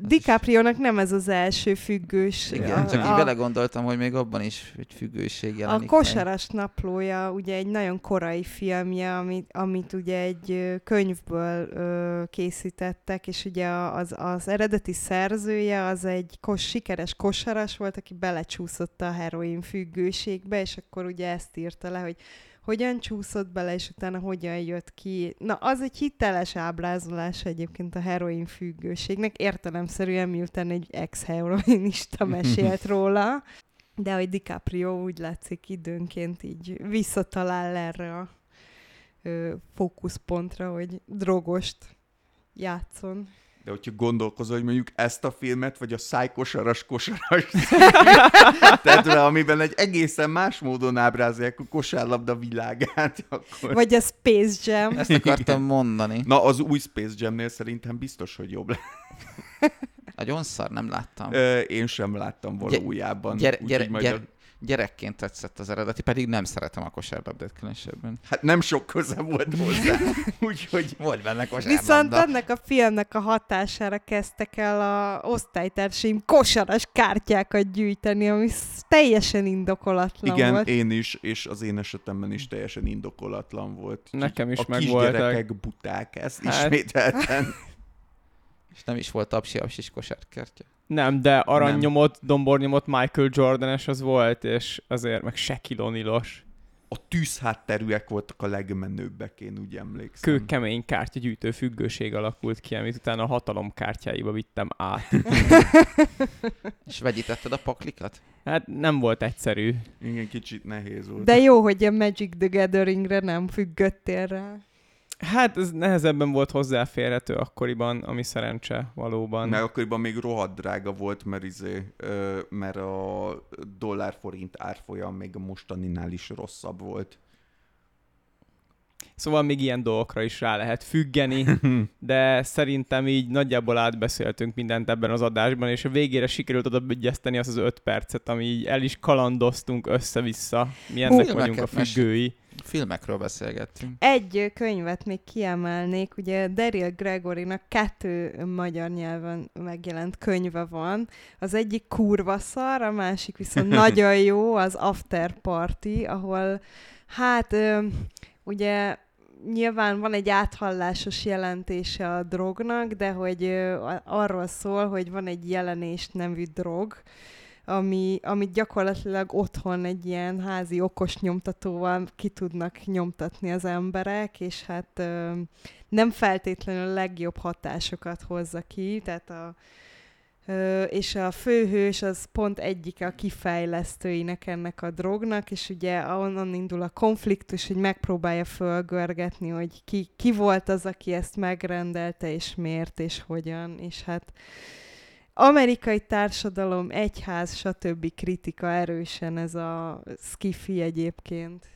DiCaprio-nak nem ez az első függős. Igen, a, csak így vele gondoltam, hogy még abban is egy függőség jelenik A Kosaras meg. naplója ugye egy nagyon korai filmje, amit, amit ugye egy könyvből ö, készítettek, és ugye az, az eredeti szerzője az egy kos, sikeres kosaras volt, aki belecsúszott a heroin függőségbe, és akkor ugye ezt írta le, hogy hogyan csúszott bele, és utána hogyan jött ki. Na, az egy hiteles ábrázolás egyébként a heroin függőségnek, értelemszerűen miután egy ex-heroinista mesélt róla, de hogy DiCaprio úgy látszik időnként így visszatalál erre a ö, fókuszpontra, hogy drogost játszon. De hogyha gondolkozol, hogy mondjuk ezt a filmet, vagy a szájkosaras kosaras [LAUGHS] tehát amiben egy egészen más módon ábrázolják a kosárlabda világát. Akkor... Vagy a Space Jam. Ezt akartam mondani. Na, az új Space Jamnél szerintem biztos, hogy jobb lesz. Nagyon szar, nem láttam. Ö, én sem láttam valójában. Gyere, gyere, gyere, gyerekként tetszett az eredeti, pedig nem szeretem a kosárlabdát különösebben. Hát nem sok köze volt hozzá, [LAUGHS] úgyhogy... Volt benne kosárlabda. Viszont ennek a filmnek a hatására kezdtek el a osztálytársaim kosaras kártyákat gyűjteni, ami teljesen indokolatlan Igen, volt. én is, és az én esetemben is teljesen indokolatlan volt. Nekem is a meg voltak. A kisgyerekek buták, ezt hát... ismételten. [LAUGHS] és nem is volt apsi-apsis kosárkártya. Nem, de aranynyomot, dombornyomot Michael Jordanes az volt, és azért meg Shaquille O'Neal-os. A tűzhátterűek voltak a legmenőbbek, én úgy emlékszem. Kőkemény kártyagyűjtő függőség alakult ki, amit utána a hatalom kártyáiba vittem át. [LAUGHS] és vegyítetted a paklikat? Hát nem volt egyszerű. Igen, kicsit nehéz volt. De jó, hogy a Magic the Gatheringre nem függöttél rá. Hát ez nehezebben volt hozzáférhető akkoriban, ami szerencse valóban. Mert akkoriban még rohadt drága volt, mert, izé, mert a dollár-forint árfolyam még a mostaninál is rosszabb volt. Szóval még ilyen dolgokra is rá lehet függeni, [LAUGHS] de szerintem így nagyjából átbeszéltünk mindent ebben az adásban, és a végére sikerült oda azt az öt percet, ami így el is kalandoztunk össze-vissza. Mi ennek Hú, vagyunk a függői. Filmekről beszélgettünk. Egy könyvet még kiemelnék, ugye Daryl Gregorynak kettő magyar nyelven megjelent könyve van. Az egyik kurva szar, a másik viszont [LAUGHS] nagyon jó, az After Party, ahol hát ugye nyilván van egy áthallásos jelentése a drognak, de hogy arról szól, hogy van egy jelenés nevű drog, ami, amit gyakorlatilag otthon egy ilyen házi okos nyomtatóval ki tudnak nyomtatni az emberek, és hát ö, nem feltétlenül a legjobb hatásokat hozza ki, tehát a, és a főhős az pont egyik a kifejlesztőinek ennek a drognak, és ugye onnan indul a konfliktus, hogy megpróbálja fölgörgetni, hogy ki, ki volt az, aki ezt megrendelte, és miért, és hogyan, és hát amerikai társadalom, egyház, stb. kritika erősen ez a skifi egyébként.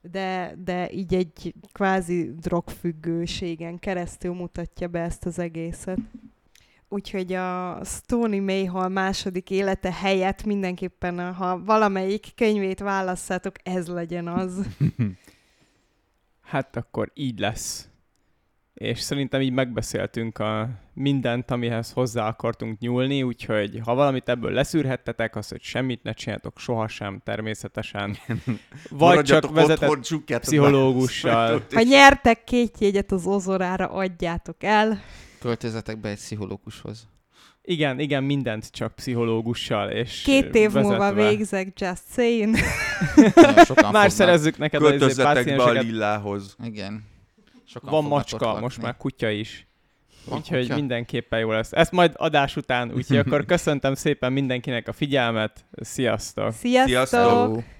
De, de így egy kvázi drogfüggőségen keresztül mutatja be ezt az egészet. Úgyhogy a Stony Mayhall második élete helyett mindenképpen, ha valamelyik könyvét válasszátok, ez legyen az. [LAUGHS] hát akkor így lesz. és szerintem így megbeszéltünk a mindent, amihez hozzá akartunk nyúlni, úgyhogy ha valamit ebből leszűrhettetek, az, hogy semmit ne csináltok sohasem természetesen. Vagy csak vezetett otthon, pszichológussal. Ha nyertek két jegyet az ozorára, adjátok el. Költözetek be egy pszichológushoz. Igen, igen, mindent csak pszichológussal, és Két év múlva vezetve. végzek, just saying. [LAUGHS] Sokan Már szerezzük neked az izé Költözzetek be a lillához. Igen. Sokan Van macska, most már kutya is. Van úgyhogy kutya? mindenképpen jó lesz. Ezt majd adás után, úgyhogy [LAUGHS] akkor köszöntem szépen mindenkinek a figyelmet. Sziasztok! Sziasztok! Sziasztok!